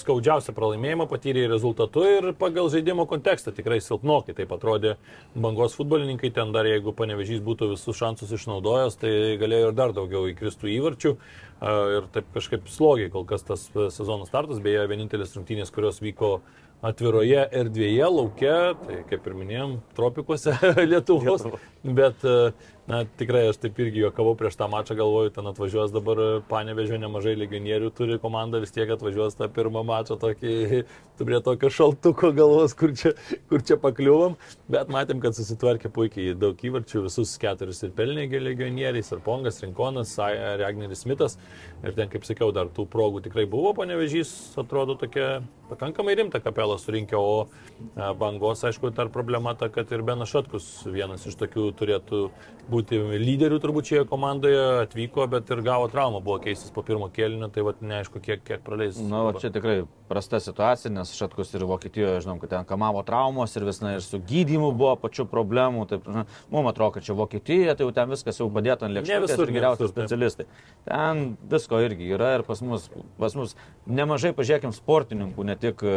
skaudžiausią pralaimėjimą patyrė rezultatu ir pagal žaidimo kontekstą tikrai silpnokai taip atrodė bangos futbolininkai. Ten dar jeigu panevežys būtų visus šansus išnaudojęs, tai galėjo ir dar daugiau įkristų įvarčių. Ir taip kažkaip slogiai kol kas tas sezono startas, beje, vienintelis rungtynės, kurios vyko atviroje erdvėje, laukia, tai kaip ir minėjom, tropikuose Lietuvos. Bet, e, na, tikrai aš taip irgi juokavau prieš tą mačą, galvoju, ten atvažiuos dabar panevežė nemažai legionierių, turi komanda vis tiek atvažiuos tą pirmą mačą tokį, prie tokio šaltuko galvos, kur čia, kur čia pakliuvom. Bet matėm, kad susitvarkė puikiai daug įvarčių, visus keturis ir pelnė legionieriai, Sarpongas, Rinkonas, Ragneris Smithas. Ir ten, kaip sakiau, dar tų progų tikrai buvo, panevežys atrodo tokia pakankamai rimta kapela LKL surinkę, o e, bangos, aišku, dar problema ta, kad ir Benas Šatkus vienas iš tokių turėtų būti lyderių turbūt šioje komandoje, atvyko, bet ir gavo traumą, buvo keistis po pirmo kėlinio, tai vad neaišku, kiek, kiek praleis. Na, va, čia tikrai prasta situacija, nes Šatkus ir Vokietijoje, žinom, kad ten kamavo traumos ir vis, na, ir su gydymu buvo pačių problemų. Taip, na, mums atrodo, kad čia Vokietija, tai jau ten viskas jau padėta ant lėkštės ne geriausi visur, taip. specialistai. Ten visko irgi yra ir pas mus, pas mus nemažai, pažiūrėkim, sportininkų, ne tik, e,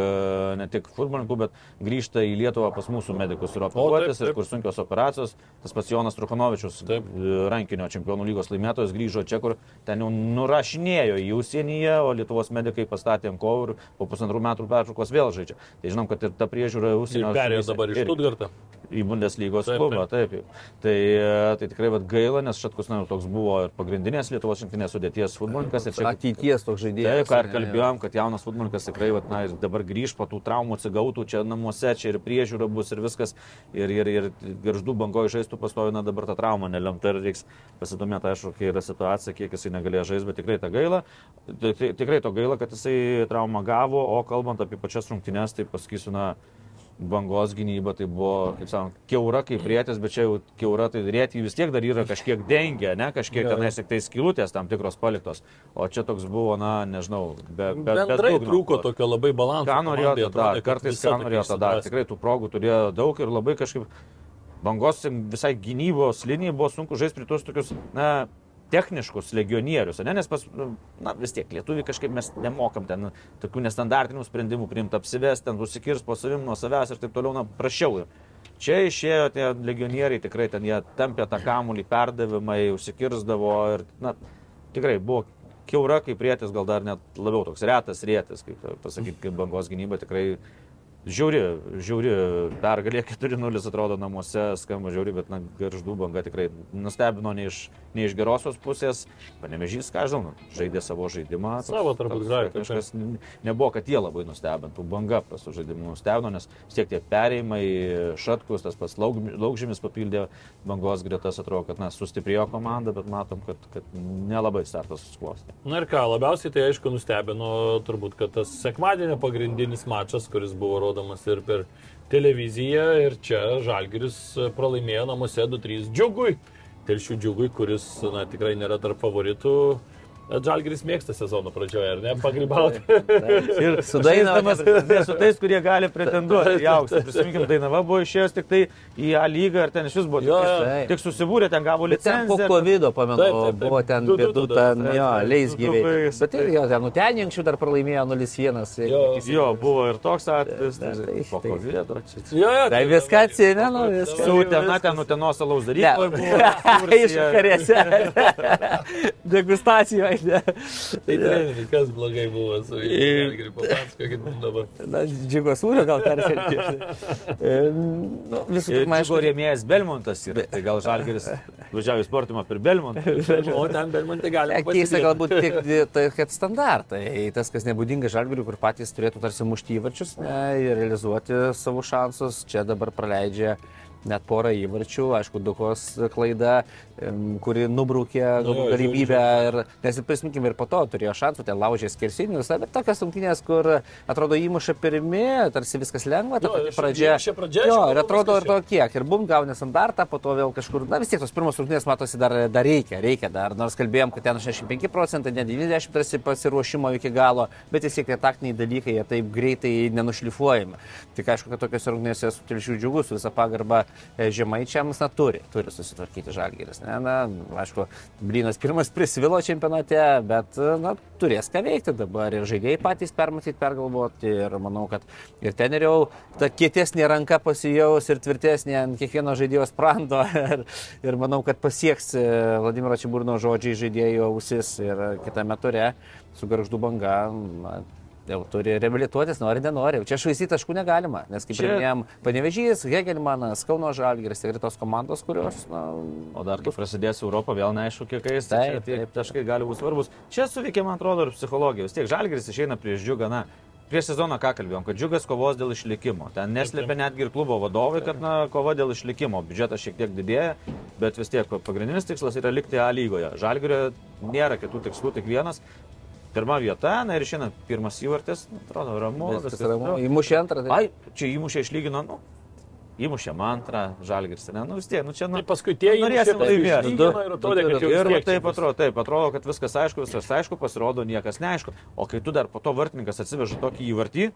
ne tik futbolininkų, bet grįžta į Lietuvą pas mūsų medikus ir operuotis, ir kur sunkios operacijos. Tas pats Jonas Trukonovičius, Taip. e, rankinio čempionų lygos laimėtojas, grįžo čia, kur ten jau nurašinėjo į užsienyje, o Lietuvos medikai pastatė ant kovų ir po pusantrų metų pertraukos vėl žaidžia. Tai žinom, kad ir ta priežiūra Ir užsienio. perėjo dabar iš Stuttgartą. Į Bundeslygos Taip, klubą, taip. taip. Tai, e, tai tikrai vat, gaila, nes Šatkus na, toks buvo ir pagrindinės Lietuvos rinktinės sudėties futbolininkas. Ir čia Ateities toks žaidėjas. Taip, ką ir kalbėjom, kad jaunas futbolininkas tikrai vat, na, dabar grįž po tų traumų, atsigautų čia namuose, čia ir priežiūra bus ir viskas. Ir, ir, ir garždų bangoje žaistų pastovi, na dabar ta trauma nelemta ir reiks pasidomėti, aišku, kokia yra situacija, kiek jisai negalėjo žaisti, bet tikrai ta gaila. Tikrai to gaila, kad jisai traumą gavo, o kalbant apie pačias rungtynes, tai pasakysiu, na, bangos gynyba tai buvo, kaip sakant, keura kaip rėtis, bet čia jau keura, tai rėti vis tiek dar yra kažkiek dengia, ne, kažkiek tenais tik tai skilutės tam tikros paliktos. O čia toks buvo, na, nežinau, be, be, be Bendrai dugno. trūko tokio labai balanso. Ką norėjo tada, kartais ką norėjo tada, tikrai tų progų turėjo daug ir labai kažkaip bangos visai gynybos linijai buvo sunku žaisti prie tuos tokius, na, techniškus legionierius, ne? nes pas, nu, na, vis tiek lietuviai kažkaip mes nemokam ten tokių nestandartinių sprendimų priimti, apsivesti, ten užsikirs po savim nuo savęs ir taip toliau, na, prašiau. Čia išėjo tie legionieriai, tikrai ten jie tampė tą kamulį, perdavimai, užsikirzdavo ir, na, tikrai buvo keura kaip rėtis, gal dar net labiau toks retas rėtis, kaip pasakyti, kaip bangos gynyba tikrai žiauri, žiauri pergalė 4-0 atrodo namuose, skamba žiauri, bet na, garždų banga tikrai nustebino ne iš, ne iš gerosios pusės, panemežys, ką žinau, žaidė savo žaidimą. Savo turbūt taip, Kažkas nebuvo, kad jie labai nustebintų, banga su žaidimu nustebino, nes tiek tie perėjimai, šatkus, tas pats laug, laukžymis papildė bangos gretas, atrodo, kad na, sustiprėjo komanda, bet matom, kad, kad nelabai startas susiklosti. Na ir ką, labiausiai tai aišku nustebino turbūt, kad tas sekmadienio pagrindinis mačas, kuris buvo rodomas ir per televiziją, ir čia Žalgiris pralaimėjo namuose 2-3 džiugui. Telšių džiugui, kuris na, tikrai nėra tarp favoritų. Žalgiris mėgsta sezono pradžioje, ar ne? Pagrybauti. Ir Su Dainava ne su tais, kurie gali pretenduoti į auksą. Prisiminkim, Dainava buvo išėjęs tik tai į A lygą ir ten iš vis buvo Jo, tik, tik, susibūrė, ten gavo ten po licenciją. COVID, pamenu, Taip, taip, taip. buvo ten du, ten, jo, taip. leis Du, gyviai. du, Bet ir jo, ten nutenį anksčiau dar pralaimėjo 0-1. Jo. Jo, buvo ir toks atvejis. Tai- tai tai- Po tai- COVID. čia- Jo, jo, Tai viską atsimenu, viską. Su Utena ten Utenos alaus Ne, daryboje buvo. iš karėse. Degustacijoje. ne. Tai treneri, kas blogai buvo su Žalgiriu, papasakokit mums dabar. Na, džiugo sūrio gal persirinkti. nu, visų Ir pirma, aišku, rėmėjas Belmontas yra. Tai gal Žalgeris važiavo į sportimą per Belmontą. O ten Belmonte galima Keista galbūt tik tai, kad standartai. Tas, kas nebūdinga žalgiriui, kur patys turėtų tarsi mušti įvarčius ne, ir realizuoti savo šansus, čia dabar praleidžia net porą įvarčių, aišku, Dukos klaida, kuri nubraukė Nu galimybę ir, nes ir prisiminkime, ir po to turėjo šansų, ten laužė skersinius, bet tokios rungtynės, kur atrodo įmuša pirmi, tarsi viskas lengva, ta pati pradžia. šia pradžia, jo, ir atrodo ir to kiek. Ir bum gauni standartą, po to vėl kažkur, na vis tiek tos pirmos rungtynės matosi dar, dar reikia, reikia dar, nors kalbėjom, kad ten 65 procentai, ne 90 tarsi pasiruošimo iki galo, bet vis tiek tie taktiniai dalykai, jie taip greitai nenušlifuojami. Tik aišku, kad tokios rungtynėse su telšių džiugus, pagarba e, žemaičiams, na turi, turi susitvarkyti žalgeris. Ne, na, aišku, Blynas pirmas prisvilo čempionate, bet, e, na, turės ką veikti dabar ir žaidėjai patys permatyti, pergalvoti ir manau, kad ir ten ir jau ta kietesnė ranka pasijaus ir tvirtesnė ant kiekvieno žaidėjo sprando ir, ir manau, kad pasieks e, Vladimiro Čiburno žodžiai žaidėjo ausis ir kitame ture su garždu banga. Na, Jau turi reabilituotis, nori, nenori. Čia švaistyti taškų negalima, nes kaip Čia- minėjom, Panevežys, Hegelmanas, Kauno Žalgiris, tai yra tos komandos, kurios, na, O dar kai prasidės Europą, vėl neaišku, kiek jais Taip, tai tie taškai gali būti svarbus. Čia suveikia, man atrodo, ir psichologija. Vis tiek Žalgeris išeina prieš džiugą, na, prieš sezoną ką kalbėjom, kad džiugas kovos dėl išlikimo. Ten neslėpia netgi ir klubo vadovai, kad, na, kova dėl išlikimo. Biudžetas šiek tiek didėja, bet vis tiek pagrindinis tikslas yra likti A lygoje. Žalgerio nėra kitų tikslų, tik vienas. Pirma vieta, na ir šiandien pirmas įvartis, atrodo, ramu. Viskas ramu. Įmušė antrą. Tai... Ai, čia įmušė išlygino, nu, įmušė antrą, žalgiris, ne, nu vis tiek, nu čia, nu, Tai paskui tie norėsim įmušė, paskui laimėti. ir atrodė, Ir čia taip atrodo, taip atrodo, kad viskas aišku, viskas aišku, pasirodo niekas neaišku. O kai tu dar po to vartininkas atsiveža tokį įvartį,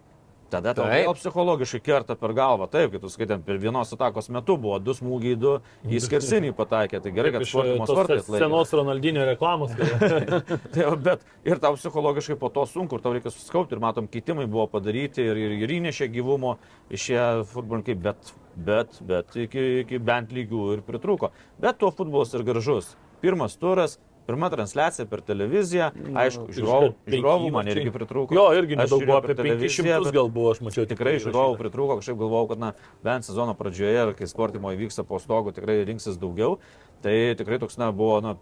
tada tau vėl psichologiškai kerta per galvą. Taip, kaip tu skaitam, per vienos atakos metu buvo du smūgiai, du į skersinį pataikė. Tai gerai, kad sportimas tos vartais laimėjo. senos Ronaldinio reklamos. Tai, bet ir tau psichologiškai po to sunku, tau reikia suskaupti, ir matom, keitimai buvo padaryti, ir, ir, ir įnešė gyvumo išėję futbolininkai, bet, bet, bet iki, iki bent lygių ir pritrūko. Bet tuo futbolas ir gražus. Pirmas turas, pirma transliacija per televiziją, aišku, žiūrovų, Penki žiūrovų man irgi pritrūko. Jo, irgi nedaug buvo, apie televiziją, 500 bet- gal buvo, aš mačiau. Tikrai žiūrovų pritrūko, kažkaip galvojau, kad na, bent sezono pradžioje, ir kai sportimo įvyksta po stogu, tikrai rinksis daugiau. Tai tikrai toks, na, buvo, na,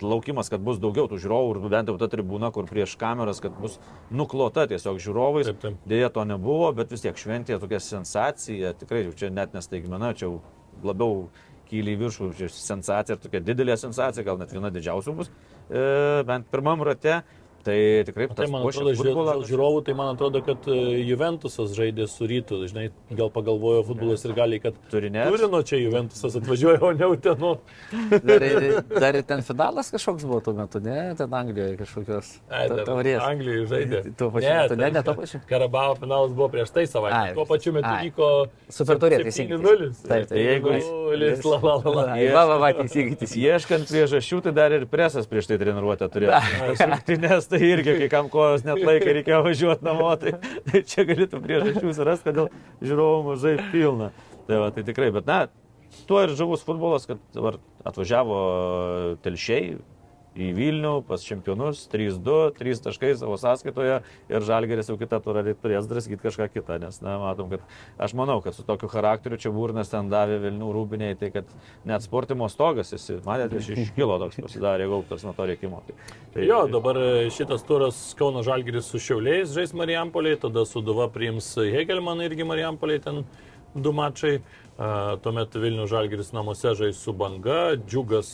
laukimas, kad bus daugiau tų žiūrovų ir bent jau ta tribūna, kur prieš kameras, kad bus nuklota tiesiog žiūrovais. Taip, taip. Dėja to nebuvo, bet vis tiek šventė tokia sensacija, tikrai čia net nestaigmena, čia labiau kyli į viršų, sensacija tokia didelė sensacija, gal net viena didžiausių bus, e, bent pirmam rate. Tai tikrai Tai man atrodo, futbolą. žiūrovų, tai man atrodo, kad e, Juventusas žaidė su rytu. Žinai, gal pagalvojo futbolas ir gali, kad Turi ne. Turino čia Juventusas atvažiuoja, o ne Utenu. Dar, dar ten finalas kažkoks buvo tuo metu, ne? Ten Anglijoje kažkokios taurės. Anglijoje žaidė. Tuo pačiu metu, ne, ne tuo pačiu. Karabavo finalas buvo prieš tai savaitę. Ai, Tuo pačiu metu vyko Super taurė, teisingai. 7-0. Taip, taip. Jeigu- 0, la, la, la, Va, va, va, teisingai. Ieškant priežasčių, tai dar ir presas prieš tai treniruotę turėjo. Tai irgi, kai kam kojos net laikė, reikėjo važiuoti namo, tai, tai čia galėtų priežasčių surasti, kodėl žiūrovų mažai pilna. Tai, va, tai tikrai, bet na, tuo ir žavus futbolas, kad atvažiavo telšiai į Vilnių pas čempionus 3-2, 3 taškai savo sąskaitoje ir Žalgeris jau kitą turą turės draskyti kažką kitą, nes, na, matom, kad aš manau, kad su tokiu charakteriu čia Burnas ten davė Vilnių rūbiniai, tai kad net sportimo stogas, jis, matėte, iš iškilo toks pasidarė gaubtas nuo to reikimo. Tai, tai Jo, dabar e, šitas turas Kauno Žalgiris su Šiauliais žais Marijampoliai, tada Suduva priims Hegelmaną irgi Marijampoliai ten du mačai. Tuomet Vilnių Žalgiris namuose žais su Banga, Džiugas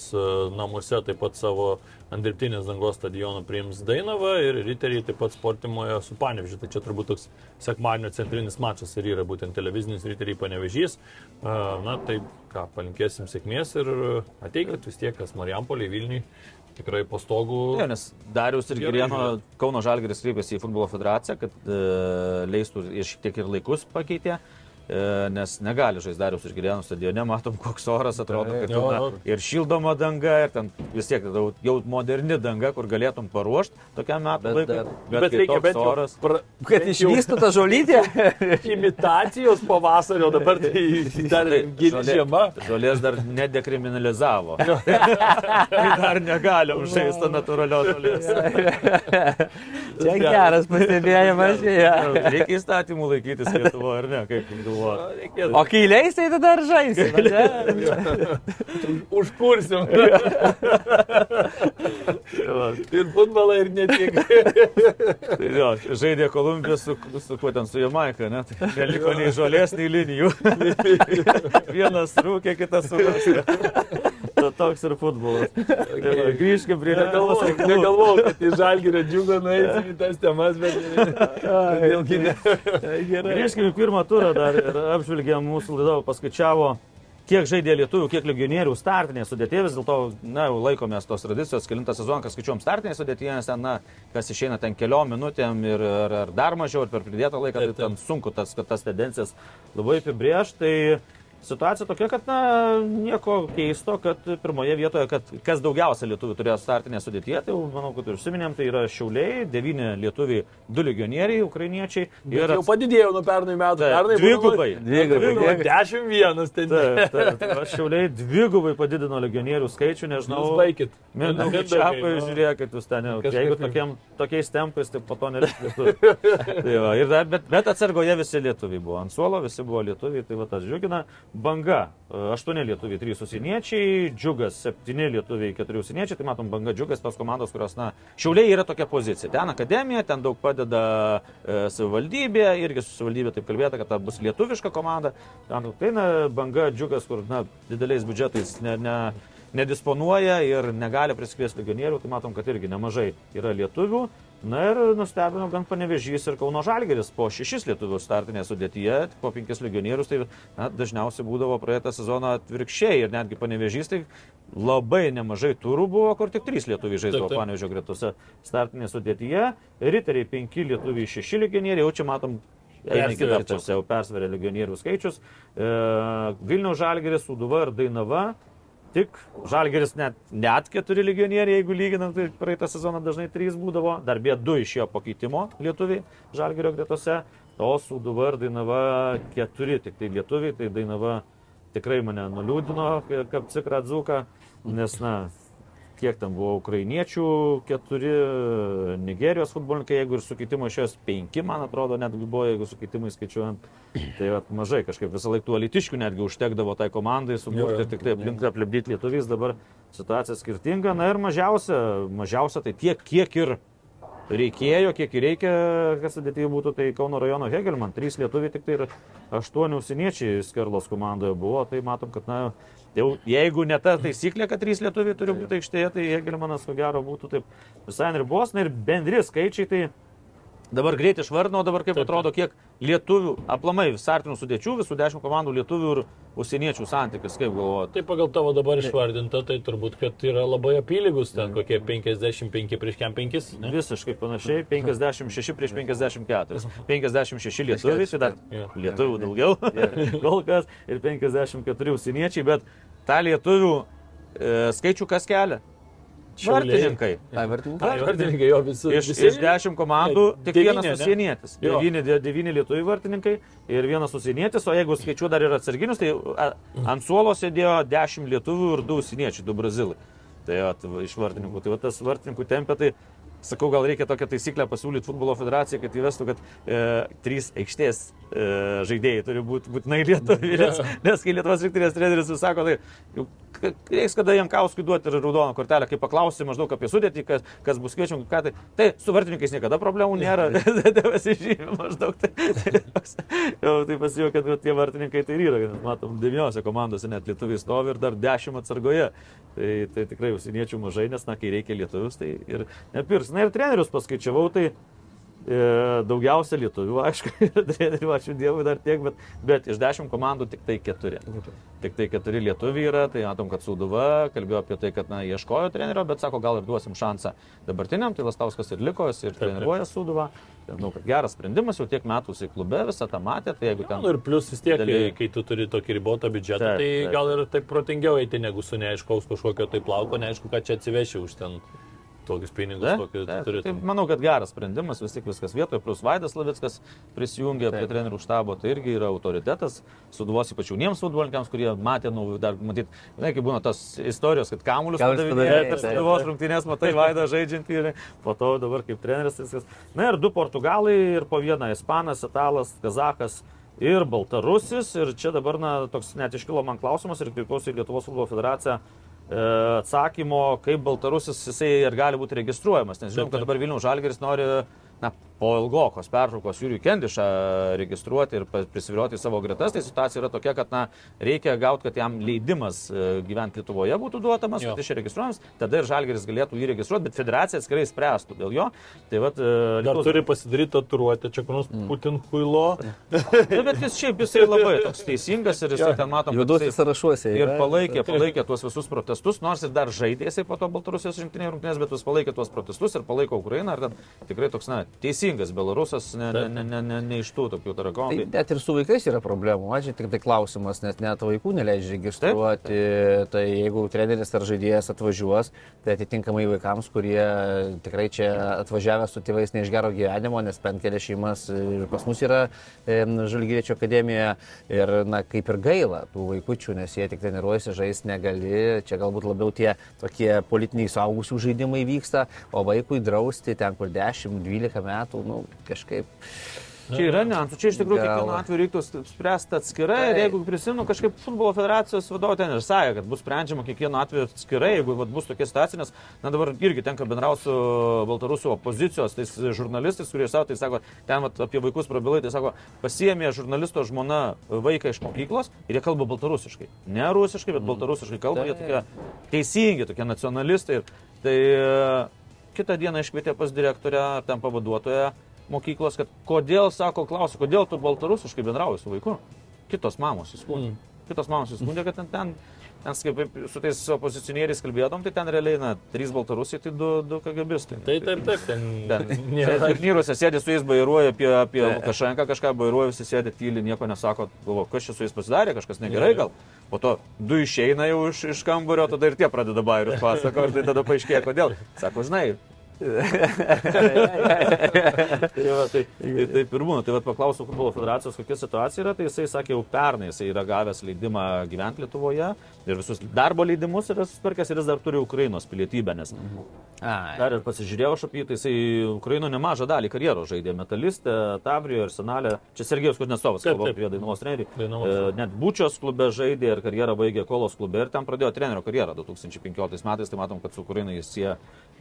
namuose taip pat savo ant dirbtinės dangos stadiono priims Dainavą ir Riteriai taip pat sportimoje su Panevežiu. Tai čia turbūt toks sekmadienio centrinis mačas ir yra būtent televizinis Riteriai Panevežys. Na tai ką, palinkėsim sėkmės ir ateikit vis tiek, kas Marijampoliai Vilniui. Tikrai po stogų. Jo, nes Darius ir Girieno. Kauno Žalgeris kreipėsi į futbolo federaciją, kad e, leistų ir šiek tiek ir laikus pakeitė. E, Nes negali žaisti Darius ir Girienų stadione, matom, koks oras atrodo, kad jau, na, ir šildoma danga, ir ten vis tiek jau, jau moderni danga, kur galėtum paruošti tokiam metų Bet Bet, Bet kai reikia bent oras. pra- Kad išvystų tą žolytę. imitacijos pavasario, dabar tai dar gili žolė- žiema. Žolės dar nedekriminalizavo. tai dar negalim žaisti natūralios žolės. Čia geras pastebėjimas. Ja. Reikia įstatymų laikytis Lietuvoje, ar ne? Kaip jūs galvojate? Reikės O kai leis, tai tada ir žaisi. ne? užkursim. ir futbolą, ir ne tik. Tai jo, žaidė Kolumbija su, su, kuo ten, su Jamaika, ne? Tai neliko nei žolės, nei linijų. Vienas rūkė, kitas surūkė. Toks ir futbolas. Tai va, Grįžkime prie Lietuvos Negalvojau, kad į žalgyrę džiugą nueisim į tas temas, bet vėlgi ne. Grįžkime į pirmą turą dar ir apžvelgėm mūsų laidą, paskaičiavo, kiek žaidė lietuvių, kiek legionierių startinėje sudėtėje, vis dėlto, na, jau laikomės tos tradicijos, kilintą sezoną, kas skaičiuom startinėje sudėtyje, nes ten, na, kas išeina ten keliom minutėm ir ar, ar dar mažiau, ir per pridėtą laiką, tai ten sunku tas, kad tas tendencijas labai apibrėžti. Tai situacija tokia, kad, na, nieko keisto, kad pirmoje vietoje, kad kas daugiausia lietuvių turėjo startinėje sudėtyje, tai jau, manau, kad ir užsiminėm, tai yra Šiauliai, devyni lietuviai, du legionieriai, ukrainiečiai ir Jau padidėjo nuo pernai metų. Taip, Pernai dvigubai. Dvigubai. 10-1 ten. Taip, taip, taip. Aš šiauliai dvigubai padidino legionierių skaičių, nežinau. Jūs baikit. Mindaugai Mindaugai, Čiapai, nu. žiūrėkit, jūs ten jau. Jeigu jau. tokiam, tokiais tempais, tai po to nereikėtų. tai va, dar, bet, bet atsargoje visi lietuviai buvo. Ant suolo visi buvo lietuviai, tai va tas džiugina. Banga. e, Aštuoni lietuviai, trys užsieniečiai. Džiugas, septyni lietuviai, keturi užsieniečiai. Tai matom, banga džiugas, tos komandos, kurios, na, šiauliai yra tokia pozicija. Ten akademija, ten daug padeda e, savivaldybė. Irgi su savivaldybė taip kalbėta, kad ta bus lietuviška komanda. Ten, tai, na, banga džiugas, kur, na, dideliais biudžetais ne, ne, nedisponuoja ir negali prisikviesti legionierių, tai matom, kad irgi nemažai yra lietuvių. Na ir nustebino gan panevežys ir Kauno Žalgeris po šešis lietuvių startinėje sudėtyje, po penkis legionierius, tai na, dažniausiai būdavo praeitą sezoną atvirkščiai ir netgi panevežys, tai labai nemažai turų buvo, kur tik trys Taip, taip. panevežio gretose startinėje sudėtyje, riteriai penki lietuviai šeši legionieriai, jau čia matom Eina kitą pusę, jau persveria legionierių skaičius. E, Vilniaus Žalgeris, Uduva ir Dainava. Tik Žalgeris net, net keturi legionieriai, jeigu lyginant, tai praeitą sezoną dažnai trys būdavo. Dar bė du išėjo pakeitimo lietuviai Žalgerio gretose. O Uduva ir Dainava keturi, tik tai lietuviai, tai Dainava tikrai mane nuliūdino, kaip cikrą dzuką, nes, na, kiek ten buvo ukrainiečių, keturi, Nigerijos futbolininkai, jeigu ir su keitimu iš jos penki, man atrodo, netgi buvo, jeigu su keitimai skaičiuojant, tai vat, mažai kažkaip visą laiką tų alitiškių netgi užtekdavo tai komandai suburti tik tai aplink aplipdyti lietuviais, dabar situacija skirtinga, na ir mažiausia, mažiausia tai tiek, kiek ir reikėjo, kiek ir reikia, kad sudėtyje būtų, tai Kauno rajono Hegelman, trys lietuviai, tik tai ir aštuoni užsieniečiai Skerlos komandoje buvo, tai matom, kad na, jau jeigu ne ta taisyklė, kad trys lietuviai turi būti aikštėje, tai Hegelmanas ko gero būtų taip visai ribos, na ir bendri skaičiai, tai dabar greit išvardinau, dabar kaip Taip, atrodo, kiek lietuvių, aplamai startinių sudėčių, visų dešimt komandų lietuvių ir užsieniečių santykis, kaip galvojate. Tai pagal tavo dabar išvardinta, tai turbūt, kad yra labai apylygus, ten kokie 55 prieš kem 5. Ne? Visiškai panašiai, 56 prieš 54. 56 lietuviai, tai dar lietuvių daugiau, kol kas, ir 54 užsieniečiai, bet tą lietuvių e, skaičių kas kelia? Vartininkai. Tai vartininkai. Tai vartininkai jo visi. Iš, visi- iš 10 komandų tik devyni, vienas. Jo. 9, 9 lietuvių vartininkai ir vienas užsienietis, o jeigu skaičiu dar ir atsarginius, tai ant suolo sėdėjo 10 lietuvių ir 2 užsieniečiai, 2 brazilai. Tai jo, iš vartininkų. Tai va, tas vartininkų tempė, tai sakau, gal reikia tokią taisyklę pasiūlyti futbolo federacijai, kad įvestų, kad e, trys aikštės e, žaidėjai turi būti būtinai lietuviai. Nes, nes kai Lietuvos rinktinės treneris vis sako, tai reiks kada Jankauskui duoti ir raudoną kortelę, kai paklausi maždaug apie sudėtį, kas, kas bus kviečiama, ką tai. Tai su vartininkais niekada problemų nėra, tai pasižymė maždaug. Tai, jau, tai pasijau, kad va, tie vartininkai tai yra, matom, devyniose komandose net lietuviai stovi ir dar dešimt atsargoje. Tai, tai tikrai užsieniečių mažai, nes, na, kai reikia lietuvius, tai ir nepirks. Na ir trenerius paskaičiavau, tai e, daugiausia lietuvių, aišku, trenerių, ačiū Dievui, dar tiek, bet, bet iš dešimt komandų tik tai keturi. Tik tai keturi lietuviai yra, tai matom, kad Sūduva kalbėjo apie tai, kad, na, ieškojo trenerio, bet sako, gal ir duosim šansą dabartiniam, tai Lastauskas ir liko, jis ir treniruoja Sūduvą. Tai, Manau, kad geras sprendimas, jau tiek metų jisai klube visą tą matė, tai jeigu ten... Nu, ir plus vis tiek, kai, Dalyviai. kai tu turi tokį ribotą biudžetą, Taip, tai taip. gal ir taip protingiau eiti, negu su neaiškaus kažkokio tai plauko, neaišku, ką čia atsiveši už ten tokius pinigus, Taip, kokius taip, turi. tai manau, kad geras sprendimas, vis tik viskas vietoje, plus Vaidas Lavickas prisijungė prie trenerių štabo, tai irgi yra autoritetas, suduvos ypač jauniems futbolininkams, kurie matė, nu, dar matyt, žinai, kaip būna tos istorijos, kad Kamuolius padavinėja per taip, suduvos taip. rungtynės, matai Vaidą žaidžiantį ir po to dabar kaip treneris viskas. Na ir du portugalai ir po vieną ispanas, italas, kazakas. Ir Baltarusis, ir čia dabar, na, toks net iškilo man klausimas ir kreipiausi į Lietuvos futbolo federaciją atsakymo, kaip Baltarusis jisai ir gali būti registruojamas. Nes žinom, kad dabar Vilnių Žalgeris nori na, po ilgokos pertraukos Jūrių Kendišą registruoti ir prisivilioti savo gretas. Tai situacija yra tokia, kad na, reikia gauti, kad jam leidimas e, gyventi Lietuvoje būtų duotamas, Jo. kad čia registruojamas, tada ir Žalgeris galėtų jį registruoti, bet federacija atskirai spręstų dėl jo. Tai vat, e, Dar Lietuvos- turi pasidaryti tatuiruotę, čia kur nors Putin huilo. Na, bet jis šiaip jisai labai toks teisingas ir jisai ten matom, jisai- sąrašuose. Ir palaikė, palaikė tuos visus protestus, nors ir dar žaidė jisai po to Baltarusijos rinktinėje rungtynės, bet jis palaikė tuos protestus ir palaiko Ukrainą. Ir ten tikrai toks, na, teisingas Belarusas, ne, ne, ne, ne, ne, ne iš tų tokių Tai tarakonų. net ir su vaikais yra problemų, mažiai tik tai klausimas, nes net vaikų neleidžia registruoti. Tai jeigu treneris ar žaidėjas atvažiuos, tai atitinkamai vaikams, kurie tikrai čia atvažiavę su tėvais ne iš gero gyvenimo, nes bent kelias šeimas ir pas mus yra e, Žalgiriečio akademija ir, na, kaip ir gaila tų vaikučių, nes jie tik treniruojasi, žais negali. Čia galbūt labiau tie tokie politiniai suaugusių žaidimai vyksta, o vaikui drausti ten, kur 10-12 metų, nu, kažkaip. Čia yra niuansų, čia iš tikrųjų kiekvienu atveju reiktų spręsti atskirai ir Taip. jeigu prisimenu, kažkaip futbolo federacijos vadovai ten ir sakė, kad bus sprendžiama kiekvienu atveju atskirai, jeigu vat, bus tokia situacija, nes na, dabar irgi tenka bendrauti su Baltarusų opozicijos, tais žurnalistais, kurie savo, tai sako, ten vat, apie vaikus prabilai, tai sako, pasiemė žurnalisto žmona vaiką iš mokyklos ir jie kalba baltarusiškai. Ne rusiškai, bet baltarusiškai kalba, jie tokie teisingi, tokie nacionalistai. Tai e, kitą dieną iškvietė pas direktorę, ar ten pavaduotoją mokyklos, kad kodėl, sako, klausia, kodėl tu baltarusiškai bendrauji su vaiku. Kitos mamos įskundė. Mm. Kitos mamos įskundė, kad ten, ten, ten kaip su tais opozicionieriais kalbėdom, tai ten realiai, na, trys baltarusiai, tai du, du kagabistai. Tai taip, taip, ten Ten nėra. turnyruose sėdė su jais bairuoja apie, apie Lukašenką, kažką bairuoja, visi sėdė tyliai, nieko nesako, galvo, kas čia su jais pasidarė, kažkas negerai gal. Po to du išeina jau iš, iš kambario, tada ir tie pradeda bairius pasako, ir tai tada paaiškėja, kodėl. Sako, žinai. tai, va, tai, tai taip ir būna. Tai va, paklausiau futbolo federacijos, kokia situacija yra, tai jisai sakė, jau pernai jisai yra gavęs leidimą gyventi Lietuvoje ir visus darbo leidimus yra susipirkęs ir jis dar turi Ukrainos pilietybę, nes Ai. Dar ir pasižiūrėjau aš apie jį, tai jisai Ukraino nemažą dalį karjeros žaidė. Metalistė, Tavrijo ir Senalė. Čia Sergejus kalbu taip. apie Dainavos. Dainavos. E, net Bučios klube žaidė ir karjerą baigė Kolos klube ir ten pradėjo trenerio karjerą 2015 metais. Tai matom, kad su Ukraina jis jie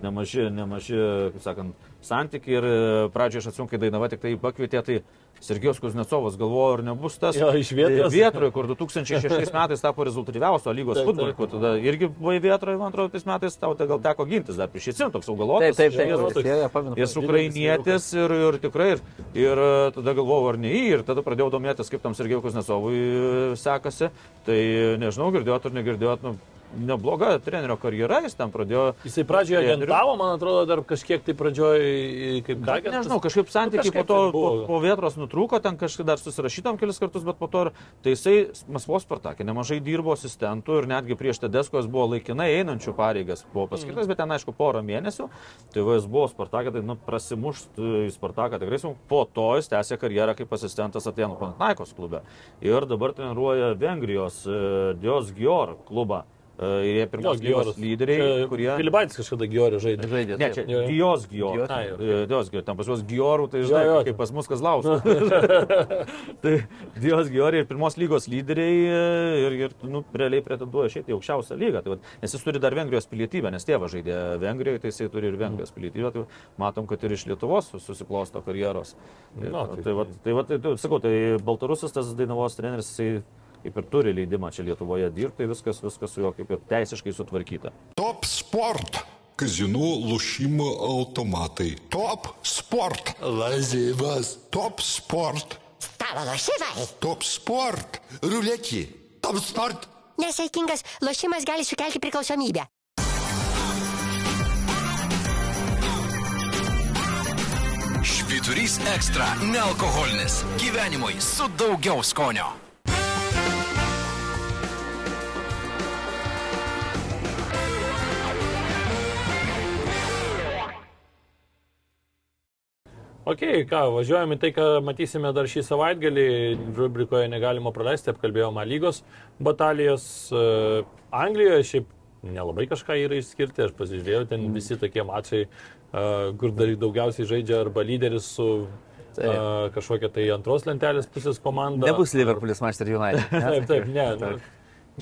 nemaži, nemaži, kaip sakant, santykiai ir e, pradžioje aš atsimenu, kai Dainava tik tai pakvietė, tai Sergejus Kuznecovas galvojo, ar nebus tas Jo, iš Vėtros. Vietroje, kur 2006 metais tapo rezultatyviausio lygos futbolininku, tada irgi buvai Vietroje, man atrodo, tais metais tau tai gal teko gintis dar prieš įsim, toks augalotas. Taip, taip, taip. taip, taip, pamenu. Jis ukrainietis ir, ir tikrai, ir, ir e, tada galvojau, ar ne jį, ir tada pradėjau domėtis, kaip tam Sergejui Kuznecovui e, sekasi. Tai nežinau, girdėjot ar negirdėjot, nu, nebloga trenerio karjera, jis ten pradėjo. Jisai pradžioje agentavo, man atrodo, dar kažkiek tai pradžioje kaip ką. Nežinau, kažkaip santykiai po to tai po, po vietros nutrūko, ten kažkaip dar susirašytam kelis kartus, bet po to ir tai jisai Maskvos Spartakė nemažai dirbo asistentų ir netgi prieš Tedeskos buvo laikinai einančių pareigas, buvo paskirtas, bet ten aišku porą mėnesių. Tai va, jis buvo Spartakė, tai nu, prasimušt į Spartaką tikrai. Po to jis tęsė karjerą kaip asistentas Atenų Panathinaikos klube. Ir dabar treniruoja Vengrijos e, Dios Gior klubą. E, Ir jie pirmos lygos lyderiai, kurie... Filibaitis kažkada Giorį žaidė. Žaidė. Ne, čia Jo. Ai, jo. E, Dios Gior. Ten pas juos Giorų, tai žinai, Jo, jo. kaip pas mus Kazlauskas. tai Dios Gior ir pirmos lygos lyderiai e, ir, ir nu, realiai pretenduoja šiaip į aukščiausią lygą. Tai, vat, nes jis turi dar Vengrijos pilietybę, nes tėvas žaidė Vengrijoje, tai jisai turi ir Vengrijos pilietybę. Tai matom, kad ir iš Lietuvos sus- susiklosto karjeros. Na, tai- tai, vat, tai, vat, tai, tai, sakau, tai Baltarusas tas Dainavos treneris, jisai kaip ir turi leidimą čia Lietuvoje dirbti, viskas, viskas su juo kaip ir teisiškai sutvarkyta. Top sport! Kazinų lošimo automatai. Top sport. Lazivas. Top sport. Stalo lošimai. Top sport. Ruletį. Top sport. Nesveikingas lošimas gali sukelti priklausomybę. Šviturys ekstra - nealkoholinis. Gyvenimui su daugiau skonio. Ok, ką, važiuojame į tai, ką matysime dar šį savaitgalį. Rubrikoje negalima praleisti, apkalbėjome lygos batalijas. E, Anglijoje šiaip nelabai kažką yra išskirti, aš pasižiūrėjau, ten visi tokie mačai, e, kur dar daugiausiai žaidžia arba lyderis su e, kažkokia tai antros lentelės pusės komanda. Nebus Liverpoolis Manchester United. Taip, taip, ne. nu,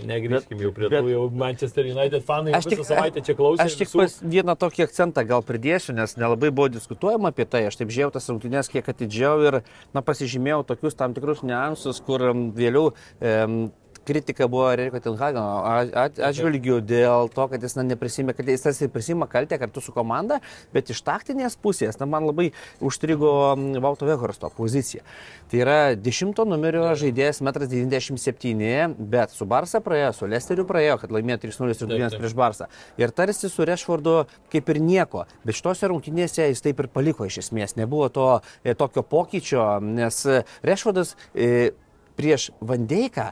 Negrįžkim jau prie bet- tų jau Manchester United fanai. Aš tik- tik savaitę čia klausau. Aš tik pas vieną tokį akcentą gal pridėsiu, nes nelabai buvo diskutuojama apie tai. Aš taip žiūrėjau tas rungtynės kiek atidžiau ir na, pasižymėjau tokius tam tikrus niuansus, kur vėliau em, kritika buvo Eriko Tilhagano atžvilgių dėl to, kad jis na, neprisimė, kad jis tarsi prisima kaltę kartu su komanda, bet iš taktinės pusės, na, man labai užstrigo Vauto Vehorsto pozicija. Tai yra 10 numerio žaidėjas 1,97 m, bet su Barsa praėjo, su Lesteriu praėjo, kad laimėjo 3-0 ir 2-1 taip. prieš Barsą. Ir tarsi su Rešfordu kaip ir nieko, bet šitose rungtynėse jis taip ir paliko iš esmės. Nebuvo to e, tokio pokyčio, nes Rešfordas e, prieš Vandeiką,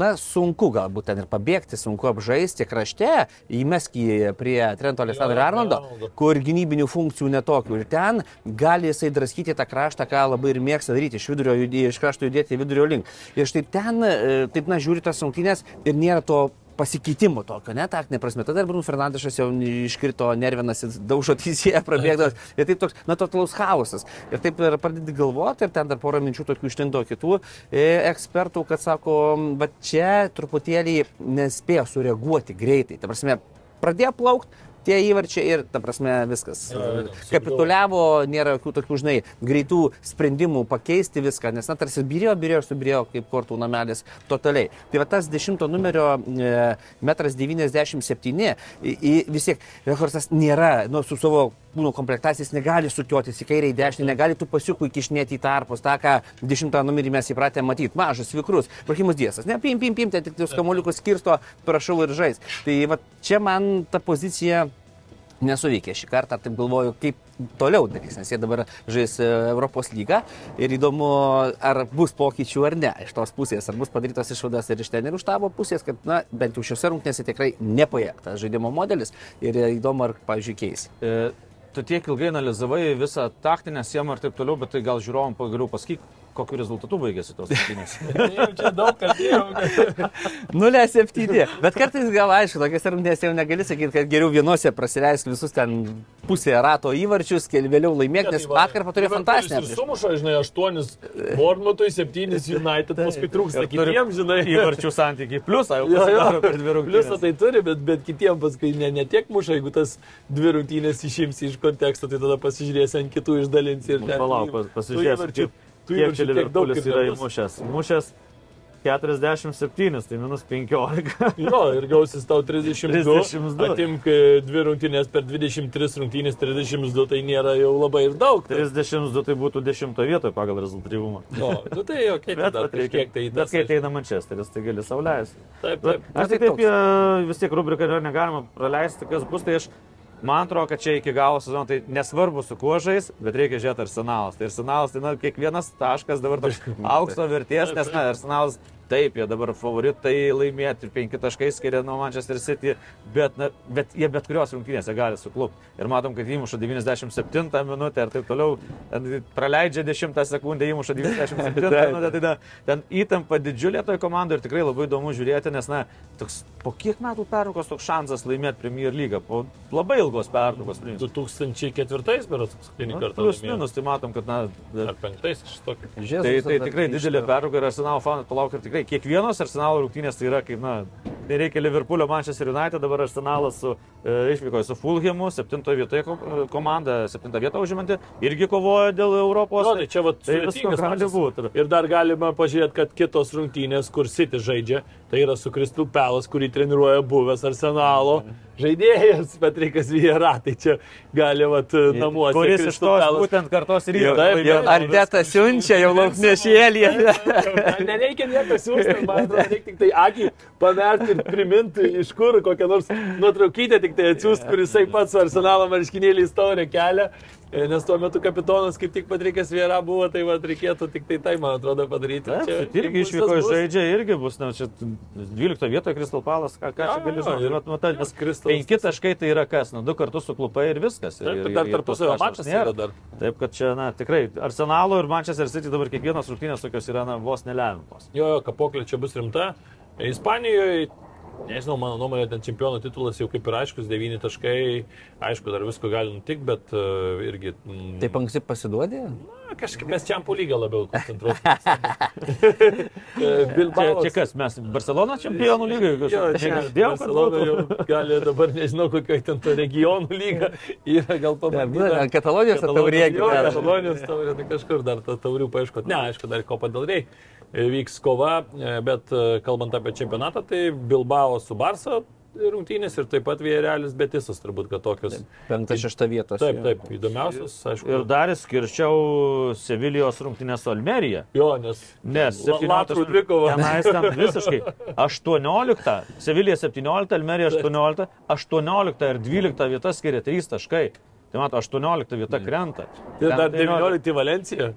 na, sunku galbūt ten ir pabėgti, sunku apžaisti krašte, įmesk jį prie Trento Alessandro Arnoldo, kur gynybinių funkcijų netokių. Ir ten gali jisai draskyti tą kraštą, ką labai ir mėgsta daryti, iš, vidurio, iš krašto judėti vidurio link. Ir štai ten, e, taip, na, žiūri tas rungtynės ir nėra to pasikeitimo tokio, ne, taktinė prasme. Tada ir Bruno Fernandešas jau iškrito, nervinasi, daužo teisėje, prabėgdamas. Ir taip toks, na, totalus chaosas. Ir taip ir pradedi galvoti, ir ten dar porą minčių tokių ištindo kitų ekspertų, kad sako, va čia truputėlį nespėjo sureaguoti greitai. Ta prasme, pradėjo plaukti, tie įvarčiai ir, ta prasme, viskas. Kapituliavo, nėra jokių tokių, žinai, greitų sprendimų pakeisti viską, nes, na, tarsi birėjo, birėjo ir subirėjo kaip kortų namelis totaliai. Tai va tas 10 numerio e, metras 97, į, į, vis tiek Rehorsas nėra, nu, su savo kūno komplektacija jis negali sukiotis į kairę, į dešinę, negali tų pasiukų įkišnėti į tarpus, tą, ką 10 numerį mes įpratę matyti, mažas, vikrus, Prahimas Diesas, ne, pim, pim, pim, ten tik tos kamuoliukus skirsto, prašau ir žais. Tai va čia man ta pozicija nesuveikė šį kartą, taip galvoju, kaip toliau darys, nes jie dabar žais e, Europos lygą ir įdomu, ar bus pokyčių ar ne iš tos pusės, ar bus padarytos išvadas ir iš ten ir už tavo pusės, kad, na, bent jau šiuose rungtynėse tikrai nepajėgtas žaidimo modelis ir įdomu, ar, pavyzdžiui, keis. E, tu tiek ilgai analizavai visą taktinę siemą ir taip toliau, bet tai gal žiūrovom pagaliau pasakyk, kokiu rezultatu baigėsi tos rungtynės. Jau čia daug kalbėjau. kad- 0-7. Bet kartais gal aišku, tokiuose rungtynėse jau negali sakyti, kad geriau vienose prasileisk visus ten pusę rato įvarčius, keli vėliau laimėti, nes atkarpą turėjo fantastinę. Ir sumuša, žinai, aštuonis Bournemouth'ui, septynis United, paskui trūksta kitiems, žinai. Įvarčių santykiai. Pliusą jau pasidaro per dvi Pliusą rungtynes. tai turi, bet, bet kitiems paskui ne, ne tiek muša, jeigu tas dvi rungtynės išimsi iš konteksto, tai tada pasižiūrėsi ant kitų išdalinsi ir ten. Palauk, tų- kiek- kiek čia Liverpoolis yra įmušęs. Mušęs 47, tai minus 15. Jo, ir gausis tau 32. 32. Atimk e, dvi rungtynės per 23 rungtynės, 32 tai nėra jau labai ir daug. Tai, 32 tai būtų 10 vietoje pagal rezultatyvumą. no, nu, tai jau kiek Bet, dar reikia, kažkiek tai bet kai ateina Manchesteris, tai gali sauliaisti. Taip, Bet taip. Aš tai tai taip, toks. e, vis tiek rubriką negalima praleisti, kas bus, tai aš Man atrodo, kad čia iki galo sezono tai nesvarbu su kuo žais, bet reikia žiūrėti arsenalas. Tai arsenalas, tai na, kiekvienas taškas dabar toks aukso vertės, nes na, arsenalas taip, jie dabar favoritai laimėti ir penki taškai skiria nuo Manchester City, bet, na, bet jie bet kurios rungtynėse gali suklupti. Ir matom, kad įmuša 97 minutę ir taip toliau, praleidžia 10 sekundę, įmuša 97 minutę, tai na, ten įtampa didžiulė toje komandoje ir tikrai labai įdomu žiūrėti, nes, na, toks, po kiek metų pertraukos toks šansas laimėti Premier lygą, po labai ilgos pertraukos. priminsiu. 2004 berods paskutinį kartą. Plus minus, tai matom, kad, na, Ar penktais, aš tokį. Tai, tai tikrai didelė pertrauka ir Arsenal fanai palaukia ir tikrai kiekvienos Arsenal rungtynės tai yra kaip, na, tai reikia Liverpoolio Manchester United, dabar Arsenalas su, e, išvykoje su Fulhamu, septintoje vietoje e, komanda, septintą vietą užimanti, irgi kovoja dėl Europos. O, tai čia vat tai visko gali būti. Ir dar galima pažiūrėti, kad kitos rungtynės, kur City žaidžia, tai yra su Kristal Pelas, kurį treniruoja buvęs Arsenalo žaidėjas Patrikas Viera. Tai čia gali vat, namuose. Kuris iš tos Palace- būtent kartos ir Jau- yra. taip, laimėjo. jau Ar dėta siunčia jau lauknešėlį? Nereikia nieko siūsti, man atrodo, reikia tik tai akį pamerti ir priminti, iš kur kokią nors nuotraukytę tik tai atsiųsti, kuris pats su arsenalo marškinėlį istoriją kelia. E, Nes tuo metu kapitonas kaip tik Patrikas Viera buvo, tai va reikėtų tik tai tai, man atrodo, padaryti. Taip, Čia irgi išvyko bus. žaidžia, irgi bus, na, čia 12 vietoje Kristal Palas, ką, ką čia gali žinoti. ir matai, nes Penki taškai tai yra kas, na, du kartus suklupai ir viskas. Ir, ir, dar ir tos tarpusavio mačas nėra. dar. Taip, kad čia, na, tikrai, Arsenalo ir Manchester City dabar kiekvienos rungtynės tokios yra, na, vos nelemiamos. Jo, jo, kapoklė čia bus rimta. Ispanijoje, nežinau, mano nuomonė, ten čempionų titulas jau kaip ir aiškus, 9 taškai, aišku, dar visko gali nutikti, bet uh, irgi... Mm, Taip anksti pasiduodė? na, kažkaip mes čia po lygą labiau koncentruojame. Čia, Bilbao. čia kas, mes Barcelona čempionų Jo, kažkaip čia kad Barcelona jau gali dabar, nežinau, kokio ten to regionų lyga yra, gal pabandyta. Katalonijos taurė. Jo, Katalonijos taurė, tai kažkur dar tą taurių paaiškot. Ne, aišku, dar kopa dėl rei. Vyks kova, e, bet e, kalbant apie čempionatą, tai Bilbao su Barsa rungtynės ir taip pat Vėrelis Betisas, turbūt, kad tokios. Penkta, šešta vietos. Taip, taip, įdomiausios, aišku. Ir dar skirčiau Sevilijos rungtynės su Almerija. Jo, nes. Nes La- Latrų dvikova. Tenais ten visiškai 18, Sevilija 17, Almerija 18, 18 ir 12 vieta skiria 3 taškai. Tai mato, 18 vieta krenta. Ir dar Ten 19 Valencija.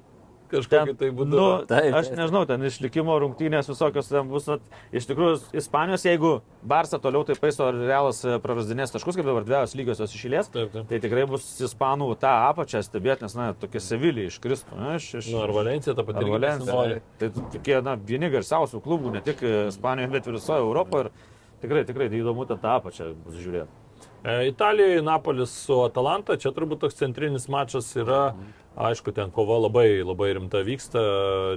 Kažkokiu tai būdu. Nu, Taip, aš nežinau, ten išlikimo rungtynės visokios ten bus. At, iš tikrųjų, Ispanijos, jeigu Barça toliau taip paiso, ar Realas e, prarasdinės taškus, kaip dabar dviejos lygiosios išėlės, Taip, taip. tai tikrai bus Ispanų tą apačią stebėti, nes, na, tokia Sevilija iškristų. Iš, iš, Nu, ar Valencija tą patį. Valencija. Tai tokie, na, vieni garsiausių klubų, ne tik e, Ispanijoje, bet ir visoje Europoje. Ir Tikrai, tikrai, tai įdomu tą apačią bus žiūrėti. E, Italijoje Napolis su Atalanta, čia turbūt toks centrinis mačas yra. Aišku, ten kova labai, labai rimta vyksta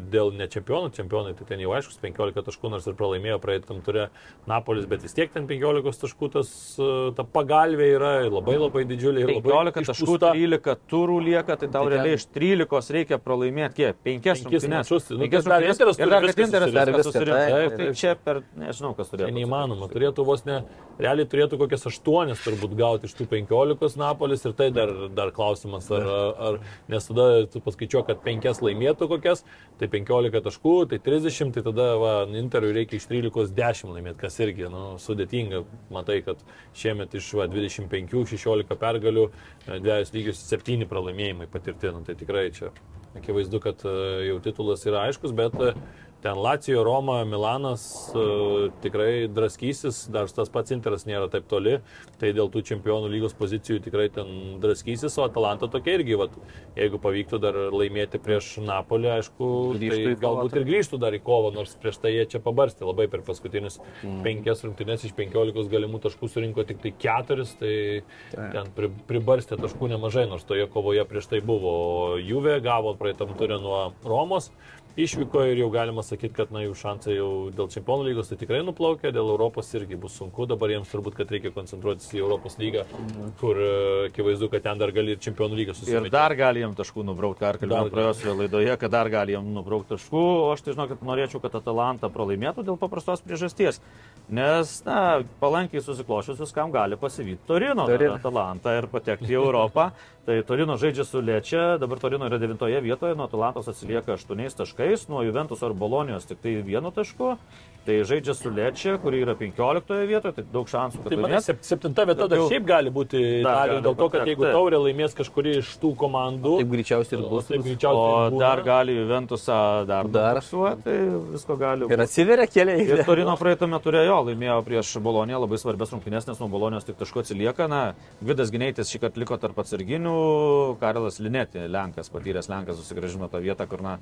dėl ne čempionų. Čempionai tai ten jau aiškus, 15 taškų, nors ir pralaimėjo praeitam turė Napolis, bet vis tiek ten 15 taškų tas, e, ta pagalbė yra labai labai didžiulė. ir labai 15 taškų, išpūsta. 13 turų lieka, tai tau Tai realiai iš 13 reikia pralaimėti kiek? 5 Penkis rungtynes. mačus. Nu, Penkias tai rungtynes. Ir dar Interas dar Viską, taip, Tai čia per, nežinau, kas turėtų. Tai neįmanoma. Turėtų vos ne, realiai turėtų kokias aštuonias turbūt gauti iš tų penkiolikos Napolis ir tai dar, dar klausimas, ar, ar, nes tada tu paskaičiuok, kad penkias laimėtų kokias, tai 15 taškų, tai 30, tai tada va, Interui reikia iš 13 10 laimėti, kas irgi nu, sudėtinga. Matai, kad šiemet iš va, 25, 16 pergalių, e, dviejus lygius 7 pralaimėjimai patirti. Nu, tai tikrai čia akivaizdu, kad e, jau titulas yra aiškus, bet e, ten Lacijo, Roma, Milanas e, tikrai draskysis, dar tas pats Interas nėra taip toli, tai dėl tų čempionų lygos pozicijų tikrai ten draskysis, o Atalanta tokia irgi, vat, jeigu pavyktų dar laimėti prieš Napolį, aišku, Grįžtų tai galbūt ir grįžtų dar į kovą, nors prieš tai jie čia pabarstė labai per paskutinius mm. penkias rungtynes iš penkiolikos galimų taškų surinko tik tai keturis, tai ten pri, pribarstė taškų nemažai, nors toje kovoje prieš tai buvo. Juve gavo praeitam turė nuo Romos, išvyko ir jau galima sakyti, kad na, jų šansai jau dėl čempionų lygos tai tikrai nuplaukė, dėl Europos irgi bus sunku, dabar jiems turbūt, kad reikia koncentruotis į Europos lygą, kur e, akivaizdu, kad ten dar gali ir čempionų lygą Ir susitikti. dar gali jam taškų nubraukti, ir Dar gali. praėjusioje laidoje, kad dar gali jam nubraukti taškų. O aš tai žinau, kad norėčiau, kad Atalanta pralaimėtų dėl paprastos priežasties. Nes, na, palankiai susiklošius viskam gali pasivyti Torino, Torino. Torino. Atalanta ir patekti į Europą. Tai Torino žaidžia su Lečia, dabar Torino yra devintoje vietoje, nuo Atalantos atsilieka aštuoniais taškais, nuo Juventus ar Bolonijos tik tai vienu tašku. Tai žaidžia su Lečia, kuri yra penkioliktoje vietoje, tai daug šansų, kad Tai laimės. sep- septinta vieta dar šiaip gali būti Italijoje, gali dėl to, kad jeigu taurė laimės kažkuri iš tų komandų, Taip greičiausiai ir bus. taip greičiausiai O būna. dar gali Juventusą dar Dar. tai visko gali. Ir atsiveria keliai. Ir Torino praeitame turėjo, laimėjo prieš Boloniją labai svarbės rungtynės, nes nuo Bolonijos tik taško atsilieka. Na, Vidas Gineitis šį kartą liko tarp atsarginių, Karelas Linetė, Lenkas, patyręs Lenkas, susigražino tą vietą, kur, na,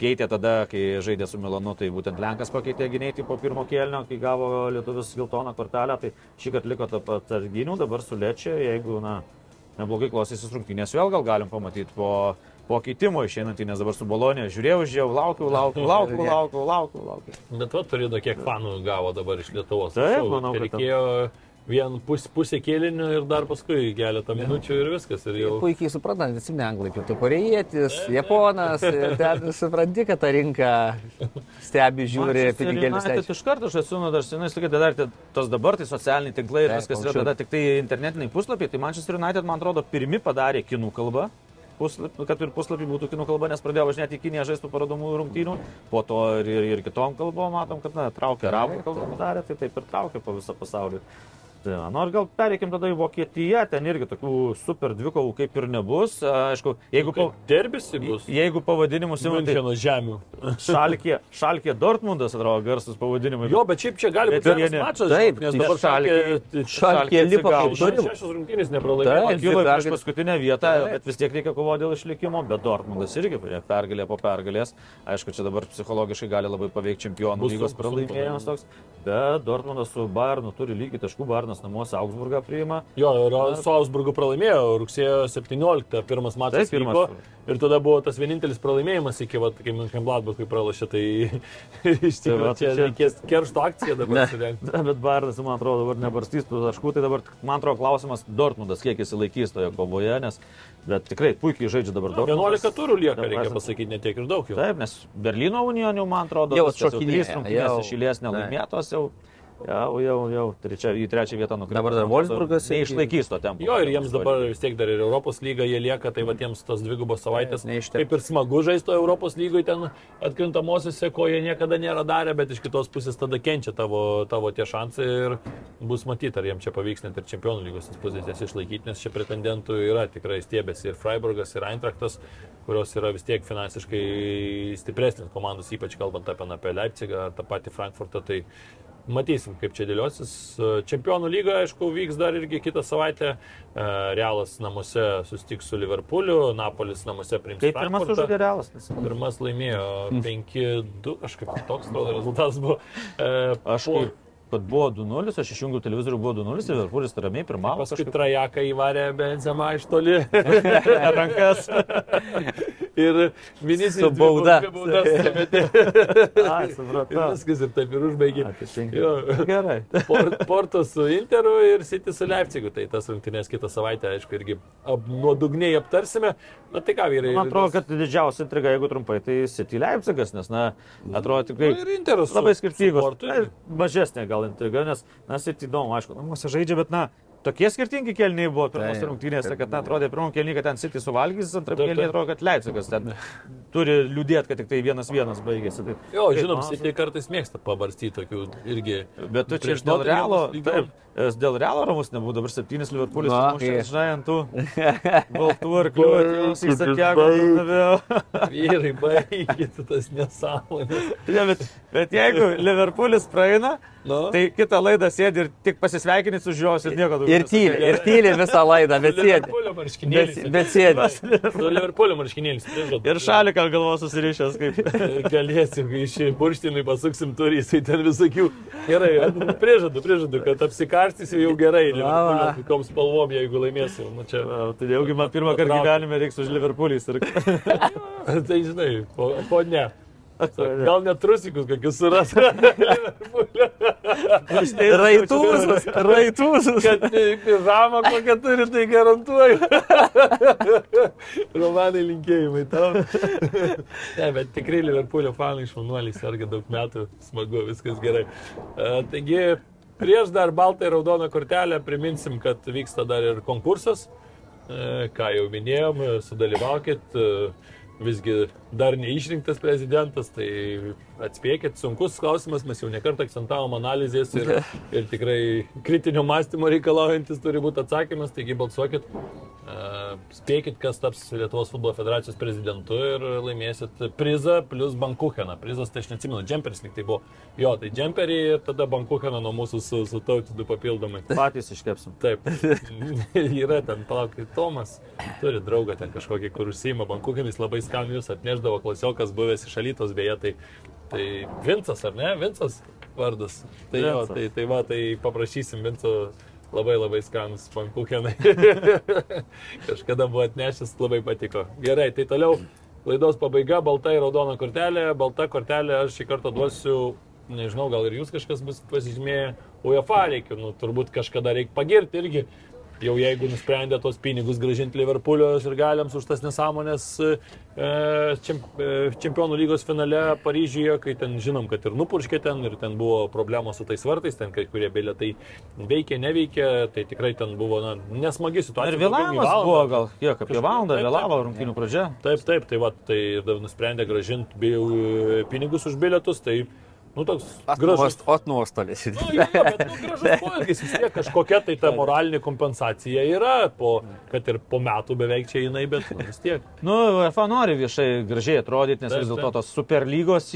keitė tada, kai žaidė su Milanu, tai būtent Lenkas pakeitė Gineitį po pirmo kėlinio, kai gavo lietuvis geltoną kortelę, tai šį kartą liko tarp atsarginių, dabar sulečia, jeigu, na, neblogai klostysis rungtynės, vėl gal galim pamatyti po, po keitimo išeinantį, nes dabar su Bolonija žiūrėjau, žiūrėjau, laukiau, laukiau, laukiau, laukiau, laukiau, laukiau. Bet va, turėjo kiek fanų gavo dabar iš Lietuvos. Taip, manau, kad reikėjo vien pus, pusę kėlinio ir dar paskui keletą minučių ir viskas. Ir jau... Puikiai suprantant, visi anglai, pietų korėjietis, japonas, ir ten supranti, kad ta rinka stebi, žiūri, pinigėlius leidžia. Iš karto aš esu, nu, dar senai sakai, dar tos dabar tai socialiniai tinklai ir viskas yra tada tik tai internetiniai puslapiai. Tai Manchester United, man atrodo, pirmi padarė kinų kalbą. Puslapį, kad ir puslapį būtų kinų kalba, nes pradėjo važinėti į Kiniją žaisti parodomų rungtynių, po to ir, ir, ir kitom kalbom matom, kad na, traukia arabų kalbą padarė, tai taip ir traukia po visą pasaulį. Va, nors gal pereikim tada į Vokietiją, ten irgi tokių super dvikovų kaip ir nebus. Aišku, jeigu, pa, Derbis bus. jeigu pavadinimus jau tai Müncheno žemių. Šalkė, Šalkė Dortmundas, atrodo, garsus pavadinimai. Jo, bet šiaip čia gali būti vienas mačas. Taip, nes dabar Šalkė- Šalkė lipa kaip turim. Šešios rungtynės nepralaimėjo. Taip. Kilo prieš paskutinę vietą, bet vis tiek reikia kovoti dėl išlikimo, bet Dortmundas irgi pergalė po pergalės. Aišku, čia dabar psichologiškai gali labai paveikti čempionų lygos pralaimėjimas toks, bet Dortmundas su Bayernu turi lygiai taškų, Bayernas namuose Augsburgą priima. Jo, ir su Augsburgu pralaimėjo rugsėjo 17, pirmas mačas Taip, pirmas. vyko. Ir tada buvo tas vienintelis pralaimėjimas iki, va, kai Mönchengladbachui pralašė, tai iš tikrųjų tai čia čia- reikės keršto akciją dabar surengti. Da, bet Bayernas, man atrodo, dabar nebarstys tų taškų, tai dabar, man atrodo, klausimas Dortmundas, kiek jis laikys toje kovoje, nes bet tikrai puikiai žaidžia dabar Dortmundas. 11 turų lieka, reikia pasakyti, netiek ir daug jau. Taip, nes Berlyno Union jau, man atrodo, Jau trys rungtynės jau. iš eilės nelaimėtos jau. Jau, jau, jau, trečia, į trečią vietą nukrito. Dabar dar Wolfsburgas Neišlaikys to tempo. Jo, ir jiems dabar vis tiek dar ir Europos lyga jie lieka, tai va jiems tos dvigubos savaitės. neišteps. Kaip ir smagu žaisti to Europos lygoje ten atkrintamosiose, ko jie niekada nėra darę, bet iš kitos pusės tada kenčia tavo, tavo tie šansai ir bus matyti, ar jiems čia pavyks net ir čempionų lygos pozicijas išlaikyti, nes čia pretendentų yra tikrai stiebėsi ir Freiburgas, ir Eintraktas, kurios yra vis tiek finansiškai stipresnės komandos, ypač kalbant apie, apie Leipzigą ar tą patį Frankfurtą. Tai Matysim, kaip čia dėliosis. Čempionų lyga, aišku, vyks dar irgi kitą savaitę. E, Realas namuose susitiks su Liverpooliu, Napolis namuose priims. Kaip pirmas sužaidė realas. Pirmas laimėjo 5-2, kažkaip toks atrodo rezultatas buvo. E, Aš po- kad buvo 2-0, aš išjungiau televizorių, buvo 2-0 ir Liverpoolis ramiai pirmavo. Paskui trajeką įvarė Benzema iš toli rankas. ir Vinicius Su bauda. baudas. A, supratau. viskas ir taip ir užbaigė. Gerai. Port- Portas su Interu ir City su Leipzigu. Tai tas rungtynės kitą savaitę, aišku, irgi ap, nuodugniai aptarsime. Na tai ką, vyrai. Man atrodo, kad didžiausia intriga, jeigu trumpai, tai City Leipzigas, nes, na, atrodo tikrai Nu, ir Interas labai skirtingos. Na, Mažesnė gal intriga, nes, na, City įdomu, aišku, namuose žaidžia, bet, na, tokie skirtingi kelniai buvo pirmose Taip, rungtynėse, kad, na, atrodė pirmam kelniui, kad ten City suvalgys, kelniui taip. atrodo, kad Leipzigas ten turi liūdėti, kad tik tai vienas vienas baigėsi. Tai, Jo, žinom, City kartais mėgsta pabarstyti tokių irgi. Bet tu čia iš dėl realo, taip, dėl realo ramus nebūtų, dabar septynis Liverpoolis, mušė, kai- žinai, ant tų baltų arklių, atėjus į Santiago. Vyrai, baigit tas nesąmonės. Ne, bet, bet jeigu Liverpoolis praeina, Nu? tai kitą laidą sėdi ir tik pasisveikini su žiūrovais ir nieko daugiau. Ir tyli, ir tyli visą laidą, bet sėdi. Liverpoolio marškinėlis. bet sėdi. Liverpoolio marškinėlis. prižadu. Ir šaliką galvos susirišęs kaip. Galėsim, kai iš burštinui pasuksim turys, tai ten visokių. Gerai, prižadu, prižadu, kad apsikarstysim jau gerai. Liverpoolio kokiom spalvom, jeigu laimėsim. Nu, čia, Tai jaugi man pirmą kartą gyvenime reiks už Liverpoolį ir tai žinai, po, po ne. Gal net trusikus kokius suras. Raitūzus, raitūzus. Kad pižamą kokią turi, tai garantuoju. Romanai linkėjimai tau. ne, bet tikrai Liverpoolio fanai šaunuoliai serga daug metų, smagu, viskas gerai. E, taigi, prieš dar baltą ir raudoną kortelę priminsim, kad vyksta dar ir konkursas. E, ką jau minėjom, sudalyvaukit. e, Visgi dar neišrinktas prezidentas, tai atspėkit, sunkus klausimas, mes jau nekartą akcentavom analizės ir, ir tikrai kritinio mąstymo reikalaujantis turi būti atsakymas, taigi balsuokit, e, spėkit, kas taps Lietuvos futbolo federacijos prezidentu ir laimėsit prizą plus bankucheną. Prizas, tai aš neatsimenu, džemperis lyg tai buvo. Jo, tai džemperį ir tada bankucheną nuo mūsų su, su tautidu papildomai. patys iškepsim. Taip, yra ten, palauk, tai Tomas turi draugą ten kažkokį, kur užsima bankukinis, labai skanius atneždavo klasiokas buvęs iš Alytos, beje, tai, tai Vincas, ar ne? Vincas vardas. Tai, jo, Vincas. tai, tai va, tai paprašysim Vinco labai labai skanus bankukinai. Kažkada buvo atnešęs, labai patiko. Gerai, tai toliau laidos pabaiga, balta ir raudona kortelė. Balta kortelė aš šį kartą duosiu, nežinau, gal ir jūs kažkas bus pasižymėję, UEFA reikia, nu, turbūt kažkada reikia pagirti irgi. Jau jeigu nusprendė tos pinigus gražinti Liverpoolio ir galiams už tas nesąmonės e, e, čempionų lygos finale Paryžiuje, kai ten žinom, kad ir nupurškė ten ir ten buvo problemos su tais vartais, ten kai kurie bilietai veikė, neveikė, tai tikrai ten buvo na, nesmagi situacija. Ir vėlavimas buvo gal kiek, apie Kažkur- valandą taip, vėlavo rungtynių pradžia. Taip, taip, tai va, tai nusprendė gražinti pinigus už bilietus, tai, nu, toks gražus. Ot nuostolis. Nu, jo, bet nu, gražus poelgis vis tiek kažkokia tai ta moralinė kompensacija yra, po, kad ir po metų beveik čia jinai, bet nu, vis tiek. Nu, UEFA nori viešai gražiai atrodyti, nes Taip, vis dėlto tos superlygos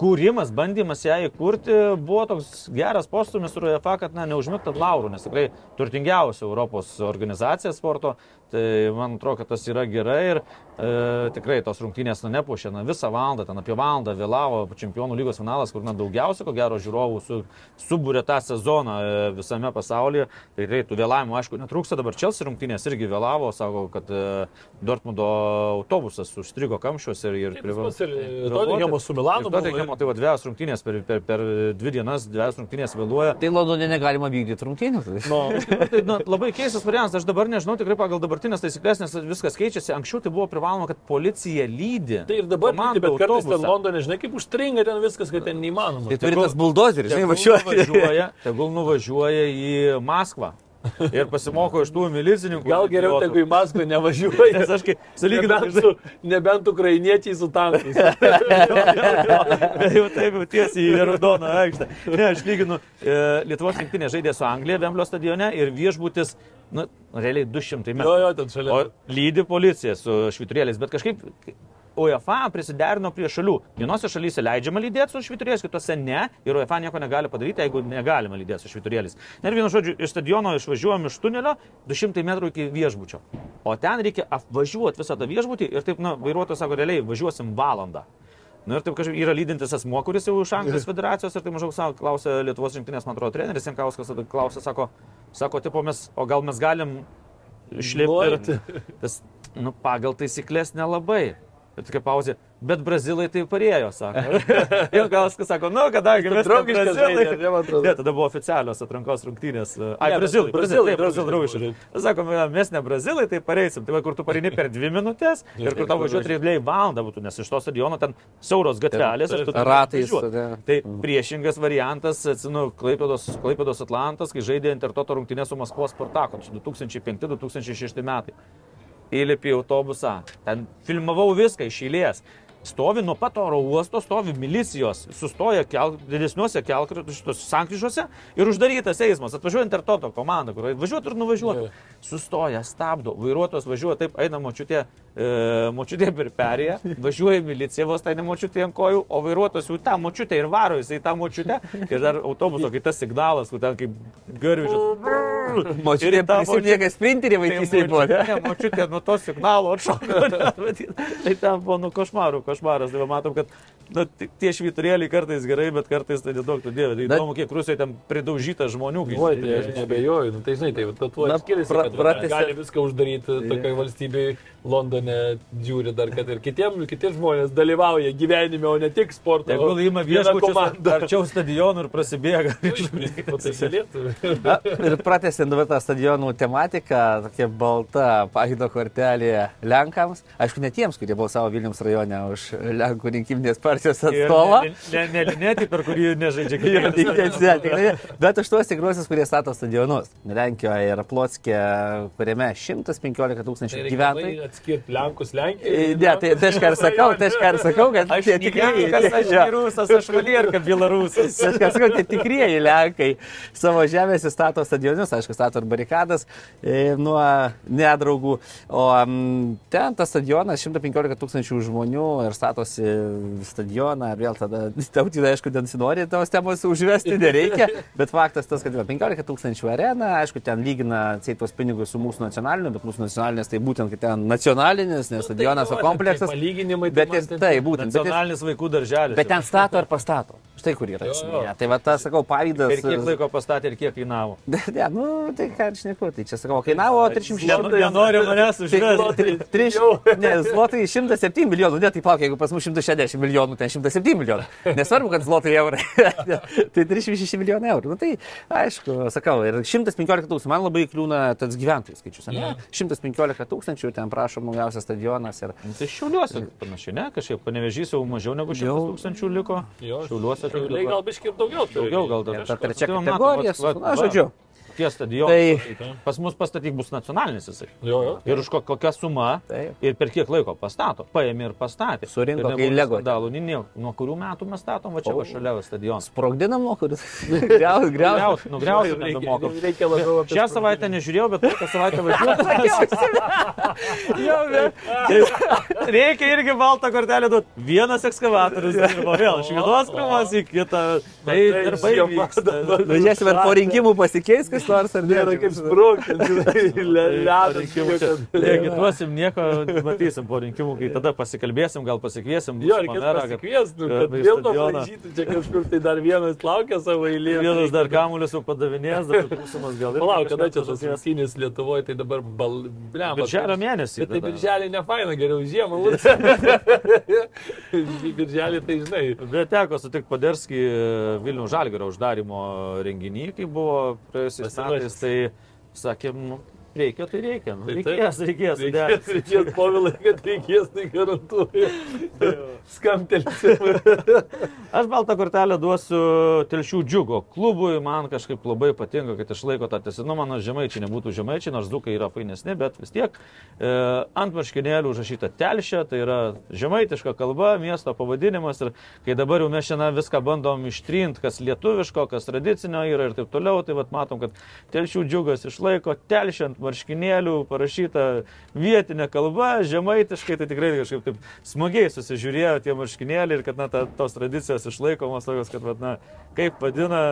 įkūrimas, bandymas ją įkurti buvo toks geras postumis ir UEFA, kad na, neužmigtų ant laurų, nes tikrai turtingiausia Europos organizacija sporto, tai man atrodo, kad tas yra gerai ir e, tikrai tos rungtynės na, nepušė, na, visą valandą, ten apie valandą vėlavo čempionų lygos finalas, kur na, daugiausia, ko gero, žiūrovų su, subūrė tą sezoną e, visame pasaulyje, tai tikrai tų vėlavimų, aišku, netrūksta, dabar Čelsi rungtynės irgi vėlavo, sako, kad e, Dortmundo autobusas užstrigo kamščiuose ir, ir Pas ir Tottenhamo su Milanu Tottenhamo, tai va dviejas rungtynės per, per, per dvi dienas, dviejas rungtynės vėluoja. Tai Londone negalima vykdyti rungtynių. tai- Nu, Tai, nu, labai keistas variantas, aš dabar nežinau tikrai pagal dabartinės taisyklės, nes viskas keičiasi. Anksčiau tai buvo privaloma, kad policija lydi. tai ir dabar, lydi, bet kartais ten. Londone, žinai, kaip užstringa ten viskas, kad ten neįmanoma. Tai turi tas buldozeris, žinai, važiuoja. nuvažiuoja, tegul nuvažiuoja į Maskvą ir pasimoko iš tų milicininkų. Gal geriau, jeigu į Maskvą nevažiuoju. Nes aš kai salyginu, Nebent, su, nebent ukrainiečiai su tankais. jau taip jau tiesiai į Raudoną aikštę. Ne, aš lyginu, e, Lietuvos rinktinė žaidė su Anglija Vemblio stadione ir viešbutis, nu, realiai 200 metrų. Jo, jo, ten šalia. O lydi policija su šviturėliais, bet kažkaip UEFA prisiderino prie šalių. Vienose šalyse leidžiama lydėti su šviturėliais, kitose ne. Ir UEFA nieko negali padaryti, jeigu negalima lydėti su šviturėliais. Ir vienu žodžiu, iš stadiono išvažiuojam iš tunelio 200 metrų iki viešbučio. O ten reikia apvažiuoti visą tą viešbutį ir taip, na, vairuotojas sako, realiai važiuosim valandą. Na ir taip kažkaip yra lydintis asmo, kuris jau iš Anglijos federacijos ir tai maždaug sako, klausė Lietuvos rinktinės, man atrodo, treneris Jankauskas, klausė, sako, sako, tipo, mes, o gal mes galim išlipti tas, nu, pagal taisyklės nelabai. Ir tokia pauzė, bet brazilai tai parėjo, sako. Ir Gauskas sako, nu, kadangi mes Draugiškas brazilai. žaidė, ar ne, tada buvo oficialios atrankos rungtynės. Ai, Ne, brazilai, brazilai, brazilai, brazilai, draugiški. draugiški. Sako, mes ne brazilai, tai pareisim. Tai va, kur tu pareini per dvi minutės ir kur tau važiuoti realiai valandą būtų, nes iš to stadiono ten siauros gatvelės ir tu Ratais. Tai priešingas variantas, atsinu, Klaipėdos, Klaipėdos Atlantas, kai žaidė Intertoto rungtynės su Maskvos Spartaku, čia 2005-2006 metai. Įlipi į autobusą, ten filmavau viską iš eilės. Stovi nuo pat oro uosto, stovi milicijos, sustoja kel, didesniuose kelkraščiuose, sankryžuose ir uždarytas eismas. Atvažiuoja Intertoto komanda, kur važiuotų ir nuvažiuotų. Sustoja, stabdo, vairuotojas važiuoja, taip eina močiutė, e, močiutė per perėją, važiuoja milicija, vos tai ne močiutė ant kojų, o vairuotojas jau tą močiutę ir varo jisai tą močiutę. Ir dar autobuso kitas signalas, kur ten kaip garvižas. Močiutė, Ir ta prisimė, kad sprinterį vaikystėje buvo. Ne, močiutė nuo to signalo atšoko. tai ten buvo nu košmarų, košmaras. Tai va, matom, kad nu, ti- tie švyturėliai kartais gerai, bet kartais tai nedaug tu dievė. Tai Na- įdomu, kiek Rusijoje ten pridaužyta žmonių. kai Oi, tai žiūrėjo. aš nebejoju, nu, tai žinai, tai tuo Na, skiriasi, pra- kad va, pratęsia- gali viską uždaryti tokiai valstybei, Londone žiūri dar, kad ir kitiem, kitie žmonės dalyvauja gyvenime, o ne tik sporto. Tegul įima viena viešbučius komanda. arčiau stadionų ir prasidėga. Nu, tai ir pratęsiant dabar tą stadionų tematiką, tokia balta pažydo kortelė Lenkams. Aišku, ne tiems, kurie balsavo Vilniams rajone už Lenkų rinkiminės partijos atstovą. Nelinėti, per kurį nežaidžia kiekvienas. Bet už tuos tikruosius, kurie stato stadionus. Lenkijoje ir Plotskė, kuriame 115 tūkstančių gyventojų. Atskirti Lenkus, E, Lenkiją. Ne, tai tai aš ką ir sakau, tai aš ką ir sakau, kad Aš tie tikrai, kas aš ne rusas, aš valierka Belarusas. Aš ką sakau, tie tikrieji Lenkai savo žemėse stato stadionus, aišku, stato ir barikadas e, nuo nedraugų. O ten tas stadionas 115 tūkstančių žmonių ir statosi stadioną. Ir vėl tada tautinai, aišku, ten sinori tos temos užvesti nereikia. Bet faktas tas, kad yra 15 tūkstančių arena, aišku, ten lygina atseit tos pinigus su mūsų nacionaliniu, bet mūsų nacionalinis tai būtent, kad ten nacionalinis, nes stadionas, o kompleksas. Palyginimai. Bet ir tai būtent. Jis- Nacionalinis vaikų darželis. bet ten stato ar pastato. Štai kur yra esmė. Tai va, tas, sakau, pavydas. Ir kiek laiko pastatė ir kiek kainavo. Ne, nu, tai ką aš neku, tai čia sakau, kainavo 300 Nenori manęs užvesti. Tai, ne, zlotai 107 milijonų, ne, tai palauk, jeigu pas mus 160 milijonų, ten 107 milijonų. Nesvarbu, kad zlotai eurai. tai 306 milijonų eurų. Nu, tai aišku, sakau, ir 115 tūkstančių, man labai kliūna tas gyventojų skaičius. Ne? 115 tūkstančių, ten prašom naujausias stadionas. Ir... Tai šiauliuosi panašiai, ne? Kažkaip panevežys jau mažiau negu 100 Jau. tūkstančių liko. Jo, Šiauliuose tai gal biškai ir daugiau. Daugiau gal dar. Ta trečia kategorija, na, žodžiu. Tie stadionai. Tai- Pas mus pastatyk bus nacionalinis jisai. Jo, jo. Ir už ko, kokią sumą Taip. ir per kiek laiko pastato. Paėmė ir pastatė. Surinko, nebuvo Lego. nieko. Nuo kurių metų mes statom, va čia va šalia stadionas. Sprogdinam nuo kuris. Griaus, nugriausiu, Reikia- nebemokam. Reikia labiau Šią savaitę nežiūrėjau, bet kitą savaitę važiuoju. jo, bet. Reikia irgi baltą kortelę duoti. Vienas ekskavatorius dirbo vėl iš vienos krūmos į kitą. Tai tai darbai žiema vyksta. Važiuosim, ar po rinkimų pasikeis kas nors, ar ne? Nėra kaip sprūkti, ledas. rinkimų čia. Legituosim nieko, matysim po rinkimų, kai tada pasikalbėsim, gal pasikviesim. Jo, bus reikės manera, kad- pasikviesti, kad vėl to pražyti čia kažkur, tai dar vienas laukia savo eilės. Vienas dar kamuolius jau padavinės, dar būsimas gal. Palauk, kada čia tas rungtynės Lietuvoje, tai dabar bal... Blem, Birželio mėnesį. Bet tai birželį ne faina, geriau žiemą. birželį tai žinai. Bet teko sutikti Paderskį Vilnių Žalgėrio uždarimo renginį, kai buvo praėjusiais Pasiruošęs. metais, tai sakėm, nu, reikia, tai reikia. Nu, Tai reikės, reikės. Reikės, reikės. reikės, povilai, kad reikės, tai garantuoju. Skamtelsim. Aš baltą kortelę duosiu Telšių džiugo klubui, man kažkaip labai patinka, kad išlaiko tą tesinumą, nors žemaičiai nebūtų žemaičiai, nors dukai yra fainesni, bet vis tiek e, ant marškinėlių užrašyta telšė, tai yra žemaitiška kalba, miesto pavadinimas ir kai dabar jau mes šiandien viską bandom ištrinti, kas lietuviško, kas tradicinio yra ir taip toliau, tai vat matom, kad Telšių džiugas išlaiko telšė ant marškinėlių, parašyta vietinė kalba, žemaitiškai, tai tikrai kažkaip taip smagiai susižiūrėjo tie marškinėliai ir kad na, ta, tos tradicijos išlaikomos tokios, kad na, kaip vadina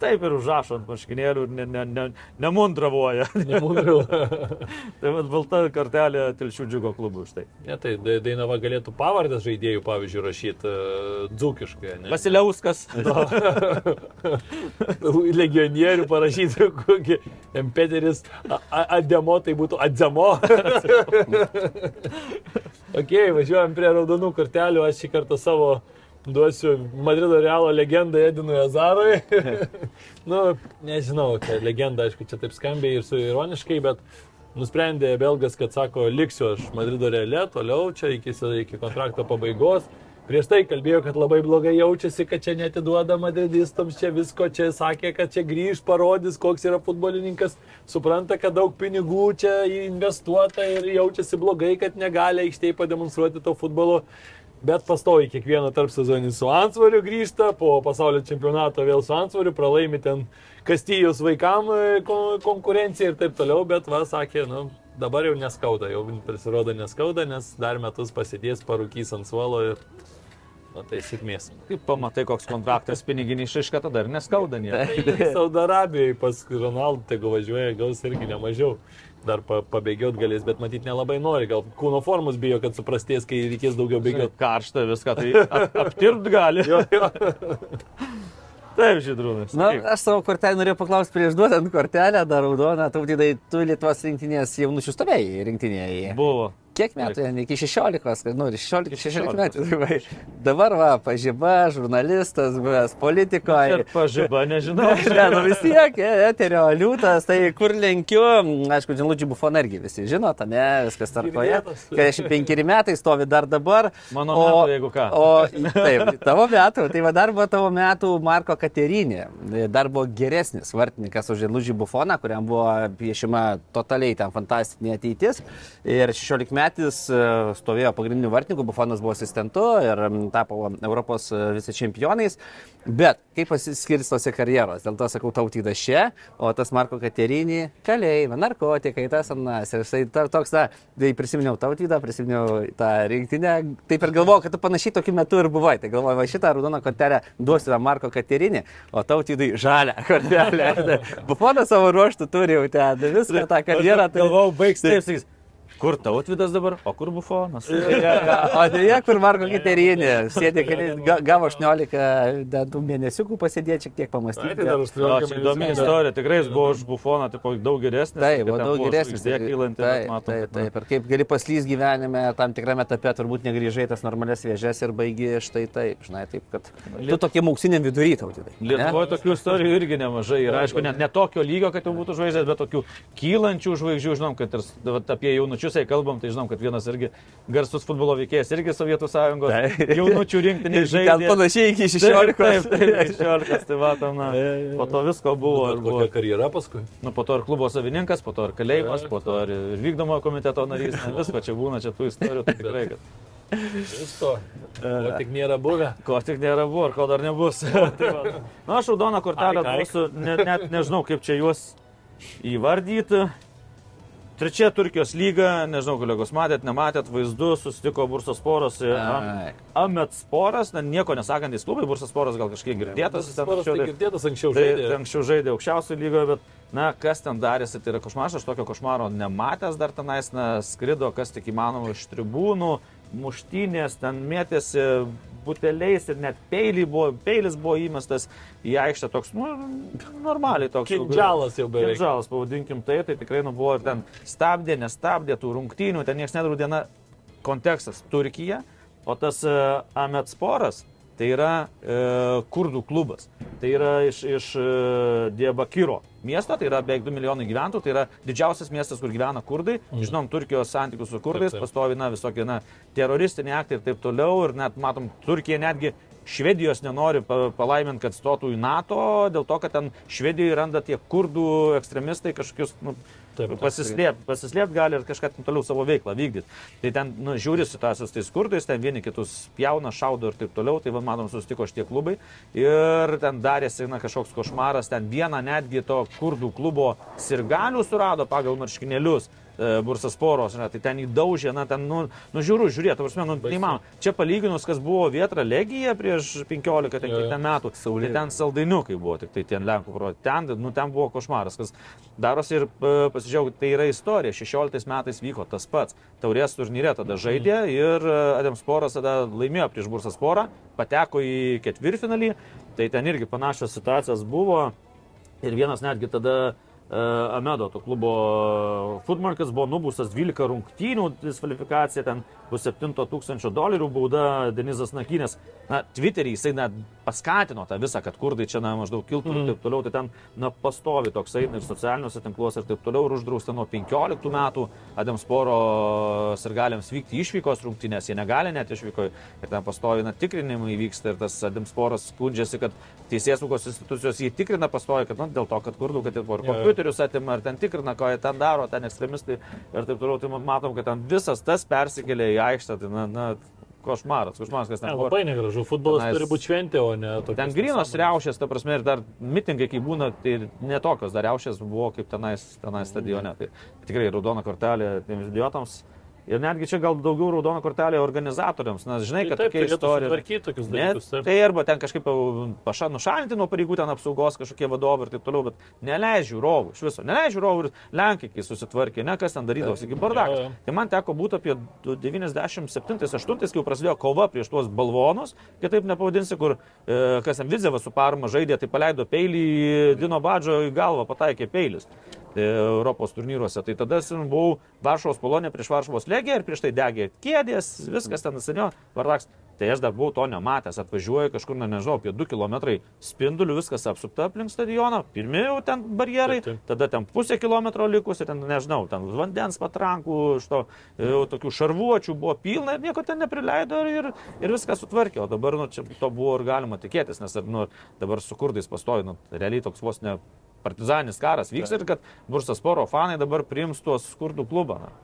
taip ir užrašo ant marškinėlių ir ne, ne, ne, nemundravoja. Tai vad balta kartelė Tilšių džiugo klubų už tai. Ne, tai Da- Dainava galėtų pavardės žaidėjų, pavyzdžiui, rašyti uh, dzūkiškai. Ne? Vasiliauskas. Legionierių parašyti kokį Empeteris Ademo, tai būtų Adzemo. ok, važiuojam prie raudonų kortelių, aš šį kartą savo duosiu Madrido Realo legendą Edinui Azarui. nu, nežinau, čia legenda, aišku, čia taip skambiai ir su ironiškai, bet nusprendė Belgas, kad sako, liksiu aš Madrido Reale, toliau čia iki, iki kontrakto pabaigos. Prieš tai kalbėjo, kad labai blogai jaučiasi, kad čia netiduoda madridistams, čia visko, čia sakė, kad čia grįž, parodys, koks yra futbolininkas, supranta, kad daug pinigų čia investuota ir jaučiasi blogai, kad negali aikštėje pademonstruoti to futbolo. Bet pastovi kiekvieną tarp sezonį su ansvariu grįžta, po pasaulio čempionato vėl su ansvariu, pralaimi ten kastyjus vaikam e, ko- konkurenciją ir taip toliau, bet va, sakė, nu, dabar jau neskauda, jau pasirodo neskauda, nes dar metus pasidės, parūkys ant suolo ir, na, tai sėkmės. Kaip pamatai, koks kontraktas piniginiai išaiška, tada ir neskauda nieko. Tai Saudo Arabijoje pas Ronaldą, tegu važiuoja, gaus irgi nemažiau. Dar pa, pabėgiot galės, bet matyt nelabai nori. Gal kūno formos bijo, kad suprastės, kai reikės daugiau bėgiot. Karšta viską, tai ap- aptirpt gali. Jo, jo. Taip, žydrūnas. Na, aš savo kortelę norėjau paklausti prieš duodant kortelę, dar raudoną, tautydai, tu Lietuvos rinktinės jaunučių stovėjai rinktinėje. Buvo. Kiek metų, Jan? iki 16, kad, nu, 16, 16 16. metų. va. Dabar va, pažyba, žurnalistas, buvęs politikoje. Ir pažyba, nežinau. Ne, nu vis tiek, e, eterio liūtas, tai kur lenkiu, aišku, Džinludžių bufoną irgi visi žinote, ne, viskas. Girdėtas. 45 metai stovi dar dabar. Mano metų, jeigu ką. O, taip, tavo metų, tai va dar buvo tavo metų Marko Katerinė, dar buvo geresnis vartininkas už Džinludžių bufoną, kuriam buvo piešima totaliai ten fantastinė ateitis. Ir 16 metais e, stovėjo pagrindiniu vartininku, bufonas buvo asistentu ir tapo Europos e, vice čempionais. Bet kaip pasiskirstosi karjeros, dėl to sakau tautydas čia, o tas Marko Katerinį kalėjime, narkotikai, tas anas. Ir jisai ta- toks, na, tai prisiminiau tautydą, prisiminiau tą rinktinę, taip ir galvojau, kad tu panašiai tokiu metu ir buvai. Tai galvoju, va šitą raudoną kortelę duosiu tam Marko Katerinį, o tautydai žalę kortelę. Bufonas savo ruoštų turi jau ten viską tą karjerą. tai- Galvau, baigs taip, sakys. Kur tautvidas dabar, o kur bufonas? O dėja, kur Marko Katerinė, sėdė, gavo 18 dantų mėnesiukų pasidėti, šiek tiek pamastyti. tai įdomi istorija, tikrai jis buvo už bufoną, tipo, daug geresnis. Taip, buvo daug geresnis. Taip, taip, na, taip. Ir kaip gali paslys gyvenime, tam tikrame etape turbūt negrįžai tas normales vėžės ir baigi štai taip, žinai, taip, kad tu tokie auksiniam vidury tautydai. Lietuvoje tokių istorijų irgi nemažai. Ir aišku, net ne tokio lygio, kad jau būtų žvaigždės, bet tokių kylančių žvaigždžių. Žinom, kad ir apie jaunučius, jei kalbam, tai žinom, kad vienas irgi garsus futbolo veikėjas, irgi Sovietų sąjungos Taip. jaunučių rinktinė žaidė. panašiai iki Taip, 16. Taip, taip, 16, tai matom, na, po to visko buvo. Ar Ir buvo kokia karjera paskui? nu, po to ir klubo savininkas, po to ir kalėjimas, po to ir vykdomo komiteto narys. Na, visko čia būna, čia tų istorijų. Tai tikrai, kad Visko. O tik nėra buvę. Ko tik nėra buvo ir ko dar nebus. tai va. Na, aš raudoną kortelę duosiu, net, net nežinau, kaip čia juos įvardyti. Trečia Turkijos lyga, nežinau, kolegos matėt, nematėt, vaizdu, susitiko Bursas Poras ir. Amet Sporas, na, nieko nesakantis klubai, Bursas Poras gal kažkiek girdėtas. jis ten Sporas tai anksčiau- girdėtas anksčiau Tai žaidė. tai anksčiau žaidė aukščiausio lygio, bet, na, kas ten darėsi, tai yra košmaras, aš tokio košmaro nematęs dar tenais, na, skrido, kas tik įmanoma iš tribūnų, muštynės, ten mėtėsi buteliais ir net peilį buvo, peilis buvo įmestas į aikštę toks, nu, normaliai toks. Kindžalas jau beveik. Kindžalas, pavadinkim tai, tai tikrai nu, buvo ir ten stabdė, nestabdė tų rungtynių, ten niekas nedraudė, na, kontekstas Turkija, o tas uh, Amet Sporas, tai yra e, kurdų klubas. Tai yra iš, iš e, Diabakiro miesto, tai yra beveik 2 milijonai gyventojų, tai yra didžiausias miestas, kur gyvena kurdai. Žinom, Turkijos santykius su kurdais, Taip, taip. pastovi, na, visokie, na, teroristiniai aktai ir taip toliau. Ir net, matom, Turkija netgi Švedijos nenori pa- palaiminti, kad stotų į NATO, dėl to, kad ten Švedijoje randa tie kurdų ekstremistai kažkokius, nu, Taip, pasislėpti pasislėpt gali ir kažką ten toliau savo veiklą vykdyti. Tai ten, nu, žiūri situacijos tais kurdais, ten vieni kitus pjauna, šaudo ir taip toliau, tai, va, matom, susitiko šitie klubai. Ir ten darėsi, na, kažkoks košmaras, ten vieną netgi to kurdų klubo sirgalių surado pagal marškinėlius. E, Bursas poros, žinai, tai ten įdaužė, na, ten, nu, nu žiūriu, žiūrėt, tavars, nu, tai man, čia palyginus, kas buvo Vietra Legija prieš 15 ten, Jo, jo. metų, Saulė. ten saldainiukai buvo, tik tai ten Lenkų pro, ten, nu, ten buvo košmaras, kas darosi ir e, pasižiūrėjau, tai yra istorija, 16 metais vyko tas pats, taurės turnyre tada žaidė ir e, Ademsporas tada laimėjo prieš Bursas porą, pateko į ketvirtfinalį, tai ten irgi panašios situacijos buvo. Ir vienas netgi tada Amedo, to klubo futmarkas, buvo nubustas 12 rungtynių diskvalifikacija, ten bus 7 tūkstančio dolerių bauda Denizas Nakinės. Na, Twitter'į jisai net paskatino tą visą, kad kurdai čia na, maždaug kiltų mm. ir taip toliau, tai ten na, pastovi toks eina ir socialiniuose tinkluose ir taip toliau ir uždrausta nuo 15 metų Adamsporo sirgaliams vykti išvykos rungtynės, jie negali net išvyko ir ten pastovi na, tikrinimai vyksta ir tas Adamsporas skundžiasi, kad teisės saugos institucijos jį tikrina pastovi, kad na, dėl to, kad kurdų, kad ir Jo. Kompiuterius atima ir ten tikrina, ką jie ten daro, ten ekstremistai ir taip toliau, tai matom, kad ten visas tas persikėlė į aikštę, tai na, na košmaras, košmaras, kas Ne, ten buvo. labai negražu. Futbolas Tenais- turi būti šventė, o ne tokia. Ten grinos riaušės, ta prasme, ir dar mitingai, kai būna, tai netokios dar riaušės buvo kaip tenais, tenais stadione. Tai tikrai raudona kortelė tiems idiotams. Ir netgi čia gal daugiau raudona kortelė organizatoriams, nes žinai, Tai kad taip, tokia istorija. sutvarkyti tokius Ne, dalykus. taip. tai arba ten kažkaip paša nušalinti nuo pareigų, ten apsaugos kažkokie vadovai ir taip toliau, bet neleidžiu žiūrovų, iš viso, neleidžiu žiūrovų ir Lenkai, kai susitvarkė, ne kas ten darydavosi, iki bardakas. Tai man teko būti apie 97-8, kai prasidėjo kova prieš tuos balvonus, kitaip nepavadinsi, kur e, kas ten Vidzevas su Parma žaidė, tai paleido peilį Dino Badžio į galvą, pataikė peilis. Tai Europos turnyruose. Tai tada buvau Varšuvos polonė prieš Varšuvos legiją ir prieš tai degė kėdės, viskas ten senio, Vardaks. Tai aš dar buvau to nematęs, atvažiuoju kažkur, na nežinau, apie 2 km spindulių, viskas apsupta aplink stadioną, pirmie jau ten barjerai, Taip, taip. tada ten pusę kilometro likus ir ten, nežinau, ten vandens patrankų, iš to jau tokių šarvuočių buvo pilna ir nieko ten neprileido ir, ir viską sutvarkė. O dabar, nu, čia to buvo ir galima tikėtis, nes nu, dabar su kurdais pastovi, nu, realiai toks vos ne partizanis karas vyksta ir kad Bursas Poro fanai dabar priims tuos skurdų klubą. Na.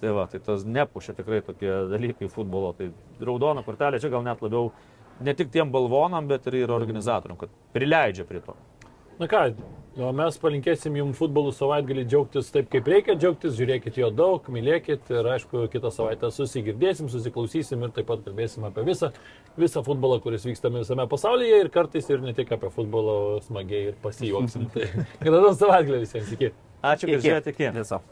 Tai va, tai tas nepušia tikrai tokie dalykai futbolo. Tai raudona kortelė čia gal net labiau ne tik tiem balvonam, bet ir, ir organizatoriam, kad prileidžia prie to. Na ką, o mes palinkėsim jums futbolų savaitgalį džiaugtis taip, kaip reikia džiaugtis, žiūrėkit jo daug, mylėkit ir aišku, kitą savaitę susigirdėsim, susiklausysim ir taip pat kalbėsim apie visą, visą futbolą, kuris vyksta visame pasaulyje ir kartais ir ne tik apie futbolą smagiai ir pasijuoksim. Tai gražaus savaitgalį visiems iki. Ačiū, kad žiūrėjote iki. Viso.